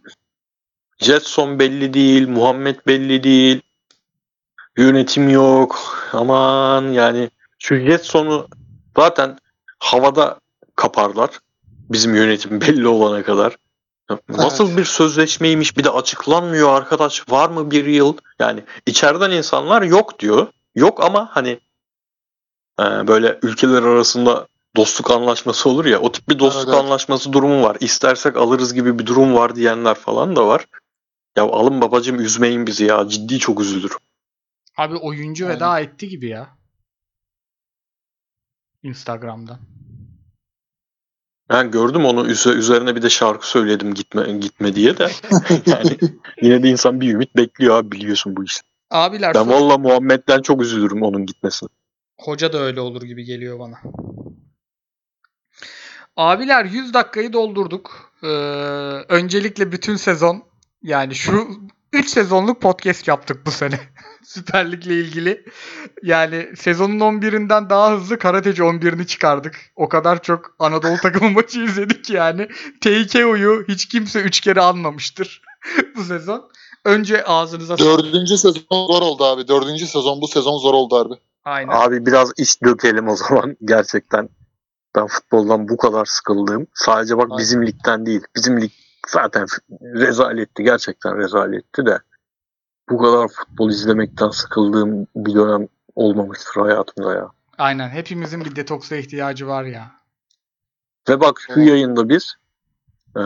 Jetson belli değil, Muhammed belli değil. Yönetim yok. Aman yani şu Jetson'u zaten havada kaparlar. Bizim yönetim belli olana kadar. Nasıl bir sözleşmeymiş bir de açıklanmıyor arkadaş. Var mı bir yıl? Yani içeriden insanlar yok diyor. Yok ama hani e, böyle ülkeler arasında dostluk anlaşması olur ya o tip bir dostluk Evet, evet. anlaşması durumu var. İstersek alırız gibi bir durum var diyenler falan da var. Ya alın babacım üzmeyin bizi ya. Ciddi çok üzülür. Abi oyuncu Aynen. veda etti gibi ya. Instagram'dan. Ben gördüm onu üze- üzerine bir de şarkı söyledim gitme gitme diye de. yani yine de insan bir ümit bekliyor abi biliyorsun bu işi. Abiler Ben valla Muhammed'den çok üzülürüm onun gitmesine. Hoca da öyle olur gibi geliyor bana. Abiler 100 dakikayı doldurduk. Ee, öncelikle bütün sezon yani şu 3 sezonluk podcast yaptık bu sene. Süper Lig'le ilgili. Yani sezonun 11'inden daha hızlı Karateci 11'ini çıkardık. O kadar çok Anadolu takımı maçı izledik yani. TKO'yu hiç kimse 3 kere anmamıştır bu sezon. Önce ağzınıza Dördüncü sezon zor oldu abi. Dördüncü sezon bu sezon zor oldu abi. Aynen. Abi biraz iş dökelim o zaman gerçekten. Ben futboldan bu kadar sıkıldım. Sadece bak Aynen. bizim ligden değil. Bizim lig zaten rezaletti. Gerçekten rezaletti de. bu kadar futbol izlemekten sıkıldığım bir dönem olmamıştır hayatımda ya. Aynen. Hepimizin bir detoksa ihtiyacı var ya. Ve bak şu Evet. yayında biz eee,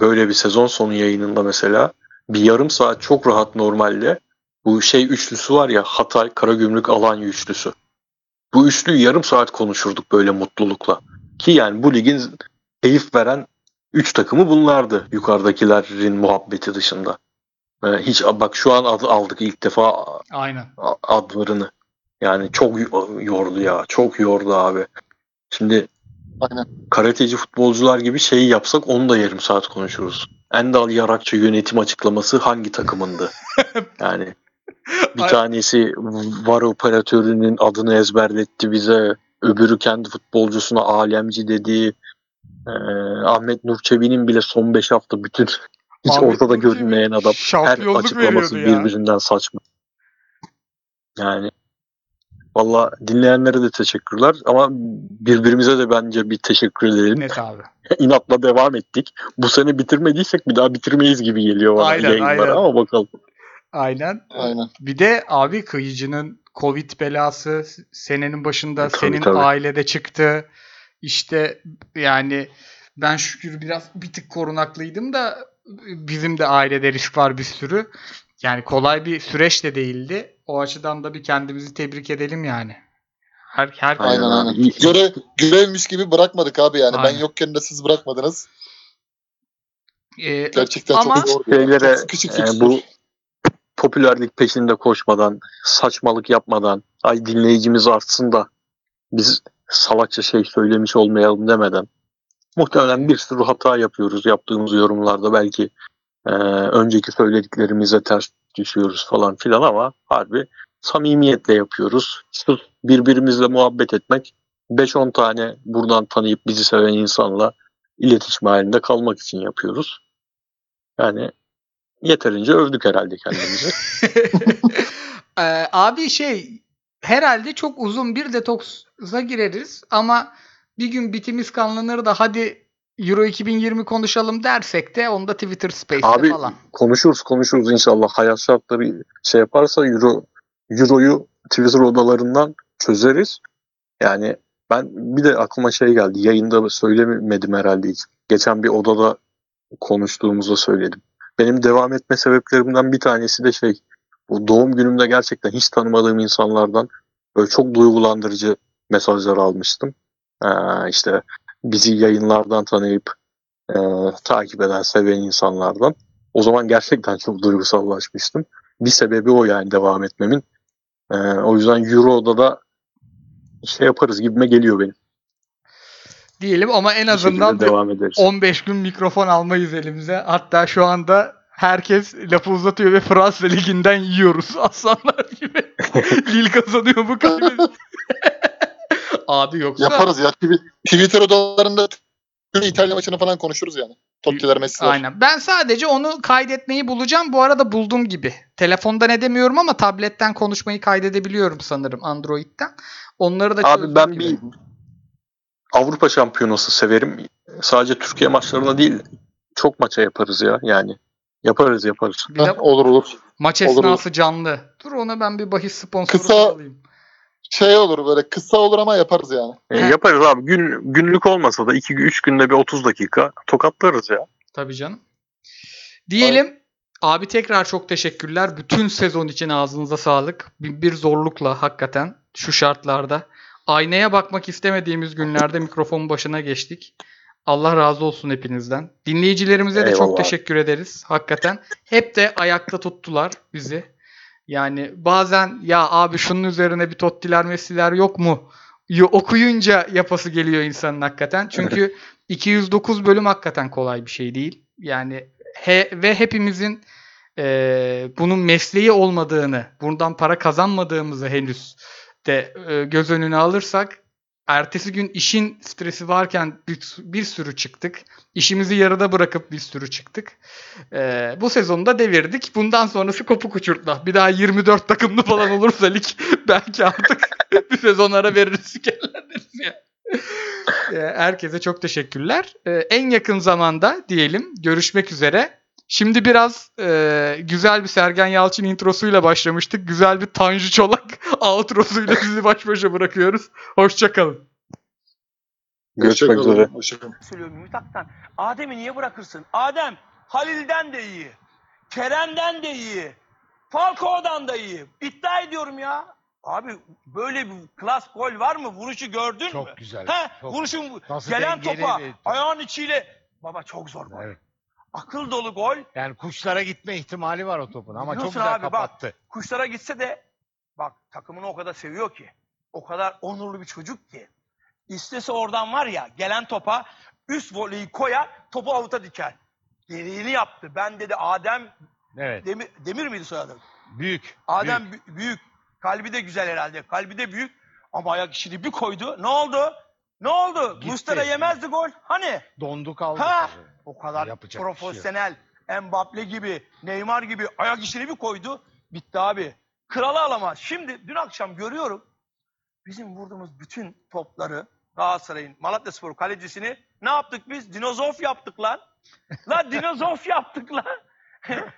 böyle bir sezon sonu yayınında mesela bir yarım saat çok rahat normalde bu şey üçlüsü var ya Hatay, Karagümrük, Alanya üçlüsü. Bu üçlüyü yarım saat konuşurduk böyle mutlulukla. Ki yani bu ligin keyif veren üç takımı bunlardı yukarıdakilerin muhabbeti dışında. Ee, hiç bak şu an ad- aldık ilk defa Aynen. adlarını. Yani çok yordu ya. Çok yordu abi. Şimdi Aynen. karateci futbolcular gibi şeyi yapsak onu da yarım saat konuşuruz. Endal Yarakçı yönetim açıklaması hangi takımındı? yani bir Ay- tanesi var operatörünün adını ezberletti bize. Öbürü kendi futbolcusuna alemci dedi. Ee, Ahmet Nur Çebi'nin bile son 5 hafta bütün hiç Ahmet ortada Nur Çebi görünmeyen adam. Her açıklaması veriyordu ya. birbirinden saçma. Yani valla dinleyenlere de teşekkürler ama birbirimize de bence bir teşekkür edelim. Net abi. İnatla devam ettik. Bu sene bitirmediysek bir daha bitirmeyiz gibi geliyor bana Aynen, yayınlara aynen. ama bakalım. Aynen. Aynen. Bir de abi kıyıcının Covid belası senenin başında Tabii, senin tabii. ailede çıktı. İşte yani ben şükür biraz bir tık korunaklıydım da bizim de ailede risk var bir sürü. Yani kolay bir süreç de değildi. O açıdan da bir kendimizi tebrik edelim yani. Her, her Aynen Aynen. Görev, görevmiş gibi bırakmadık abi yani. Aynen. Ben yokken de siz bırakmadınız. Ee, Gerçekten Ama- çok zor. Şeylere Çok sıkışık e, bu popülerlik peşinde koşmadan, saçmalık yapmadan, ay dinleyicimiz artsın da biz salakça şey söylemiş olmayalım demeden muhtemelen bir sürü hata yapıyoruz yaptığımız yorumlarda belki e, önceki söylediklerimize ters düşüyoruz falan filan ama harbi samimiyetle yapıyoruz. Sırf birbirimizle muhabbet etmek 5-10 tane buradan tanıyıp bizi seven insanla iletişim halinde kalmak için yapıyoruz. Yani yeterince övdük herhalde kendimizi. Ee, abi şey herhalde çok uzun bir detoksa gireriz ama bir gün bitimiz kanlanır da hadi Euro 2020 konuşalım dersek de onda Twitter Space'te Abi falan. konuşuruz konuşuruz inşallah. Hayat şartları şey yaparsa Euro, Euro'yu Twitter odalarından çözeriz. Yani ben bir de aklıma şey geldi. Yayında söylemedim herhalde hiç. Geçen bir odada konuştuğumuzda söyledim. Benim devam etme sebeplerimden bir tanesi de şey. Bu doğum günümde gerçekten hiç tanımadığım insanlardan böyle çok duygulandırıcı mesajlar almıştım. Ee, işte bizi yayınlardan tanıyıp e, takip eden, seven insanlardan. O zaman gerçekten çok duygusallaşmıştım. Bir sebebi o yani devam etmemin. Ee, o yüzden Euro'da da şey yaparız gibime geliyor benim. Diyelim ama en azından devam ederiz. 15 gün mikrofon almayız elimize. Hatta şu anda herkes lafı uzatıyor ve Fransa Ligi'nden yiyoruz aslanlar gibi. Lille kazanıyor bu kaybediyor. Abi yoksa Yaparız ya. Twi- Twitter odalarında İtalya maçını falan konuşuruz yani. Tottiler Messi'ler. Aynen. Ben sadece onu kaydetmeyi bulacağım. Bu arada buldum gibi. Telefondan edemiyorum ama tabletten konuşmayı kaydedebiliyorum sanırım Android'den. Onları da Abi ben gibi. bir Avrupa Şampiyonası severim. Sadece Türkiye maçlarına değil çok maça yaparız ya yani. Yaparız yaparız. Bir de olur olur. maç olur, esnası canlı. Dur ona ben bir bahis sponsoru Kısa- alayım. Şey olur böyle kısa olur ama yaparız yani. E, yaparız abi. Gün, günlük olmasa da 2-3 günde bir 30 dakika tokatlarız ya. Tabii canım. Diyelim abi tekrar çok teşekkürler. Bütün sezon için ağzınıza sağlık. Bir, bir zorlukla hakikaten şu şartlarda. Aynaya bakmak istemediğimiz günlerde mikrofonun başına geçtik. Allah razı olsun hepinizden. Dinleyicilerimize de çok Eyvallah. teşekkür ederiz. Hakikaten hep de ayakta tuttular bizi. Yani bazen ya abi şunun üzerine bir Tottiler Messi'ler yok mu? Okuyunca yapası geliyor insanın hakikaten. Çünkü 209 bölüm hakikaten kolay bir şey değil. Yani he, ve hepimizin e, bunun mesleği olmadığını, bundan para kazanmadığımızı henüz de e, göz önüne alırsak ertesi gün işin stresi varken bir, bir sürü çıktık. İşimizi yarıda bırakıp bir sürü çıktık. E, bu sezonda devirdik. Bundan sonrası kopuk uçurtma. Bir daha 24 takımlı falan olursa lig belki artık bir sezon ara veririz. deriz ya. E, Herkese çok teşekkürler. E, En yakın zamanda diyelim görüşmek üzere. Şimdi biraz e, güzel bir Sergen Yalçın introsuyla başlamıştık. Güzel bir Tanju Çolak outrosuyla sizi baş başa bırakıyoruz. Hoşçakalın. Görüşmek üzere. hoşçakalın. söylüyorum Ümit Aktan. Adem'i niye bırakırsın? Adem Halil'den de iyi. Kerem'den de iyi. Falcao'dan da iyi. İddia ediyorum ya. Abi böyle bir klas gol var mı? Vuruşu gördün mü? Çok güzel. He, çok vuruşun Nasıl gelen topa ayağın içiyle. Baba çok zor gol. Evet. Akıl dolu gol. Yani kuşlara gitme ihtimali var o topun ama çok Biliyorsun güzel abi, bak. kapattı. Kuşlara gitse de bak takımını o kadar seviyor ki. O kadar onurlu bir çocuk ki. İstese oradan var ya gelen topa üst voleyi koyar topu avuta diker. Gereğini yaptı. Ben dedi Adem Evet. Demir, Demir miydi soyadı? Büyük. Adem büyük. bü- büyük. Kalbi de güzel herhalde. Kalbi de büyük. Ama ayak içini bir koydu. Ne oldu? Ne oldu? Gitti. Mustara yemezdi gol. Hani? Dondu kaldı. Ha! tabii. O kadar Yapacak şey profesyonel. Mbappe gibi, Neymar gibi ayak içini bir koydu. Bitti abi. Kralı alamaz. Şimdi dün akşam görüyorum. Bizim vurduğumuz bütün topları Galatasaray'ın Malatya Spor kalecisini ne yaptık biz? Dinozof yaptık lan. lan dinozof yaptık lan.